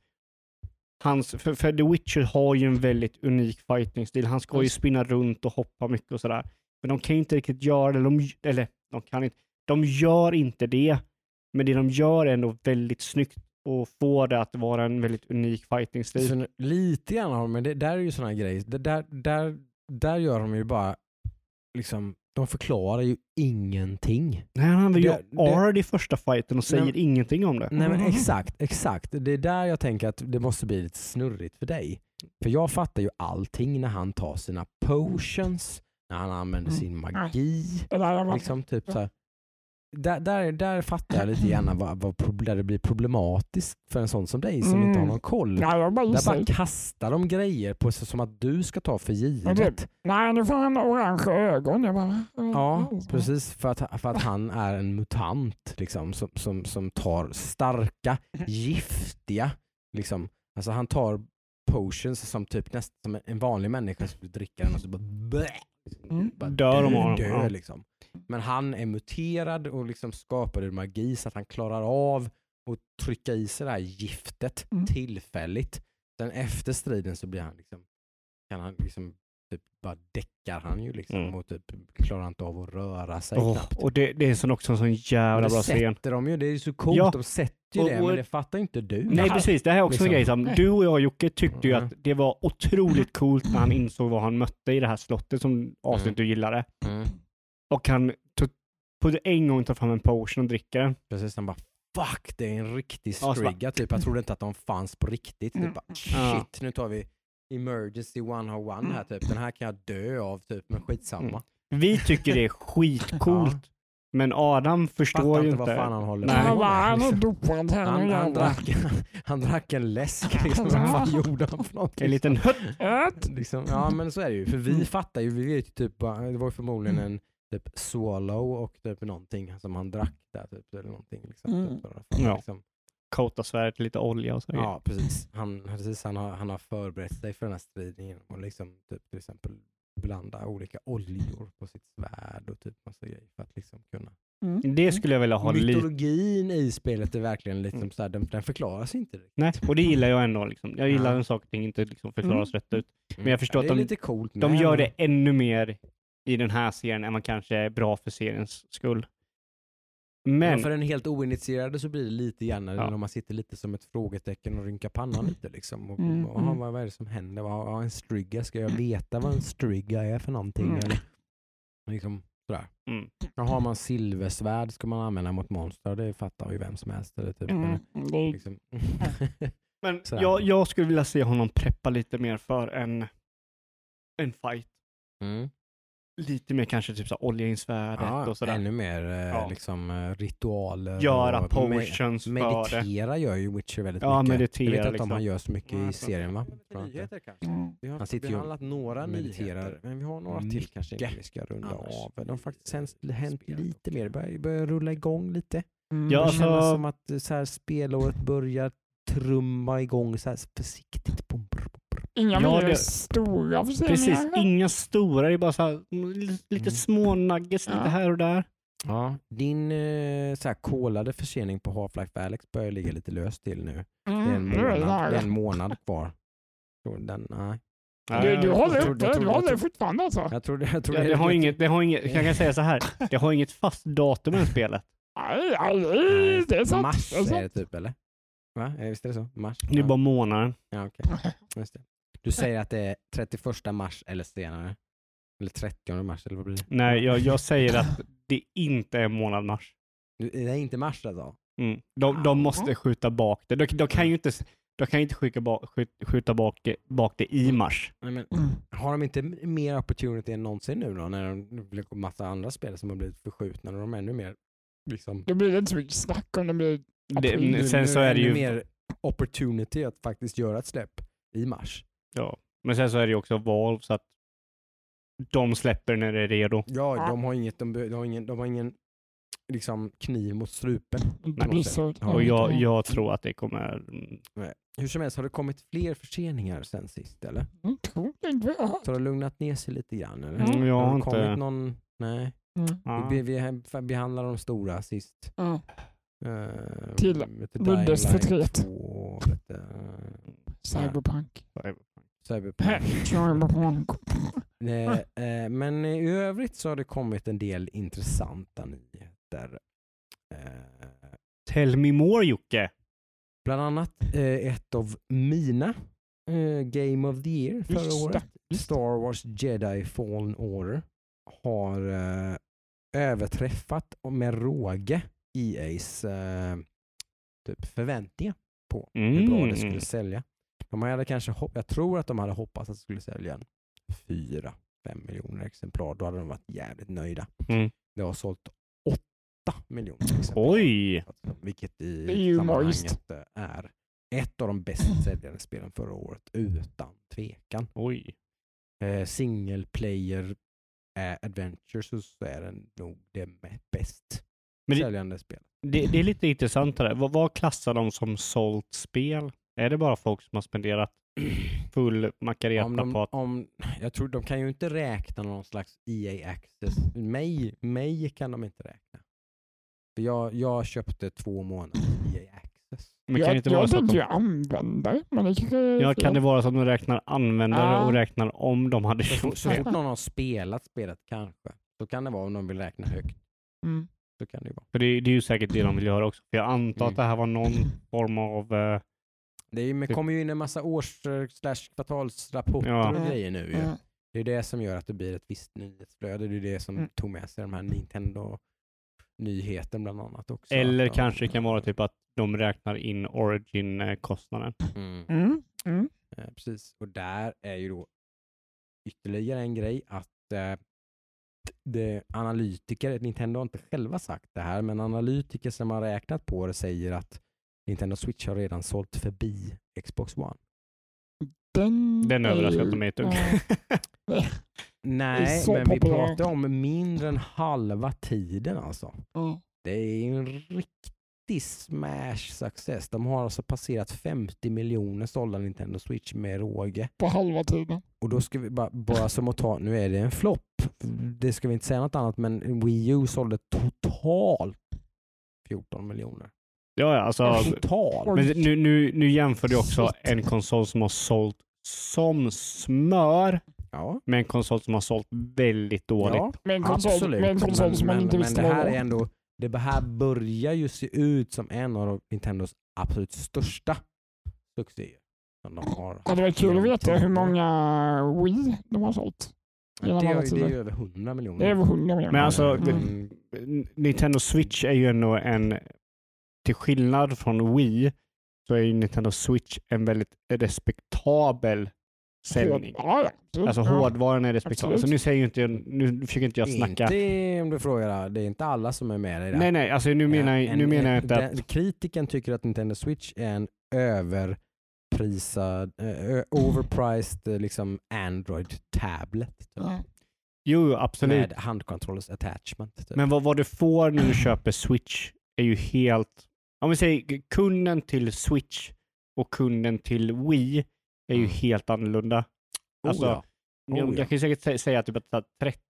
Speaker 3: hans för, för The Witcher har ju en väldigt unik fighting-stil. Han ska ju spinna runt och hoppa mycket och sådär. Men de kan ju inte riktigt göra det, de, eller de kan inte, de gör inte det. Men det de gör är ändå väldigt snyggt och får det att vara en väldigt unik fighting-stil.
Speaker 2: Lite grann har de, men det där är ju sådana grejer. Det där, där, där gör de ju bara, liksom, de förklarar ju ingenting.
Speaker 3: Nej, han använder ju
Speaker 2: det-
Speaker 3: Ard i första fighten och säger
Speaker 2: Nej,
Speaker 3: ingenting om det.
Speaker 2: Nej men [laughs] exakt, exakt. Det är där jag tänker att det måste bli lite snurrigt för dig. För jag fattar ju allting när han tar sina potions, när han använder
Speaker 1: Mm.
Speaker 2: sin magi. Liksom, typ så här. Där, där, där fattar jag lite grann vad, vad, där det blir problematiskt för en sån som dig som
Speaker 1: Mm.
Speaker 2: inte har någon koll.
Speaker 1: Nej, jag bara
Speaker 2: Där bara kastar de grejer på sig som att du ska ta för
Speaker 1: Ja,
Speaker 2: givet.
Speaker 1: det- Nej, nu får han orange ögon. Jag bara...
Speaker 2: Ja, precis. För att, för att han är en mutant liksom, som, som, som tar starka, giftiga, liksom. alltså han tar potions som typ nästan som en vanlig människa skulle dricka den och så bara, blä,
Speaker 1: Mm.
Speaker 2: bara
Speaker 3: Dör av dem,
Speaker 2: dö,
Speaker 3: ja.
Speaker 2: liksom. Men han är muterad och liksom skapar ur magi så att han klarar av att trycka i sig det här giftet
Speaker 1: Mm.
Speaker 2: tillfälligt. Sen efter striden så blir han liksom, kan han liksom typ bara däckar han ju liksom
Speaker 3: Mm.
Speaker 2: och typ klarar inte av att röra sig
Speaker 3: Åh,
Speaker 2: knappt.
Speaker 3: och det, det är sån också en sån jävla
Speaker 2: det
Speaker 3: bra scen.
Speaker 2: sätter de ju, det är ju så coolt,
Speaker 3: Ja.
Speaker 2: de sätter ju
Speaker 3: Och-
Speaker 2: det,
Speaker 3: och-
Speaker 2: men det fattar inte du.
Speaker 3: Nej precis, det här är också en
Speaker 2: Liksom.
Speaker 3: grej som du och jag Jocke tyckte ju
Speaker 2: Mm.
Speaker 3: att det var otroligt coolt när han insåg vad han mötte i det här slottet som avsnitt
Speaker 2: Mm.
Speaker 3: du gillade.
Speaker 2: Mm.
Speaker 3: Och han tog, på en gång tar fram en potion och dricker den.
Speaker 2: Precis, han bara fuck, det är en riktig
Speaker 3: Ja, bara-
Speaker 2: strigga typ. Jag trodde inte att de fanns på riktigt.
Speaker 1: Mm.
Speaker 2: Typ, bara,
Speaker 3: Ja.
Speaker 2: shit, nu tar vi emergency 101 här typ. Den här kan jag dö av typ, men skitsamma.
Speaker 3: Mm. Vi tycker det är skitcoolt. [laughs] Men Adam förstår
Speaker 2: Fattar
Speaker 3: ju
Speaker 2: inte
Speaker 3: inte.
Speaker 2: vad fan han håller
Speaker 3: Nej.
Speaker 2: på [laughs]
Speaker 1: Han
Speaker 2: med.
Speaker 1: bara, han
Speaker 2: Han, han,
Speaker 1: jävlar.
Speaker 2: drack, [laughs] han drack en läsk, liksom. vad fan gjorde han för någonting?
Speaker 3: En liten hutt.
Speaker 2: Liksom, ja men så är det ju, för vi
Speaker 3: Mm.
Speaker 2: fattar ju, vi vet ju typ, bara- det var ju förmodligen en typ swallow och typ någonting som han drack där typ, eller någonting. Liksom,
Speaker 1: Mm.
Speaker 2: typ, i alla fall,
Speaker 3: Ja.
Speaker 2: liksom.
Speaker 3: Coata svärdet lite olja och så.
Speaker 2: Ja, precis. Han, precis han, har, han har förberett sig för den här striden genom att liksom, typ, till exempel blanda olika oljor på sitt svärd och typ massa grejer för att liksom kunna...
Speaker 1: Mm.
Speaker 3: Det skulle jag vilja ha lite.
Speaker 2: Mytologin i spelet är verkligen liksom så här, den, den förklaras inte riktigt.
Speaker 3: Nej, och det gillar jag ändå. Liksom. Jag gillar
Speaker 2: Ja.
Speaker 3: när saker och ting inte liksom förklaras rätt ut. Men jag förstår
Speaker 2: Mm. ja,
Speaker 3: att de-
Speaker 2: lite coolt
Speaker 3: De gör det ännu mer i den här serien än vad kanske är bra för seriens skull.
Speaker 2: Men
Speaker 3: Men,
Speaker 2: för den helt oinitierade så blir det lite grann när
Speaker 3: Ja.
Speaker 2: när man sitter lite som ett frågetecken och rynkar pannan lite liksom. Och,
Speaker 1: Mm,
Speaker 2: och, aha,
Speaker 1: mm.
Speaker 2: vad, vad är det som händer? Vad, vad, en strigga, ska jag veta vad en strigga är för någonting?
Speaker 1: Mm.
Speaker 2: Eller, liksom sådär.
Speaker 3: mm.
Speaker 2: Har man silversvärd ska man använda mot monster, det fattar ju vem som helst. Eller typ,
Speaker 1: Mm.
Speaker 2: eller, liksom. [laughs]
Speaker 3: Men jag, jag skulle vilja se honom preppa lite mer för en, en fight.
Speaker 2: mm.
Speaker 3: Lite mer kanske typ så olja in svärdet
Speaker 2: ja,
Speaker 3: och sådär.
Speaker 2: ännu mer eh,
Speaker 3: Ja.
Speaker 2: liksom, eh, ritualer.
Speaker 3: Göra
Speaker 2: och
Speaker 3: potions för det.
Speaker 2: Meditera gör ju Witcher väldigt
Speaker 3: Ja,
Speaker 2: mycket.
Speaker 3: meditera,
Speaker 2: jag vet inte
Speaker 3: liksom.
Speaker 2: om han gör så mycket i serien va?
Speaker 4: Nyheter kanske.
Speaker 1: Mm.
Speaker 4: Vi har
Speaker 2: Han sitter ju och
Speaker 4: behandlat några
Speaker 2: mediterar.
Speaker 4: nyheter.
Speaker 2: Men vi har några till
Speaker 4: Mycket
Speaker 2: kanske vi ska runda av. Det har faktiskt hänt, hänt lite mer. Det börjar, börjar rulla igång lite.
Speaker 1: Mm.
Speaker 3: Ja,
Speaker 2: det
Speaker 3: alltså-
Speaker 2: känns som att eh, så här, spelåret börjar trumma igång så här försiktigt.
Speaker 1: Inga
Speaker 3: Ja,
Speaker 1: mer
Speaker 3: det-
Speaker 1: stora försäljningar.
Speaker 3: Precis,
Speaker 1: eller?
Speaker 3: inga stora, det är bara så här, mm, lite,
Speaker 2: Mm.
Speaker 3: små nuggets lite
Speaker 1: Ja.
Speaker 3: här och där.
Speaker 2: Ja, din eh, så här, kolade försening på Half-Life Alex börjar ligga lite löst till nu. Det är en
Speaker 1: Mm, det är det
Speaker 2: månad, det är en månad kvar. Den, nej.
Speaker 1: Du, du håller uppe, du håller
Speaker 2: jag
Speaker 1: fortfarande alltså?
Speaker 2: Jag trodde, jag trodde
Speaker 3: Ja, det, har inget, det har inget, jag kan säga så här, [laughs] det har inget fast datum än spelet.
Speaker 1: Nej, nej,
Speaker 2: Nej,
Speaker 1: det är sant.
Speaker 2: Mars
Speaker 1: det är
Speaker 2: det typ eller? Va? Visst är det så? Mars?
Speaker 3: Det är bara månaden.
Speaker 2: Ja, okej. [laughs] Just det. Du säger att det är 31 mars eller senare? Eller 30 mars eller vad blir det?
Speaker 3: Nej, jag, jag säger att det inte är månad mars.
Speaker 2: Det är inte mars alltså?
Speaker 3: Mm. De, de måste skjuta bak det. De, de kan ju inte, de kan ju inte skjuta, bak, skjut, skjuta bak, bak det i mars.
Speaker 2: Nej, men,
Speaker 1: Mm.
Speaker 2: har de inte mer opportunity än någonsin nu då? När de- det blir en massa andra spel som har blivit förskjutna och de är ännu mer liksom...
Speaker 1: Då blir det inte så mycket snack om det blir
Speaker 3: Det, sen
Speaker 2: nu
Speaker 3: så är det ju,
Speaker 2: mer opportunity att faktiskt göra ett släpp i mars.
Speaker 3: Ja. men sen så är det ju också Valve så att de släpper när det är redo.
Speaker 2: Ja, de har inget, de, de har ingen, de har ingen liksom, kniv mot strupen.
Speaker 1: Så.
Speaker 2: Ja.
Speaker 3: Och jag, jag tror att det kommer... mm,
Speaker 2: Hur som helst, har det kommit fler förseningar sen sist eller?
Speaker 1: Mm, tror inte jag.
Speaker 2: Så har det lugnat ner sig lite grann eller?
Speaker 3: Mm, jag har
Speaker 2: det
Speaker 3: inte-
Speaker 2: kommit någon... Nej,
Speaker 1: Mm.
Speaker 2: Vi, vi, vi behandlade de stora sist.
Speaker 1: Ja.
Speaker 2: Uh,
Speaker 1: Till Windows 31.
Speaker 2: 2, lite, uh,
Speaker 1: Cyberpunk.
Speaker 2: Cyberpunk. [laughs]
Speaker 1: Cyberpunk.
Speaker 2: Eh, eh, men i övrigt så har det kommit en del intressanta nyheter. Eh,
Speaker 3: Tell me more Jocke.
Speaker 2: bland annat eh, ett av mina Game of the Year förra
Speaker 1: Just
Speaker 2: året.
Speaker 1: det.
Speaker 2: Star Wars Jedi Fallen Order har överträffat och med råge EA's typ förväntningar på hur bra det skulle
Speaker 3: Mm.
Speaker 2: sälja. De hade kanske hopp- jag tror att de hade hoppats att det skulle sälja en fyra, fem miljoner exemplar. Då hade de varit jävligt nöjda.
Speaker 3: Mm.
Speaker 2: Det har sålt åtta miljoner exemplar.
Speaker 3: Oj!
Speaker 2: Alltså, Vilket i sammanhanget eh, är ett av de bäst säljande spelen förra året utan tvekan.
Speaker 3: Oj.
Speaker 2: Eh, single player eh, adventures så är den nog det bäst
Speaker 3: Men det,
Speaker 2: säljande spel.
Speaker 3: det, det är lite intressant det där. Vad, vad klassar de som sålt spel? Är det bara folk som har spenderat [clears throat] full
Speaker 2: Om
Speaker 3: makareta
Speaker 2: de,
Speaker 3: på att...
Speaker 2: om, jag tror de kan ju inte räkna någon slags EA Access. Mig, mig kan de inte räkna. För jag, jag köpte två månader EA Access.
Speaker 3: Men kan
Speaker 1: jag
Speaker 3: inte vara
Speaker 1: jag
Speaker 3: så att de,
Speaker 1: ju användare, men det kanske
Speaker 3: ja, kan det vara så att de räknar användare
Speaker 1: Ja.
Speaker 3: och räknar om de hade
Speaker 2: Så,
Speaker 3: gjort
Speaker 2: så
Speaker 3: det?
Speaker 2: fort någon har spelat spelet kanske, så kan det vara om de vill räkna högt.
Speaker 1: Mm.
Speaker 2: Så kan det ju vara.
Speaker 3: För det, det är ju säkert det de vill göra också. För jag antar
Speaker 2: Mm.
Speaker 3: att det här var någon form av...
Speaker 2: Det men
Speaker 3: Typ-
Speaker 2: kommer ju in en massa års eh, slash kvartalsrapporter
Speaker 3: Ja.
Speaker 2: och
Speaker 1: Mm.
Speaker 2: grejer nu ju.
Speaker 1: Mm.
Speaker 2: Det är det som gör att det blir ett visst nyhetsflöde. Det är det som
Speaker 1: Mm.
Speaker 2: tog med sig de här Nintendo-nyheten bland annat också.
Speaker 3: eller
Speaker 2: Att
Speaker 3: kanske det kan vara typ att de räknar in origin-kostnaden.
Speaker 2: Mm.
Speaker 1: Mm. Mm.
Speaker 2: Eh, precis, och där är ju då ytterligare en grej att eh, det, analytiker, Nintendo har inte själva sagt det här, men analytiker som har räknat på det säger att Nintendo Switch har redan sålt förbi Xbox One.
Speaker 1: Den,
Speaker 3: Den överraskar inte mig ett dugg. [laughs]
Speaker 2: Nej, men vi
Speaker 1: populär.
Speaker 2: pratar om mindre än halva tiden alltså.
Speaker 1: Ja.
Speaker 2: Det är ju en riktig smash success. De har alltså passerat 50 miljoner sålda Nintendo Switch med råge.
Speaker 1: På halva tiden.
Speaker 2: Och då ska vi bara, bara som att ta, nu är det en flopp. Det ska vi inte säga något annat, men Wii U sålde totalt 14 miljoner.
Speaker 3: Ja, ja, alltså...
Speaker 2: Totalt!
Speaker 3: Men nu, nu, nu jämför du också en konsol som har sålt som smör
Speaker 2: Ja,
Speaker 3: med en konsol som har sålt väldigt dåligt.
Speaker 2: ja
Speaker 1: Med en konsol,
Speaker 2: absolut.
Speaker 1: med en konsol som man
Speaker 2: men,
Speaker 1: inte
Speaker 2: men
Speaker 1: visste
Speaker 2: det
Speaker 1: vad
Speaker 2: här är ändå, det här börjar ju se ut som en av Nintendos absolut största succéer. Som de har
Speaker 1: Ja, det var kul att veta hur många Wii de har sålt.
Speaker 2: Det är, det är ju över 100 miljoner.
Speaker 1: Det är över 100 miljoner.
Speaker 3: Men alltså.
Speaker 1: Mm.
Speaker 3: Nintendo Switch är ju ändå en... Till skillnad från Wii så är ju Nintendo Switch en väldigt respektabel säljning.
Speaker 1: Ja, ja. absolut.
Speaker 3: Alltså
Speaker 1: Ja.
Speaker 3: hårdvaran är respektabel.
Speaker 1: Absolut.
Speaker 3: Så nu säger ju inte jag, nu försöker inte jag snacka.
Speaker 2: Inte om du frågar, det är inte alla som är med i det.
Speaker 3: Nej, nej, alltså nu menar, jag-
Speaker 2: En-
Speaker 3: nu menar jag inte
Speaker 2: den,
Speaker 3: att...
Speaker 2: Kritiken tycker att Nintendo Switch är en överprisad, eh, overpriced eh, liksom Android tablet. Typ.
Speaker 1: Ja.
Speaker 3: Jo, jo, absolut.
Speaker 2: Med handcontrollers attachment. Typ.
Speaker 3: Men vad, vad du får när du [clears throat] köper Switch är ju helt... Om vi säger kunden till Switch och kunden till Wii är ju
Speaker 2: Mm.
Speaker 3: helt annorlunda.
Speaker 2: Oh,
Speaker 3: Alltså,
Speaker 2: ja. Oh,
Speaker 3: jag,
Speaker 2: ja.
Speaker 3: jag kan ju säkert sä- säga typ att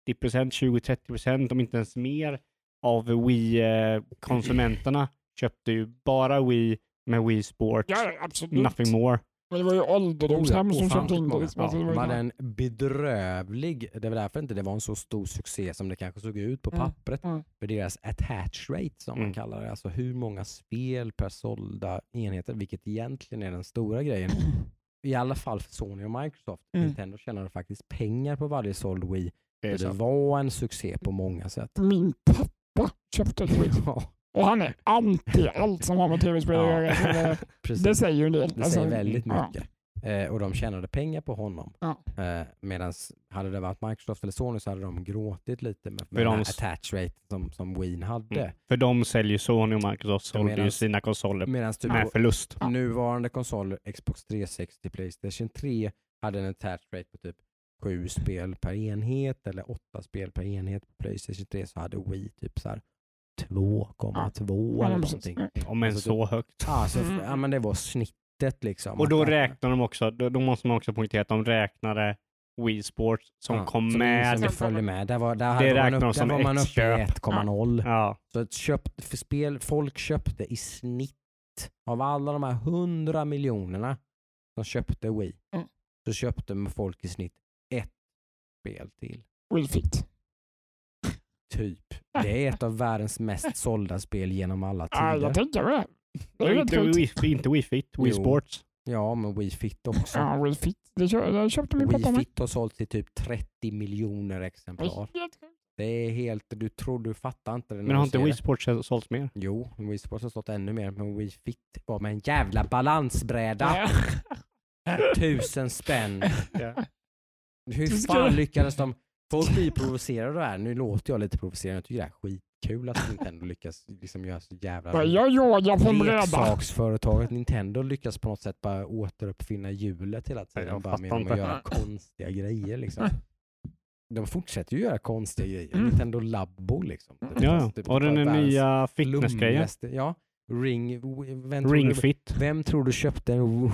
Speaker 3: 30%, 20-30%, om inte ens mer, av Wii-konsumenterna köpte ju bara Wii med Wii Sports,
Speaker 1: Ja, ja, absolut.
Speaker 3: nothing more.
Speaker 1: Men det var ju ålderdomshem
Speaker 2: Oh, ja,
Speaker 1: som köpte in det. liksom. Alltså, det
Speaker 2: De
Speaker 1: var
Speaker 2: en bedrövlig, det var därför inte det var en så stor succé som det kanske såg ut på
Speaker 1: Mm,
Speaker 2: pappret.
Speaker 1: mm.
Speaker 2: För deras attach rate som man
Speaker 3: Mm.
Speaker 2: kallar det, alltså hur många spel per sålda enheter, vilket egentligen är den stora grejen. I alla fall för Sony och Microsoft.
Speaker 1: Mm.
Speaker 2: Nintendo tjänade faktiskt pengar på varje såld Wii.
Speaker 3: Det är
Speaker 2: Så det var en succé på många sätt.
Speaker 1: Min pappa köpte ett Wii. [laughs]
Speaker 2: Ja,
Speaker 1: Och han är anti allt som har med tv-spel att
Speaker 2: Ja.
Speaker 1: göra. [laughs] det-
Speaker 2: precis.
Speaker 1: Det säger ju en del.
Speaker 2: Det
Speaker 1: Alltså,
Speaker 2: säger väldigt
Speaker 1: ja.
Speaker 2: mycket. Eh, och de tjänade pengar på honom.
Speaker 1: Ja.
Speaker 2: Eh, Medan hade det varit Microsoft eller Sony så hade de gråtit lite med, med den här
Speaker 3: de-
Speaker 2: attach rate som, som Wien hade.
Speaker 3: Mm. För de säljer Sony och Microsoft sålde ju
Speaker 2: medans-
Speaker 3: sina konsoler
Speaker 2: Medan typ
Speaker 3: med förlust.
Speaker 1: Ja.
Speaker 2: nuvarande konsoler, Xbox 360, Playstation 3, hade en attach rate på typ sju spel per enhet eller åtta spel per enhet. På Playstation 3 så hade Wii typ så här 2,2
Speaker 1: Ja,
Speaker 2: eller någonting.
Speaker 3: Om än
Speaker 2: Alltså,
Speaker 3: så högt.
Speaker 2: Alltså,
Speaker 1: Mm.
Speaker 2: ja, men det var snittet liksom.
Speaker 3: Och då räknar de också, då, då måste man också poängtera att de räknade Wii Sports som
Speaker 2: Ja,
Speaker 3: kom
Speaker 2: som
Speaker 3: med.
Speaker 2: Som följer med. Där var, där
Speaker 3: Det räknar de som
Speaker 2: var man uppe i
Speaker 3: köp.
Speaker 2: 1,0.
Speaker 3: Ja,
Speaker 2: Så ett köpt, för spel, folk köpte i snitt av alla de här 100 miljonerna som köpte Wii,
Speaker 1: Mm.
Speaker 2: så köpte folk i snitt ett spel till.
Speaker 1: Wii Fit.
Speaker 2: Typ. Det är ett av världens mest sålda spel genom alla [laughs]
Speaker 1: Ja,
Speaker 2: tider.
Speaker 1: jag tänker det. Det
Speaker 3: inte. Wii, inte Wii Fit, Wii
Speaker 2: Jo.
Speaker 3: Sports.
Speaker 2: Ja, men Wii Fit också.
Speaker 1: Ja, Wii Fit. Det, kö- det köpte min pappa
Speaker 2: Wii. Fit har sålt till typ 30 miljoner exemplar. Det är helt, du tror du fattar inte det
Speaker 3: Men har inte Wii. Sports sålts mer?
Speaker 2: Jo, Wii Sports har stått ännu mer, men Wii Fit var med en jävla balansbräda. Tusen spänn. Hur fan lyckades de? Folk blir provocerade av det här. Nu låter jag lite provocerande. Jag tycker det är skitkul att Nintendo lyckas liksom göra så jävla...
Speaker 1: Ja, Jag yogar på en.
Speaker 2: Leksaksföretaget Nintendo lyckas på något sätt bara återuppfinna hjulet hela tiden.
Speaker 3: jag
Speaker 2: bara med att göra konstiga grejer liksom. De fortsätter ju göra konstiga grejer.
Speaker 1: Mm.
Speaker 2: Nintendo Labbo liksom. Det
Speaker 3: Ja,
Speaker 2: typ
Speaker 3: och den nya fitnessgrejen.
Speaker 2: Ja, Ring... Vem tror,
Speaker 3: Ring
Speaker 2: du,
Speaker 3: Fit.
Speaker 2: vem tror du köpte en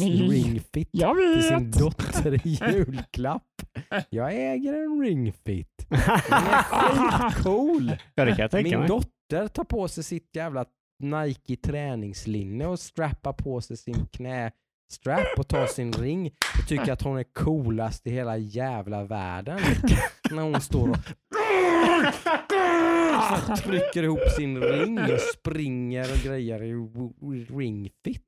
Speaker 1: Ni-
Speaker 2: Ring Fit
Speaker 1: Jag
Speaker 2: till sin
Speaker 1: vet.
Speaker 2: dotter i [laughs] julklapp? Jag äger en Ring Fit. [laughs] Den är skitcool.
Speaker 3: Ja, det kan jag tänka
Speaker 2: Min
Speaker 3: mig.
Speaker 2: dotter tar på sig sitt jävla Nike träningslinne och strappar på sig sin knästrap och tar sin ring och tycker att hon är coolast i hela jävla världen. [laughs] När hon står och trycker ihop sin ring och springer och grejer i ringfit.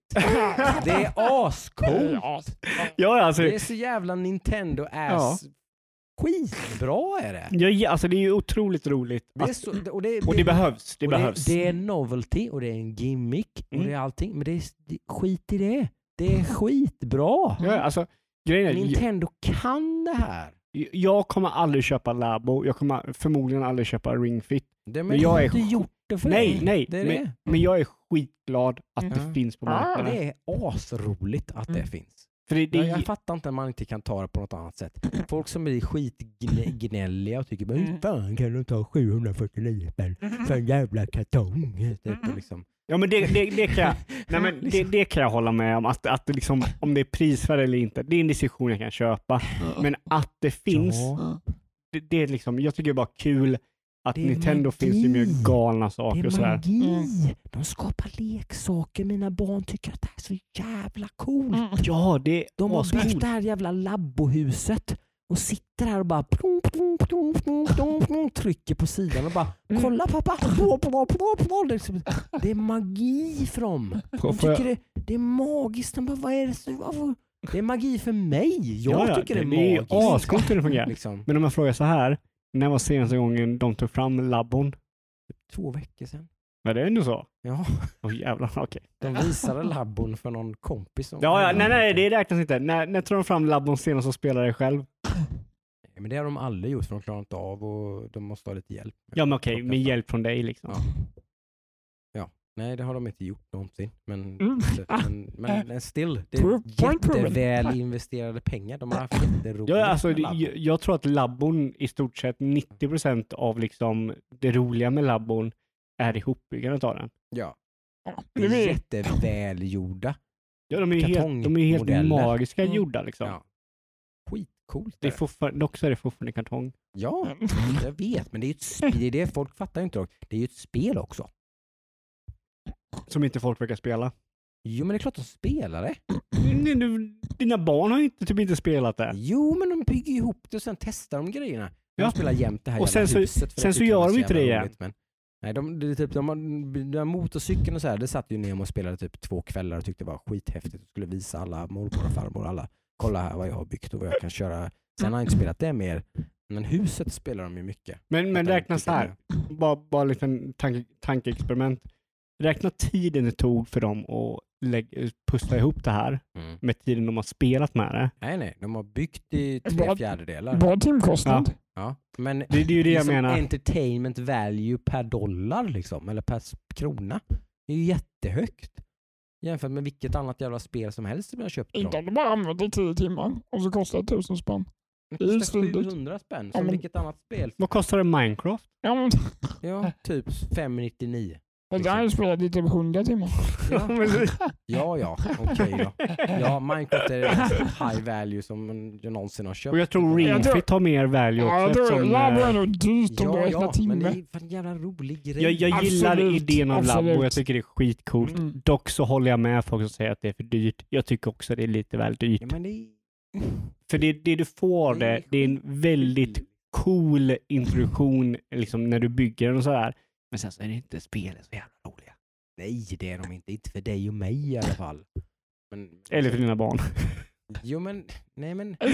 Speaker 2: Det är ascoolt.
Speaker 3: Ja, alltså,
Speaker 2: Det är så jävla Nintendo ass. Skitbra är det.
Speaker 3: ja, alltså det är ju otroligt roligt.
Speaker 2: Det
Speaker 3: Att,
Speaker 2: så, och det,
Speaker 3: och det behövs. Det
Speaker 2: och
Speaker 3: behövs.
Speaker 2: Det, är novelty och det är en gimmick och
Speaker 3: Mm.
Speaker 2: det är allting. Men det är, det, skit i det. Det är skitbra.
Speaker 3: ja, alltså, grejen är,
Speaker 2: Nintendo kan det här.
Speaker 3: Jag, kommer aldrig köpa Labo. Jag kommer förmodligen aldrig köpa Ring Fit.
Speaker 2: Det, men
Speaker 3: Men
Speaker 2: jag
Speaker 3: är
Speaker 2: inte
Speaker 3: sj-
Speaker 2: gjort det för
Speaker 3: Nej,
Speaker 2: dig.
Speaker 3: nej.
Speaker 2: Det är
Speaker 3: men,
Speaker 2: det.
Speaker 3: men jag är skitglad att
Speaker 1: Mm.
Speaker 3: det finns på
Speaker 1: Ah,
Speaker 3: marknaden.
Speaker 2: Det är asroligt att det
Speaker 1: Mm.
Speaker 2: finns.
Speaker 3: För det, det,
Speaker 2: Jag, jag fattar inte att man inte kan ta det på något annat sätt. Folk som blir skitgnälliga och tycker bara, hur
Speaker 1: Mm.
Speaker 2: fan kan de ta 749 spänn för en jävla kartong? Typ, och liksom.
Speaker 3: Ja, men det, det, det, kan jag, [laughs] nej, men det, det kan jag hålla med om. Att, att det liksom, om det är prisvärt eller inte, det är en diskussion jag kan köpa. Men att det finns,
Speaker 2: Ja,
Speaker 3: det, det är liksom, jag tycker det är bara kul att
Speaker 2: Det är
Speaker 3: Nintendo
Speaker 2: magi.
Speaker 3: finns ju med galna
Speaker 2: det
Speaker 3: saker och
Speaker 2: är
Speaker 3: sådär.
Speaker 2: magi.
Speaker 1: Mm.
Speaker 2: De skapar leksaker. Mina barn tycker att det här är så jävla coolt.
Speaker 1: Mm.
Speaker 3: Ja, det är
Speaker 2: De har byggt det här jävla labbohuset och sitter här och bara plum, plum, plum, plum, plum, plum, trycker på sidan och bara
Speaker 1: Mm.
Speaker 2: kolla pappa. [laughs] Det är liksom- Det är magi för dem. De tycker det, det är magiskt. De bara, vad är det, varför? det är magi för mig. Jag
Speaker 3: Ja,
Speaker 2: tycker det är
Speaker 3: det är
Speaker 2: magiskt.
Speaker 3: ascoolt hur det fungerar.
Speaker 2: Liksom,
Speaker 3: Men om jag frågar så här, när var senaste gången de tog fram labbon?
Speaker 2: två veckor sedan.
Speaker 3: Var det ändå så?
Speaker 2: Ja, [laughs]
Speaker 3: Åh jävlar, okej.
Speaker 2: de visade labbon för någon kompis.
Speaker 3: Ja, ja, nej, nej, det räknas inte. När, när tog de fram labbon senast och spelade själv?
Speaker 2: Men det har de aldrig gjort för de klarar inte av och de måste ha lite hjälp.
Speaker 3: Ja, men okej, med hjälp från dig liksom.
Speaker 2: Ja. Ja, nej det har de inte gjort någonsin. Men,
Speaker 1: Mm.
Speaker 2: men, men, men still, det är jätteväl investerade pengar. De har haft jätteroligt
Speaker 3: Ja, alltså, jag, jag tror att labbon i stort sett 90% av liksom det roliga med labbon är ihopbyggandet av den.
Speaker 2: Ja, det
Speaker 1: det
Speaker 2: är jättevälgjorda.
Speaker 3: Ja, de är helt, de är helt magiska
Speaker 1: Mm.
Speaker 3: gjorda liksom.
Speaker 2: Ja. Skitcoolt.
Speaker 3: Det är fortfarande, dock så är det fortfarande kartong.
Speaker 2: Ja, [laughs] jag vet. Men det är ju ett spel. Det är det folk fattar ju inte. dock. Det är ju ett spel också.
Speaker 3: Som inte folk verkar spela.
Speaker 2: Jo, men det är klart de spelar det.
Speaker 3: Nej, du- Dina barn har ju inte, typ inte spelat det.
Speaker 2: Jo, men de bygger ihop det och sen testar de grejerna. De
Speaker 3: Ja.
Speaker 2: spelar jämt det här
Speaker 3: Och sen så-
Speaker 2: huset.
Speaker 3: sen så gör de inte det igen.
Speaker 2: roligt, Men, nej, de, det är typ, de har, den här motorcykeln och så här, det satt ju Nemo och spelade typ två kvällar och tyckte det var skithäftigt. Och skulle visa alla mormor och farmor alla. Kolla här vad jag har byggt och vad jag kan köra. Sen har jag inte spelat det mer. Men huset spelar de ju mycket.
Speaker 3: Men, men räkna så här, bara, bara en liten tanke, tankeexperiment. Räkna tiden det tog för dem att lägga, pussla ihop det här
Speaker 2: Mm.
Speaker 3: med tiden de har spelat med det.
Speaker 2: Nej, nej. De har byggt i tre
Speaker 1: Bra-
Speaker 2: fjärdedelar.
Speaker 1: Bra timkostnad.
Speaker 2: Ja. Men
Speaker 3: Det, det är ju det jag
Speaker 2: liksom
Speaker 3: menar.
Speaker 2: entertainment value per dollar liksom, eller per krona. Det är ju jättehögt. Jämfört med vilket annat jävla spel som helst som jag köpt.
Speaker 1: Inte om du bara använder i tio timmar och så kostar det tusen spänn.
Speaker 2: Det
Speaker 1: är
Speaker 2: kostar
Speaker 1: svindyrt.
Speaker 2: 700 spänn,
Speaker 1: Ja,
Speaker 2: som
Speaker 1: men-
Speaker 2: vilket annat spel.
Speaker 3: Vad kostar det Minecraft?
Speaker 1: Ja, men,
Speaker 2: Ja, typ 599.
Speaker 1: Men det har jag spelat i typ hundra timmar.
Speaker 2: Ja, ja, [laughs] ja okej då. Ja, Minecraft är high value som jag någonsin har köpt.
Speaker 3: Och jag tror
Speaker 1: Jag
Speaker 3: Ring
Speaker 1: tror-
Speaker 3: Fit har mer value
Speaker 1: Ja,
Speaker 3: också.
Speaker 1: jag tror Labo är nog dyrt om du
Speaker 2: Ja, ja, men
Speaker 1: timme.
Speaker 2: det är för en jävla rolig grej.
Speaker 3: jag, jag gillar
Speaker 1: Absolut,
Speaker 3: idén av Labo och jag tycker det är skitcoolt.
Speaker 1: Mm.
Speaker 3: Dock så håller jag med folk som säger att det är för dyrt. Jag tycker också det är lite väl dyrt.
Speaker 2: Ja, men det är...
Speaker 3: För det, det du får det, det är en väldigt cool introduktion liksom, när du bygger den och sådär. Men sen så är det inte spelet så jävla roliga.
Speaker 2: Nej, det är de inte. Inte för dig och mig i alla fall. Men,
Speaker 3: Eller för dina barn.
Speaker 2: Jo, men... Nej, men... Det-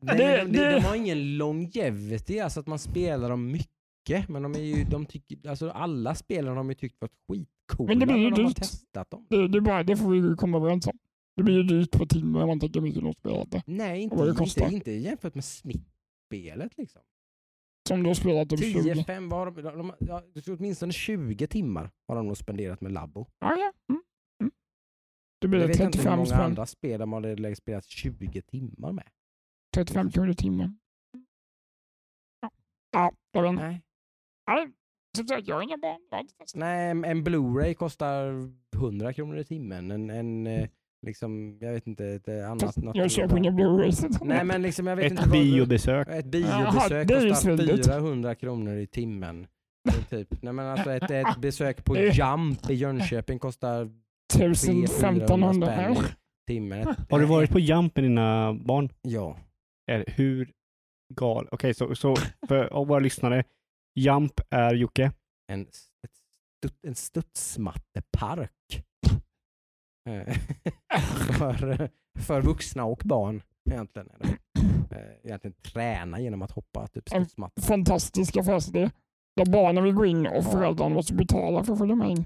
Speaker 2: de, de,
Speaker 1: det-
Speaker 2: de har ingen longevity, alltså att man spelar dem mycket. Men de är ju, de tycker, alltså alla spelare har de ju tyckt varit skitcoola
Speaker 1: Men det blir ju
Speaker 2: när de har
Speaker 1: dyrt.
Speaker 2: testat dem.
Speaker 1: Det, det, bara, det får vi ju komma överens om. Det blir ju dyrt på timme om man tänker mycket något spelat det.
Speaker 2: Nej, inte, inte, inte jämfört med smittspelet liksom.
Speaker 1: Som du har spelat 20.
Speaker 2: 10, 5, vad har de, de, de, ja, jag åtminstone 20 timmar har de nog spenderat med Labbo.
Speaker 1: Ja, ja. Mm. Mm. Det
Speaker 2: Jag
Speaker 1: blir
Speaker 2: vet inte hur
Speaker 1: 35
Speaker 2: många
Speaker 1: spänn.
Speaker 2: andra spel de har spelat 20 timmar med.
Speaker 1: 35 kronor timmen. Ja, ja jag vet inte.
Speaker 2: Nej.
Speaker 1: Nej, som sagt, jag har inga barn. Jag.
Speaker 2: Nej, en, en Blu-ray kostar 100 kronor i timmen. En, en eh, liksom, jag vet inte, ett annat... något-
Speaker 1: Jag köper inga Blu-rays. [laughs]
Speaker 2: Nej, men liksom, jag vet inte
Speaker 3: Ett
Speaker 2: vad-
Speaker 3: biobesök.
Speaker 2: Ett
Speaker 1: Jaha,
Speaker 2: biobesök
Speaker 1: är ju
Speaker 2: kostar
Speaker 1: svindyrt.
Speaker 2: 400 kronor i timmen. Är typ, nej men alltså ett, ett [laughs] besök på Jump i Jönköping kostar
Speaker 1: 1500
Speaker 2: spänn i timmen. [laughs]
Speaker 3: Har du varit på Jump med dina barn?
Speaker 2: Ja.
Speaker 3: Är, hur gal? Okej, så, så för våra lyssnare. Jump är Jocke.
Speaker 2: En, ett en studsmattepark. Eh, [laughs] för, för vuxna och barn egentligen. Det. Eh, Egentligen träna genom att hoppa typ
Speaker 1: En
Speaker 2: studsmatta.
Speaker 1: Fantastisk affärsidé. Där barnen vill gå in och föräldrarna måste betala för att följa med in.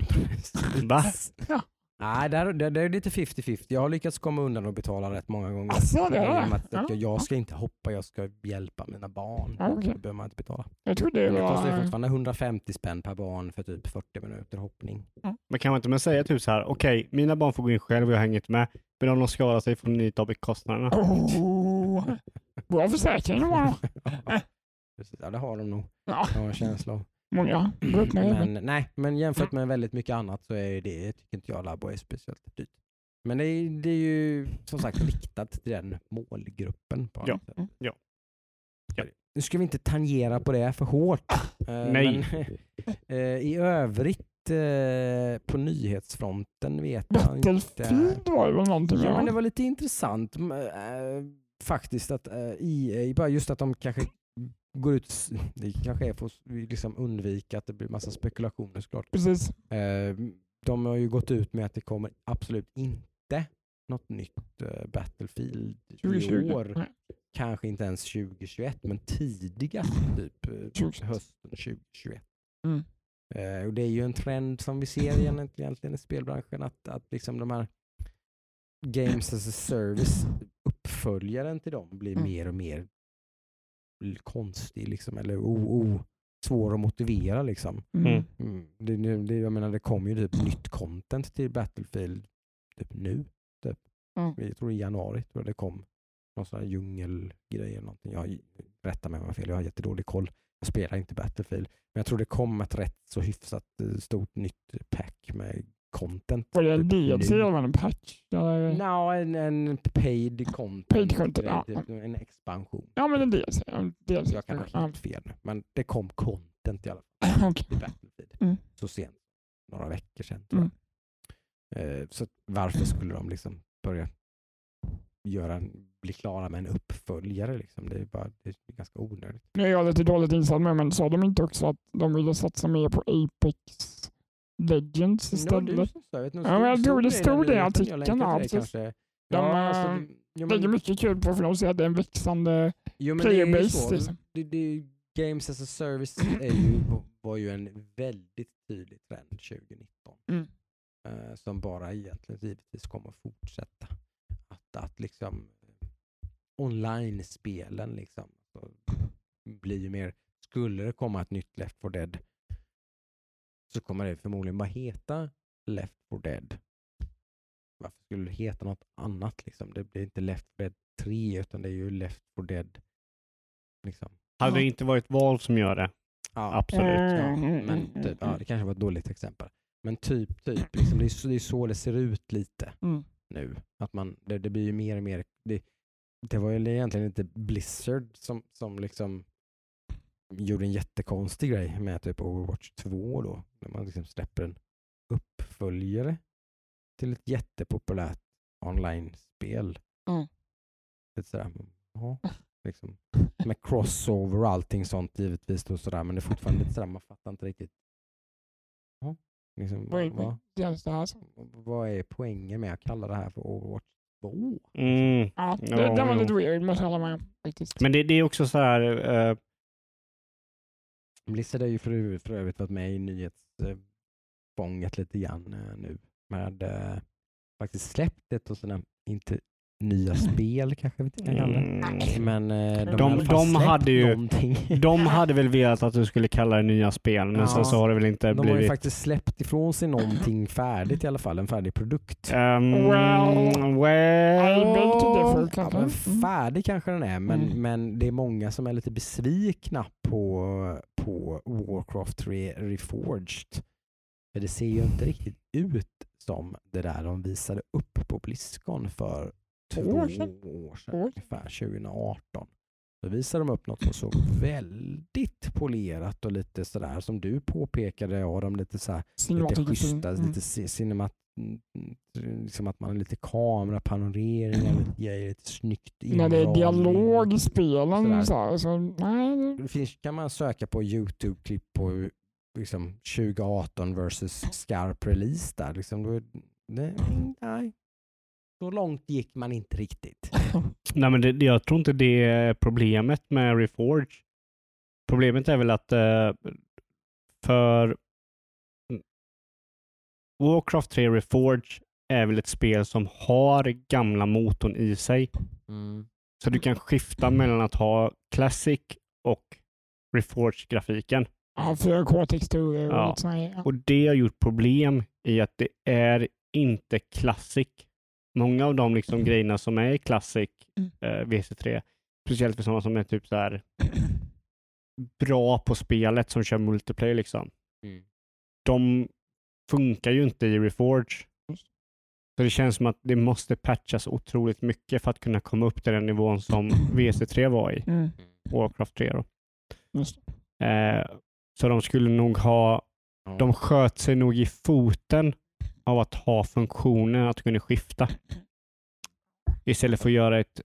Speaker 3: Va?
Speaker 1: Ja.
Speaker 2: Nej, där, där, där är det lite 50-50. Jag har lyckats komma undan och betala rätt många gånger.
Speaker 1: Alltså, det är
Speaker 2: att,
Speaker 1: ja.
Speaker 2: att jag, jag ska inte hoppa, jag ska hjälpa mina barn.
Speaker 1: Ja, okej.
Speaker 2: Då behöver man inte betala.
Speaker 1: Jag tror det
Speaker 2: Men det kostar
Speaker 1: var...
Speaker 2: fortfarande 150 spänn per barn för typ 40 minuter hoppning.
Speaker 3: Men kan man inte med säga typ så här, okej, mina barn får gå in själv och jag hänger inte med. Men om de skadar sig får ni ta kostnaderna.
Speaker 1: Oh, bra försäkring de har. [laughs]
Speaker 2: Ja, det har de nog.
Speaker 1: Ja,
Speaker 2: Jag har en känsla av.
Speaker 1: många även. [clears throat]
Speaker 2: Men, nej, men jämfört med väldigt mycket annat så är det, tycker inte jag Labo är speciellt dyrt. Men det är, det är ju som sagt riktat till den målgruppen. På
Speaker 3: Ja.
Speaker 2: sätt.
Speaker 1: Mm.
Speaker 3: Ja. Ja.
Speaker 2: Nu ska vi inte tangera på det för hårt. Eh,
Speaker 3: Nej.
Speaker 2: Men, [laughs] eh, I övrigt eh, på nyhetsfronten vet jag inte.
Speaker 1: Var det väl någonting
Speaker 2: Ja, men det var lite intressant faktiskt att EA, bara just att de kanske går ut, [laughs] det kanske är för att liksom undvika att det blir massa spekulationer såklart.
Speaker 1: Precis.
Speaker 2: Eh, de har ju gått ut med att det kommer absolut inte något nytt eh, Battlefield i
Speaker 1: 2020.
Speaker 2: år.
Speaker 1: Nej.
Speaker 2: Kanske inte ens 2021 men tidigast typ eh,
Speaker 1: 2021.
Speaker 2: hösten 2021.
Speaker 1: Mm.
Speaker 2: Eh, och det är ju en trend som vi ser igen, egentligen i spelbranschen att, att liksom de här Games as a Service uppföljaren till dem blir
Speaker 1: Mm.
Speaker 2: mer och mer konstig liksom, eller o, o, svår att motivera. Liksom.
Speaker 1: Mm.
Speaker 3: Mm.
Speaker 2: Mm. Det, det, jag menar, det kommer ju typ nytt content till Battlefield typ nu. Typ.
Speaker 1: Mm.
Speaker 2: Jag tror i januari tror jag det kom någon sån här djungelgrej eller någonting. Jag rätta mig om jag har fel, jag har jättedålig koll. Jag spelar inte Battlefield. Men jag tror det kom ett rätt så hyfsat eh, stort nytt pack med content.
Speaker 1: Var det en
Speaker 2: typ
Speaker 1: DLC
Speaker 2: nu.
Speaker 1: eller en patch?
Speaker 2: No, en, en paid content.
Speaker 1: Paid content,
Speaker 2: eh,
Speaker 1: ja.
Speaker 2: typ En expansion.
Speaker 1: Ja, men en DLC. En DLC.
Speaker 2: Jag kan ha
Speaker 1: Ja,
Speaker 2: helt fel nu, men det kom content i alla fall [laughs] Battlefield.
Speaker 1: Mm.
Speaker 2: Så sent, några veckor sedan tror jag. Eh, Så varför skulle de liksom börja göra en, bli klara med en uppföljare? Liksom? Det är bara det är ganska onödigt.
Speaker 1: Nu är jag lite dåligt insatt med, men sa de inte också att de ville satsa mer på Apex Legends istället?
Speaker 2: Jag
Speaker 1: Ja, men jag tror det stod det i artikeln, ja, precis. De, eh,
Speaker 2: alltså, det- jo,
Speaker 1: lägger mycket kul på för de ser att det är en växande...
Speaker 2: jo,
Speaker 1: playerbase,
Speaker 2: så.
Speaker 1: liksom.
Speaker 2: Det, det, Games as a service är ju, [clears throat] var ju en väldigt tydlig trend 2019.
Speaker 1: Mm.
Speaker 2: eh, som bara egentligen givetvis kommer att fortsätta. Att, att liksom online-spelen liksom så blir ju mer, skulle det komma ett nytt Left 4 Dead så kommer det förmodligen bara heta Left 4 Dead. Varför skulle det heta något annat liksom? Det blir inte Left 4 Dead 3 utan det är ju Left 4 Dead liksom.
Speaker 3: Hade det inte varit Valve som gör det?
Speaker 2: Ja,
Speaker 3: Absolut.
Speaker 2: Ja,
Speaker 1: Mm,
Speaker 2: men
Speaker 1: mm,
Speaker 2: typ, ja,
Speaker 1: mm.
Speaker 2: det kanske var ett dåligt exempel. Men typ, typ liksom, det, är så, det är så det ser ut lite
Speaker 1: Mm.
Speaker 2: nu. Att man, det, det blir ju mer och mer, det, det var ju egentligen inte Blizzard som, som liksom gjorde en jättekonstig grej med typ Overwatch 2 då. När man liksom släpper en uppföljare till ett jättepopulärt online-spel.
Speaker 1: Mm.
Speaker 2: Lite sådär, ja, [laughs] liksom, med crossover och allting sånt givetvis. Då, sådär, men det är fortfarande lite sådär, man fattar inte riktigt. Ja, liksom,
Speaker 1: Vad är
Speaker 2: vad, vad är poängen med att kalla det här för Overwatch 2?
Speaker 3: Mm.
Speaker 1: Ja, det, det var lite weird, måste jag hålla med om.
Speaker 3: Men det, det är också så här, eh,
Speaker 2: Blizzard har ju för, för övrigt varit med i nyhetsfånget lite grann eh, nu. Med eh, faktiskt släppt ett och sina inte nya spel kanske vi inte kan kalla det.
Speaker 3: mm,
Speaker 2: Men eh, de,
Speaker 1: De-
Speaker 3: de hade ju-
Speaker 2: någonting.
Speaker 3: de [laughs] hade väl velat att du skulle kalla det nya spel, men
Speaker 2: Ja.
Speaker 3: sen så har det väl inte
Speaker 2: De har ju
Speaker 3: blivit.
Speaker 2: faktiskt släppt ifrån sig någonting färdigt i alla fall, en färdig produkt.
Speaker 3: Um,
Speaker 1: Well,
Speaker 3: well,
Speaker 1: I beg to differ, Mm.
Speaker 2: färdig kanske den är, men,
Speaker 1: Mm.
Speaker 2: men det är många som är lite besvikna på, på Warcraft 3 Reforged. För det ser ju inte riktigt ut som det där de visade upp på Blizzcon för
Speaker 1: Två år sedan.
Speaker 2: år sedan,
Speaker 1: År.
Speaker 2: ungefär 2018. Då visade de upp något som såg väldigt polerat och lite sådär som du påpekade, de lite så här, lite schyssta,
Speaker 1: Mm.
Speaker 2: lite ci- cinemat, mm, liksom att man har lite kamerapanoreringar, lite grejer, lite snyggt
Speaker 1: När det är dialog i spelen
Speaker 2: Sådär.
Speaker 1: så, här, så nej. det-
Speaker 2: finns, kan man söka på Youtube-klipp på liksom 2018 versus skarp release där. Liksom, då, det, nej. Så långt gick man inte riktigt. [laughs]
Speaker 3: Nej, men det, jag tror inte det är problemet med Reforge. Problemet är väl att eh, för Warcraft 3 Reforge är väl ett spel som har gamla motorn i sig. Så du kan skifta mellan att ha Classic och Reforge-grafiken.
Speaker 1: Ja, 4K-texturer och
Speaker 3: Ja.
Speaker 1: Ja.
Speaker 3: Och det har gjort problem i att det är inte Classic. Många av de liksom grejerna som är i Classic
Speaker 1: Mm.
Speaker 3: eh, VC3, speciellt för sådana som är typ så här [clears throat] bra på spelet som kör multiplayer liksom.
Speaker 2: Mm.
Speaker 3: De funkar ju inte i Reforge. Så det känns som att det måste patchas otroligt mycket för att kunna komma upp till den nivån som [clears throat] VC3 var i,
Speaker 1: Mm.
Speaker 3: Warcraft 3 då. Eh, så de skulle nog ha de sköt sig nog i foten av att ha funktionen att kunna skifta. Istället för att göra ett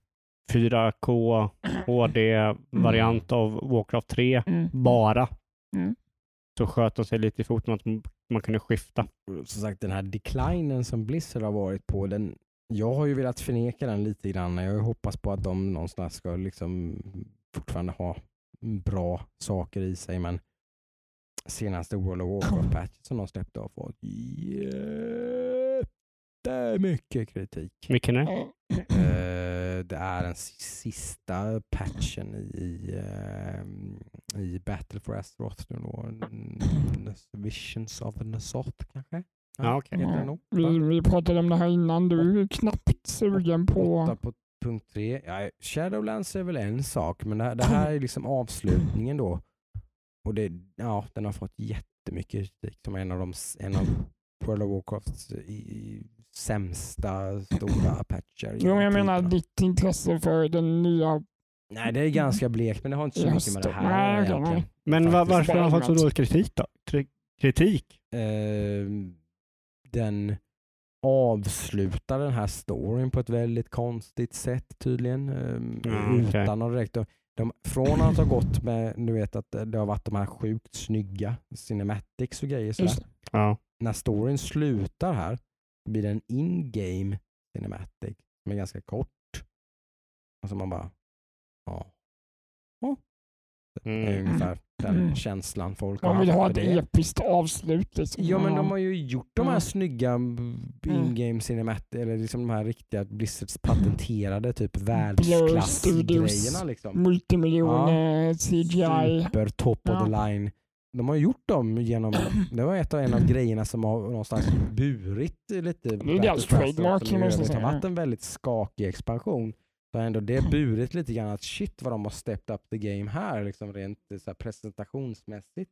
Speaker 3: 4K HD-variant av Warcraft 3
Speaker 1: Mm.
Speaker 3: bara.
Speaker 1: Mm.
Speaker 3: Så sköt de sig lite i foten att man kunde skifta.
Speaker 2: som sagt den här declinen som Blizzard har varit på, den, jag har ju velat förneka den lite grann. Jag hoppas på att de någonstans ska liksom fortfarande ha bra saker i sig, men senaste World of Warcraft-patchen som de släppte har fått jättemycket kritik.
Speaker 3: Vilken är?
Speaker 1: Eh,
Speaker 2: Eh, det är den si- sista patchen i, eh, i Battle for Azeroth nu då. N- Visions of Nasoth kanske?
Speaker 3: Ja,
Speaker 2: den
Speaker 1: Ja,
Speaker 2: nog.
Speaker 1: vi, vi pratade om det här innan. Du är knappt sugen på...
Speaker 2: Åtta på punkt tre. Ja, Shadowlands är väl en sak, men det här, det här är liksom avslutningen då. Och det, ja, den har fått jättemycket kritik som en av, de, en av World of Warcrafts i, sämsta stora [clears throat] patcher.
Speaker 1: Jo, men jag menar ditt intresse för den nya...
Speaker 2: Nej, det är ganska blekt, men det har inte så
Speaker 1: Just
Speaker 2: mycket med det här
Speaker 1: Nej,
Speaker 2: egentligen.
Speaker 3: Men va,
Speaker 2: Faktiskt.
Speaker 3: varför har han fått så dålig kritik då? Kri- Kritik?
Speaker 2: Eh, den avslutar den här storyn på ett väldigt konstigt sätt tydligen. Eh,
Speaker 3: okej.
Speaker 2: utan att direkt... De, från att ha gått med, du vet att det har varit de här sjukt snygga cinematics och grejer. Sådär.
Speaker 3: Ja.
Speaker 2: När storyn slutar här blir det en in-game cinematic som är ganska kort. Alltså man bara, ja. är
Speaker 3: Mm.
Speaker 2: ungefär den
Speaker 1: Mm.
Speaker 2: känslan folk har
Speaker 1: Man vill
Speaker 2: haft
Speaker 1: ha ett
Speaker 2: det.
Speaker 1: episkt avslut. Liksom.
Speaker 2: Ja men de har ju gjort de här
Speaker 1: Mm.
Speaker 2: snygga mm, in-game cinemat eller liksom de här riktiga Blizzards patenterade typ världsklassgrejerna liksom.
Speaker 1: Multimiljoner CGI.
Speaker 2: Super top of
Speaker 1: Ja.
Speaker 2: the line. De har gjort dem genom, [clears throat] det var ett av en av grejerna som har någonstans burit lite
Speaker 1: är
Speaker 2: Battle
Speaker 1: deras trademark,
Speaker 2: som övrigt har varit en väldigt skakig expansion. Så har ändå det burit lite grann att shit vad de har stepped up the game här liksom rent eh, så här, presentationsmässigt.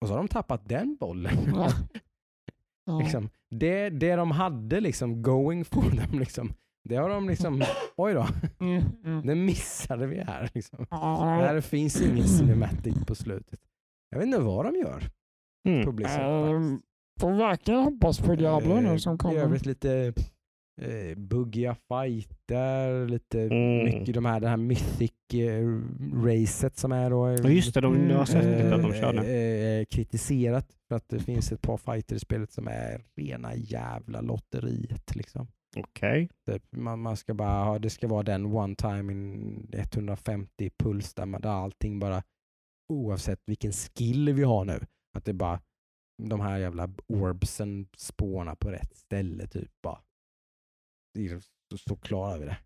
Speaker 2: Och så har de tappat den bollen. [laughs]
Speaker 1: Ja. Ja.
Speaker 2: liksom, det, det de hade liksom going for [laughs] them, liksom, det har de liksom, [laughs] oj då,
Speaker 1: Mm, mm.
Speaker 2: det missade vi här. Liksom.
Speaker 1: Ja,
Speaker 2: Här finns ingen cinematic på slutet. Jag vet inte vad de gör
Speaker 3: Mm.
Speaker 2: Blizzard.
Speaker 1: Ehm,
Speaker 2: faktiskt.
Speaker 1: Får verkligen hoppas på Diablo
Speaker 2: Eh,
Speaker 1: nu som
Speaker 2: I
Speaker 1: kommer.
Speaker 2: övrigt lite eh, buggiga fighter, lite
Speaker 3: Mm.
Speaker 2: mycket de här, det här mythic eh, som är då.
Speaker 3: Ja, just det, de, jag har sett att de kör det.
Speaker 2: eh, eh, kritiserat för att det finns ett par fighter i spelet som är rena jävla lotteriet. Liksom.
Speaker 3: Okej.
Speaker 2: Typ, man, man ska bara ha, det ska vara den one time in 150 puls där, man, där allting bara, oavsett vilken skill vi har nu, att det bara, de här jävla orbsen spånar på rätt ställe typ bara. Så, så klarar vi det.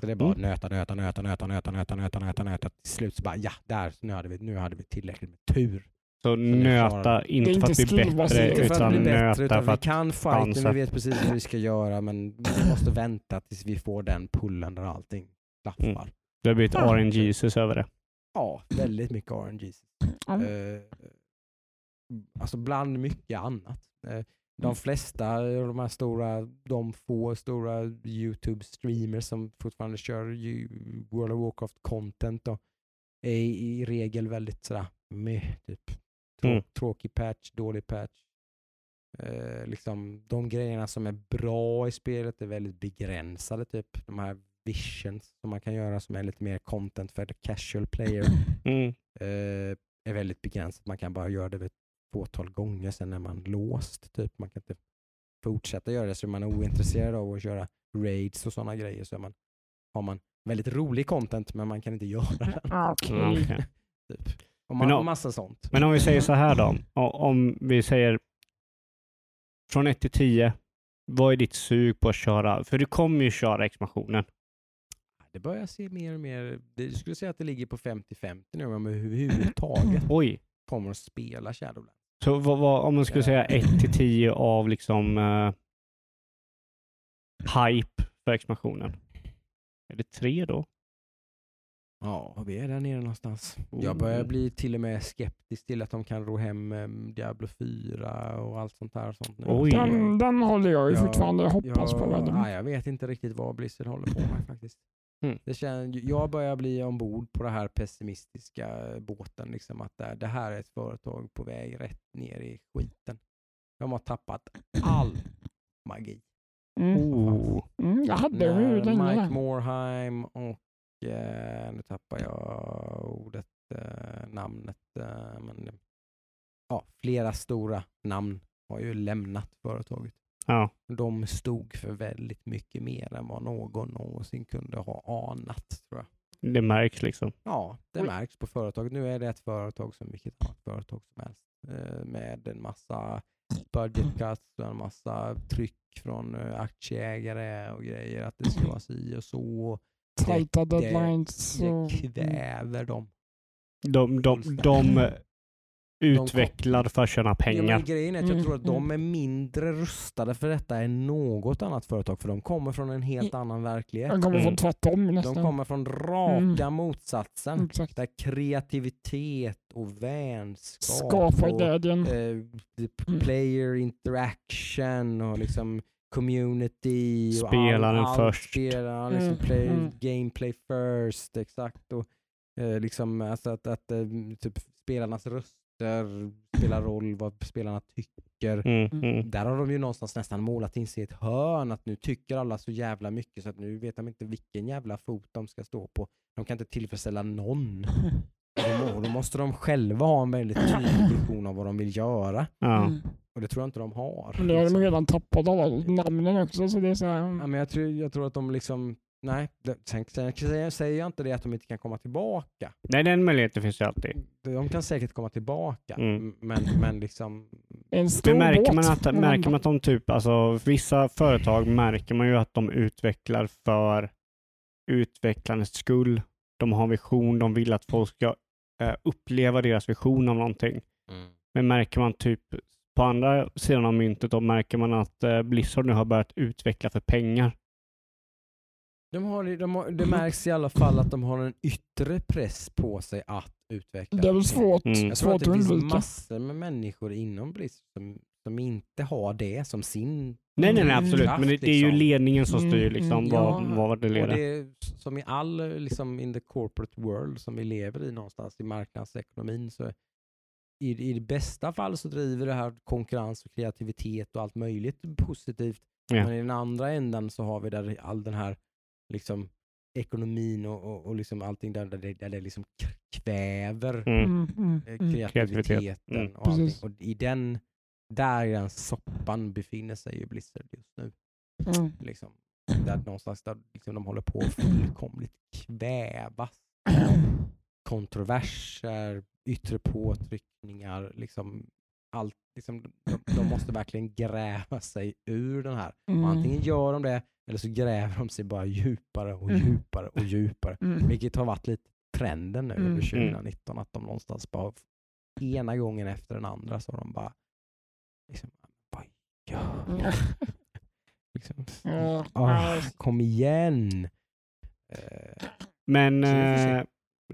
Speaker 2: Så det är bara
Speaker 3: Mm.
Speaker 2: nöta, nöta, nöta, nöta, nöta, nöta, nöta, nöta, nöta. Till slut så bara ja, där, nu hade vi, nu hade vi tillräckligt med tur.
Speaker 3: Så
Speaker 2: det
Speaker 3: nöta, inte för att
Speaker 1: inte
Speaker 3: bli bättre,
Speaker 2: Inte för att
Speaker 3: utan
Speaker 2: bli bättre,
Speaker 3: nöta
Speaker 2: utan
Speaker 3: för
Speaker 2: vi
Speaker 3: att...
Speaker 2: kan fighten, vi vet precis vad vi ska göra, men vi måste vänta tills vi får den pullen där allting klaffar.
Speaker 3: Mm. det har blivit
Speaker 1: Ja.
Speaker 3: RNGesus över det.
Speaker 2: Ja, väldigt mycket RNGs.
Speaker 1: Ja.
Speaker 2: Eh, alltså bland mycket annat. Eh, de
Speaker 1: Mm.
Speaker 2: flesta av de här stora, de få stora YouTube-streamers som fortfarande kör World of Warcraft-content är i, regel väldigt sådär med typ. Trå,
Speaker 3: Mm.
Speaker 2: Tråkig patch, dålig patch. Eh, liksom, de grejerna som är bra i spelet är väldigt begränsade. Typ de här visions som man kan göra som är lite mer content för the casual player
Speaker 3: Mm.
Speaker 2: eh, är väldigt begränsat. Man kan bara göra det ett fåtal gånger, sen är man låst. Typ. Man kan inte fortsätta göra det, så är man ointresserad av att köra raids och sådana grejer så man, har man väldigt rolig content men man kan inte [laughs] göra den.
Speaker 1: Ah, Okej.
Speaker 3: Mm. [laughs]
Speaker 2: Typ. Och
Speaker 3: Men
Speaker 2: ma-
Speaker 3: om-
Speaker 2: massa sånt.
Speaker 3: Men om vi säger så här då. Om vi säger från 1 till 10. Vad är ditt sug på att köra? För du kommer ju köra expansionen.
Speaker 2: Det börjar se mer och mer, jag skulle säga att det ligger på 50-50 nu om jag överhuvudtaget [clears throat]
Speaker 3: Oj.
Speaker 2: kommer att spela Shadowlands.
Speaker 3: Så vad, vad, om man skulle säga 1 till 10 av liksom eh, hype för expansionen. Är det 3 då?
Speaker 2: Ja, vi är där nere någonstans. Jag börjar
Speaker 3: Oh.
Speaker 2: bli till och med skeptisk till att de kan ro hem eh, Diablo 4 och allt sånt. Och sånt nu.
Speaker 3: Oj.
Speaker 1: Den, den håller jag ju
Speaker 2: Ja,
Speaker 1: fortfarande hoppas på
Speaker 2: jag, nej, jag vet inte riktigt vad Blizzard håller på med faktiskt.
Speaker 3: Mm.
Speaker 2: Det känns, jag börjar bli ombord på det här pessimistiska båten. Liksom, att det, det här är ett företag på väg rätt ner i skiten. De har tappat all magi.
Speaker 1: Mm.
Speaker 3: Oh.
Speaker 1: Mm, jag hade länge
Speaker 2: Mike. Morheim och eh, nu tappar jag ordet, eh, namnet, eh, men ja, flera stora namn har ju lämnat företaget.
Speaker 3: Ja.
Speaker 2: De stod för väldigt mycket mer än vad någon någonsin kunde ha anat. Tror jag.
Speaker 3: Det märks liksom.
Speaker 2: Ja, det
Speaker 1: Oj.
Speaker 2: märks på företaget. Nu är det ett företag som vilket annat företag som helst eh, med en massa budget cuts och en massa tryck från eh, aktieägare och grejer att det ska vara si och så.
Speaker 1: Tajta deadlines.
Speaker 2: Det kväver dem.
Speaker 3: De, de, de utvecklar för att tjäna
Speaker 2: Ja,
Speaker 3: pengar.
Speaker 2: men grejen är att jag
Speaker 1: Mm,
Speaker 2: tror att de är mindre rustade för detta än något annat företag för de kommer från en helt annan verklighet.
Speaker 1: Jag kommer
Speaker 3: Mm.
Speaker 1: från tvärtom
Speaker 2: De
Speaker 1: nästan.
Speaker 2: kommer från raka
Speaker 1: Mm.
Speaker 2: motsatsen.
Speaker 1: Exakt.
Speaker 2: Där kreativitet och vänskap
Speaker 1: Skapar
Speaker 2: och
Speaker 1: glädjen.
Speaker 2: eh,
Speaker 1: Mm.
Speaker 2: player interaction och liksom community. Och
Speaker 3: Spelaren först.
Speaker 2: Spelaren, liksom
Speaker 1: Mm,
Speaker 2: play,
Speaker 1: mm.
Speaker 2: gameplay first, exakt. Och, eh, liksom, alltså att, att eh, typ spelarnas röster spelar roll, vad spelarna tycker.
Speaker 3: Mm, mm.
Speaker 2: Där har de ju någonstans nästan målat in sig i ett hörn att nu tycker alla så jävla mycket så att nu vet de inte vilken jävla fot de ska stå på. De kan inte tillfredsställa någon. [laughs] Och då, må- då måste de själva ha en väldigt tydlig vision av vad de vill göra.
Speaker 3: Ja.
Speaker 1: Mm.
Speaker 2: Och det tror jag inte de har.
Speaker 1: Men det har de redan tappat alla namnen också så det är så här.
Speaker 2: ja, men jag, tror, jag tror att de liksom, nej, sen, sen säger- jag inte det att de inte kan komma tillbaka.
Speaker 3: Nej, den möjligheten finns ju alltid.
Speaker 2: De kan säkert komma tillbaka,
Speaker 3: Mm.
Speaker 2: men, men liksom,
Speaker 1: En stor
Speaker 3: Men märker
Speaker 1: båt.
Speaker 3: man, att, märker man att de typ, alltså vissa företag märker man ju att de utvecklar för utvecklandets skull. De har en vision, de vill att folk ska eh, uppleva deras vision av någonting. Men märker man typ på andra sidan av myntet då märker man att eh, Blizzard nu har börjat utveckla för pengar.
Speaker 2: De har, de har, det märks i alla fall att de har en yttre press på sig att utveckla.
Speaker 1: Det är väl svårt,
Speaker 3: Mm.
Speaker 2: Jag tror att det finns massor med människor inom Blizzard som, som inte har det som sin...
Speaker 3: Nej, nej, nej absolut. Men det, det är ju
Speaker 2: Liksom.
Speaker 3: ledningen som styr
Speaker 1: Mm,
Speaker 3: liksom
Speaker 1: mm,
Speaker 3: vad,
Speaker 2: ja.
Speaker 3: vad det
Speaker 2: Och
Speaker 3: leder.
Speaker 2: det är som i all, liksom in the corporate world som vi lever i någonstans i marknadsekonomin så i, i det bästa fall så driver det här konkurrens och kreativitet och allt möjligt positivt.
Speaker 3: Ja.
Speaker 2: Men i den andra änden så har vi där all den här liksom ekonomin och, och, och liksom allting där, där, det, där det liksom kväver
Speaker 3: Mm.
Speaker 1: Mm, mm,
Speaker 2: eh,
Speaker 1: mm.
Speaker 3: Kreativitet.
Speaker 2: kreativiteten
Speaker 3: Mm.
Speaker 2: och allting. Och i den, där i den soppan befinner sig ju Blizzard just nu.
Speaker 1: Mm.
Speaker 2: Liksom. Där någonstans där liksom de håller på att fullkomligt kvävas. [clears throat] Kontroverser, yttre påtryckningar, liksom allt. Liksom, de, de måste verkligen gräva sig ur den här. Och
Speaker 1: Mm.
Speaker 2: antingen gör de det eller så gräver de sig bara djupare och
Speaker 1: Mm.
Speaker 2: djupare och djupare.
Speaker 1: Mm.
Speaker 2: Vilket har varit lite trenden nu
Speaker 1: Mm.
Speaker 2: under 2019. Att de någonstans bara ena gången efter den andra så har de bara liksom,
Speaker 1: Mm. [laughs]
Speaker 2: liksom,
Speaker 1: Ja,
Speaker 2: ah,
Speaker 1: ja,
Speaker 2: kom igen! Eh,
Speaker 3: Men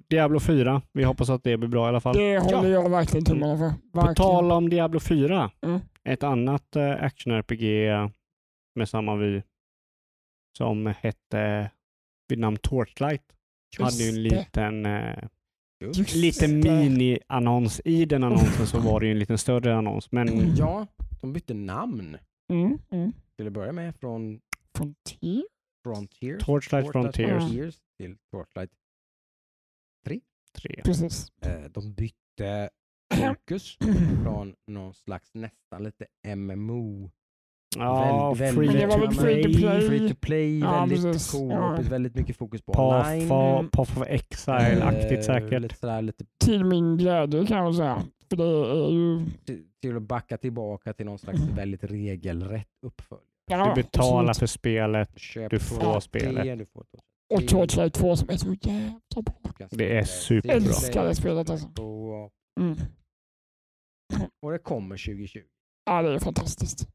Speaker 3: Diablo 4, vi hoppas att det blir bra i alla fall.
Speaker 1: Det håller jag verkligen tummarna för.
Speaker 3: På
Speaker 1: Verkligen.
Speaker 3: tal om Diablo 4,
Speaker 1: Mm.
Speaker 3: ett annat eh, action-RPG med samma vy som hette vid namn Torchlight hade ju en
Speaker 1: Just
Speaker 3: liten eh,
Speaker 2: Just
Speaker 3: lite
Speaker 1: det.
Speaker 3: mini-annons. I den annonsen så var det ju en lite större annons. Men
Speaker 2: Ja, de bytte namn
Speaker 1: Mm, mm.
Speaker 2: till att börja med från
Speaker 1: Frontier?
Speaker 2: Frontiers,
Speaker 3: Torchlight Frontiers.
Speaker 2: Frontiers till Torchlight.
Speaker 3: 3.
Speaker 1: Precis.
Speaker 2: Eh, de bytte [clears throat] fokus från någon slags nästan lite MMO.
Speaker 3: Ja,
Speaker 2: Väldigt-
Speaker 3: free,
Speaker 1: Men det var
Speaker 3: to
Speaker 1: väl free to
Speaker 3: play.
Speaker 2: Free to play,
Speaker 1: Ja,
Speaker 2: väldigt
Speaker 1: precis.
Speaker 2: co-op,
Speaker 1: Ja.
Speaker 2: väldigt mycket fokus på
Speaker 3: Path,
Speaker 2: online.
Speaker 3: of- Path of Exile-aktigt
Speaker 2: Eh,
Speaker 3: säkert.
Speaker 2: Lite sådär, lite
Speaker 1: Till min glädje kan jag säga. För det är ju...
Speaker 2: till, till att backa tillbaka till någon slags väldigt regelrätt uppföljare.
Speaker 1: Ja,
Speaker 3: Du betalar för spelet.
Speaker 2: Köp
Speaker 3: Du får
Speaker 2: 3,
Speaker 3: spelet.
Speaker 2: Du får
Speaker 1: Och Torchlight 2 som är så jävla bra.
Speaker 3: Det är
Speaker 2: spela
Speaker 3: superbra.
Speaker 1: Älskar det spelet alltså. Mm.
Speaker 2: Och det kommer 2020.
Speaker 1: Ja, det är fantastiskt.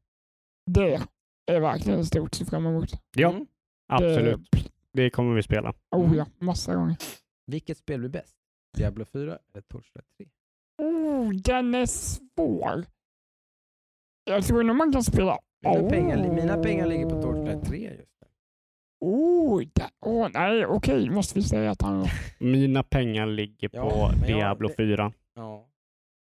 Speaker 1: Det är verkligen stort att se fram emot.
Speaker 3: Ja,
Speaker 2: Mm.
Speaker 3: absolut. Det kommer vi spela.
Speaker 1: Oh ja, massa gånger.
Speaker 2: Vilket spel blir bäst? Diablo 4 eller Torchlight 3?
Speaker 1: Oh, den är svår. Jag tror nog man kan spela...
Speaker 2: Mina,
Speaker 1: Oh.
Speaker 2: pengar, mina pengar ligger på Torchlight 3 just.
Speaker 1: Oh, da, oh nej, okej, måste vi säga att han...
Speaker 3: Mina pengar ligger
Speaker 2: Ja,
Speaker 3: på
Speaker 2: jag-
Speaker 3: Diablo
Speaker 2: det-
Speaker 3: 4.
Speaker 2: Ja.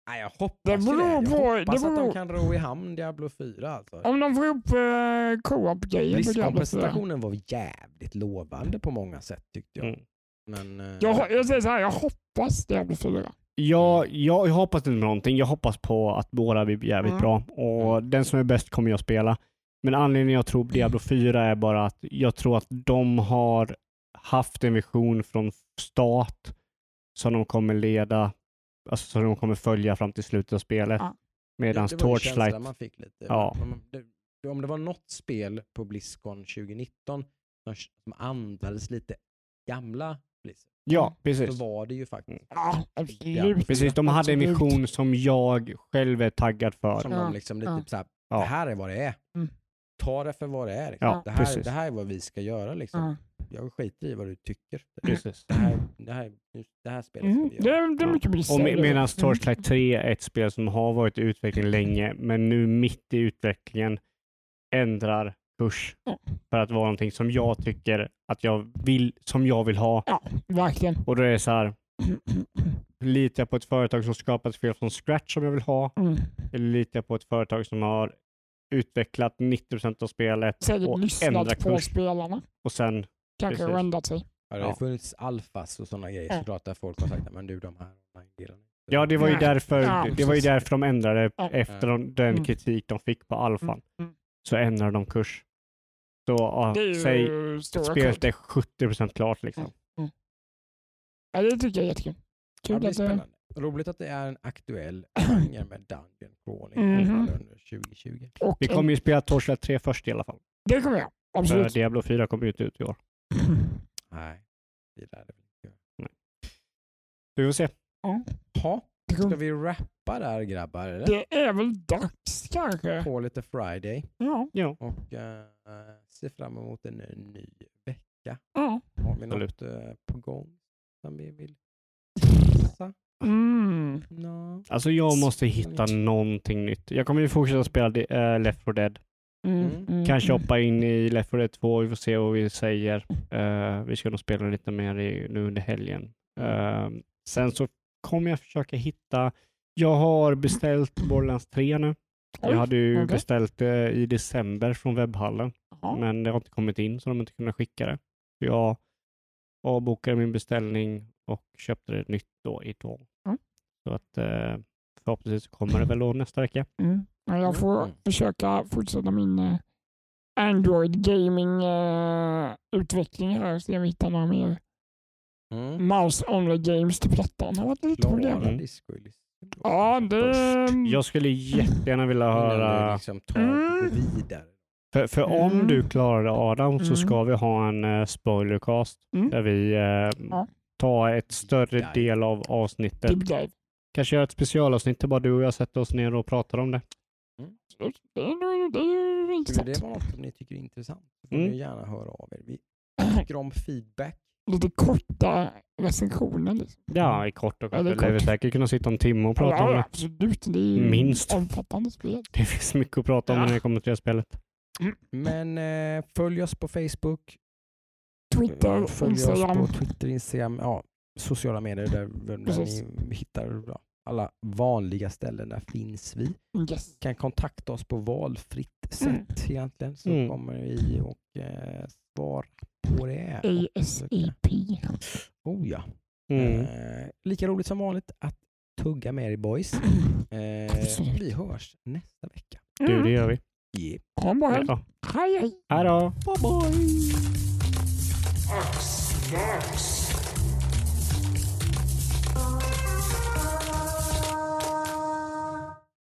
Speaker 2: Nej, jag hoppas
Speaker 1: Det
Speaker 2: ju det.
Speaker 1: beror
Speaker 2: Jag
Speaker 1: på-
Speaker 2: hoppas
Speaker 1: det
Speaker 2: att de
Speaker 1: beror-
Speaker 2: kan ro i hamn Diablo 4 alltså.
Speaker 1: Om de får upp uh, co-op-grejen på Diablo 4.
Speaker 2: Blizzcon-presentationen var jävligt lovande på många sätt tyckte jag.
Speaker 3: Mm.
Speaker 2: Men, eh,
Speaker 1: Jag, jag säger så här, jag hoppas Diablo 4.
Speaker 3: Ja, jag, jag hoppas inte på någonting. Jag hoppas på att båda blir jävligt
Speaker 1: Mm.
Speaker 3: bra. Och den som är bäst kommer jag spela. Men anledningen jag tror på Diablo 4 är bara att jag tror att de har haft en vision från start som de kommer leda, alltså som de kommer följa fram till slutet av spelet.
Speaker 1: Ja.
Speaker 3: Medan Torchlight,
Speaker 2: man fick lite.
Speaker 3: Ja.
Speaker 2: Det, om det var något spel på Blizzcon 2019 som, andades lite gamla Blizzard
Speaker 3: ja
Speaker 2: så
Speaker 3: precis.
Speaker 2: var det ju faktiskt
Speaker 1: Ja, absolut.
Speaker 3: Precis, de hade en vision som jag själv är taggad för.
Speaker 2: som
Speaker 1: Ja,
Speaker 2: de liksom lite
Speaker 1: ja.
Speaker 2: typ såhär,
Speaker 3: Ja.
Speaker 2: det här är vad det är.
Speaker 1: Mm.
Speaker 2: Ta det för vad det är. Liksom.
Speaker 3: Ja,
Speaker 2: det, här,
Speaker 3: precis.
Speaker 2: det här är vad vi ska göra. Liksom.
Speaker 1: Ja.
Speaker 2: Jag skiter i vad du tycker. [clears throat]
Speaker 3: Precis.
Speaker 2: Det här, det här, det här spelet
Speaker 1: Mm,
Speaker 2: ska
Speaker 1: det,
Speaker 2: vi göra.
Speaker 1: är, det är
Speaker 3: Ja.
Speaker 1: mycket Blizzard.
Speaker 3: Och med, medan
Speaker 1: Mm.
Speaker 3: Torchlight 3 är ett spel som har varit i utveckling länge, men nu mitt i utvecklingen ändrar kurs
Speaker 1: Ja.
Speaker 3: för att vara någonting som jag tycker att jag vill, som jag vill ha.
Speaker 1: Ja, verkligen.
Speaker 3: Och då är det så här, [clears throat] litar jag på ett företag som skapar ett spel från scratch som jag vill ha?
Speaker 1: Mm.
Speaker 3: Eller litar jag på ett företag som har utvecklat 90% av spelet
Speaker 1: Säkert
Speaker 3: och ändrar
Speaker 1: lyssnat på
Speaker 3: kurs
Speaker 1: spelarna.
Speaker 3: och sen,
Speaker 1: Kanske
Speaker 3: Precis.
Speaker 1: ändrat sig.
Speaker 2: Ja, det har
Speaker 3: Ja.
Speaker 2: funnits alfas och sådana grejer
Speaker 1: Ja.
Speaker 2: såklart där folk har sagt men du de här online-delarna.
Speaker 3: ja det var ju därför,
Speaker 1: Ja,
Speaker 3: det var ju därför de ändrade
Speaker 1: Ja.
Speaker 3: efter de, den
Speaker 1: Mm.
Speaker 3: kritik de fick på alfan.
Speaker 1: Mm.
Speaker 3: så ändrar de kurs. Så ja, säg spelet är 70% klart liksom.
Speaker 1: Mm. Ja, det tycker jag är jättekul. Kul att det...
Speaker 2: Roligt att det är en aktuell [clears throat] genre med Dungeon Crawling fall under 2020.
Speaker 1: Och
Speaker 3: Vi kommer ju spela Torchlight 3 först i alla fall.
Speaker 1: Det kommer jag.
Speaker 3: För
Speaker 1: Absolut.
Speaker 3: Diablo 4 kommer ju inte ut i år. [clears throat]
Speaker 2: Nej, det lär det väl inte.
Speaker 3: Vi får se.
Speaker 2: Ha,
Speaker 1: Det
Speaker 2: ska vi rappa där grabbar? Eller?
Speaker 1: Det är väl dags kanske.
Speaker 2: På lite Friday
Speaker 1: Ja.
Speaker 3: Ja.
Speaker 2: och uh, se fram emot en ny vecka.
Speaker 1: ja.
Speaker 2: Har vi något eh, på gång som vi vill [laughs] visa?
Speaker 1: Mm.
Speaker 2: No.
Speaker 3: Alltså jag måste hitta någonting nytt. Jag kommer ju fortsätta spela det- äh, Left 4 Dead.
Speaker 1: Mm.
Speaker 2: Mm.
Speaker 1: Mm.
Speaker 3: Kanske
Speaker 1: Mm.
Speaker 3: hoppa in i Left 4 Dead 2. Vi får se vad vi säger. Eh, vi ska nog spela lite mer i, nu under helgen. Eh, sen så kommer jag försöka hitta. Jag har beställt Borderlands 3 nu. Jag hade ju
Speaker 1: okej.
Speaker 3: beställt det i december från webbhallen.
Speaker 1: Jaha.
Speaker 3: Men det har inte kommit in så de har inte kunnat skicka det. Så jag avbokade min beställning och köpte det nytt då idag.
Speaker 1: Mm.
Speaker 3: Så att eh, förhoppningsvis kommer det väl då nästa vecka.
Speaker 1: Mm. Ja, jag får
Speaker 2: Mm.
Speaker 1: försöka fortsätta min eh, Android gaming eh, utveckling här och se om vi hittar några mer
Speaker 2: Mm.
Speaker 1: mouse only games till plattan. Det har varit lite problem.
Speaker 3: Mm.
Speaker 1: Ja, det...
Speaker 3: Jag skulle jättegärna vilja höra,
Speaker 2: liksom
Speaker 1: Mm.
Speaker 2: vidare.
Speaker 3: för, för om
Speaker 1: Mm.
Speaker 3: du klarar det Adam så
Speaker 1: Mm.
Speaker 3: ska vi ha en uh, spoilercast
Speaker 1: Mm.
Speaker 3: där vi eh,
Speaker 1: Ja.
Speaker 3: Tar ett större del av avsnittet. Kanske göra ett specialavsnitt där bara du och jag sätter oss ner och pratar om det.
Speaker 1: Ju
Speaker 2: Skulle det vara något som ni tycker är intressant så får
Speaker 3: Mm.
Speaker 2: ni gärna höra av er. Vi [clears throat] tycker om feedback.
Speaker 1: Lite korta recensioner. Liksom.
Speaker 3: Ja, i kort och kort.
Speaker 1: det är
Speaker 3: Vi lär säkert kunna sitta en timme och prata om
Speaker 1: ja,
Speaker 3: det.
Speaker 1: absolut. Det är
Speaker 3: Minst.
Speaker 1: omfattande spel.
Speaker 3: Det finns mycket att prata om
Speaker 1: Ja.
Speaker 3: när det kommer till det spelet.
Speaker 2: Men eh, följ oss på Facebook.
Speaker 1: Twitter,
Speaker 2: följ oss
Speaker 1: Instagram.
Speaker 2: på Twitter, Instagram. Ja, sociala medier där, där ni hittar ja, alla vanliga ställen. Där finns vi.
Speaker 1: Yes.
Speaker 2: kan kontakta oss på valfritt sätt
Speaker 1: Mm.
Speaker 2: egentligen så
Speaker 4: Mm.
Speaker 2: kommer vi och eh, svara på det.
Speaker 1: ASAP.
Speaker 2: Oh ja.
Speaker 4: Mm.
Speaker 2: Eh, lika roligt som vanligt att tugga med er boys. [clears throat] Eh, vi hörs nästa vecka.
Speaker 4: Du, det gör vi.
Speaker 2: Yeah.
Speaker 1: Ha en bra helg.
Speaker 4: Ja.
Speaker 1: Hej hej.
Speaker 4: Hej då!
Speaker 2: Bye bye!
Speaker 1: X Max.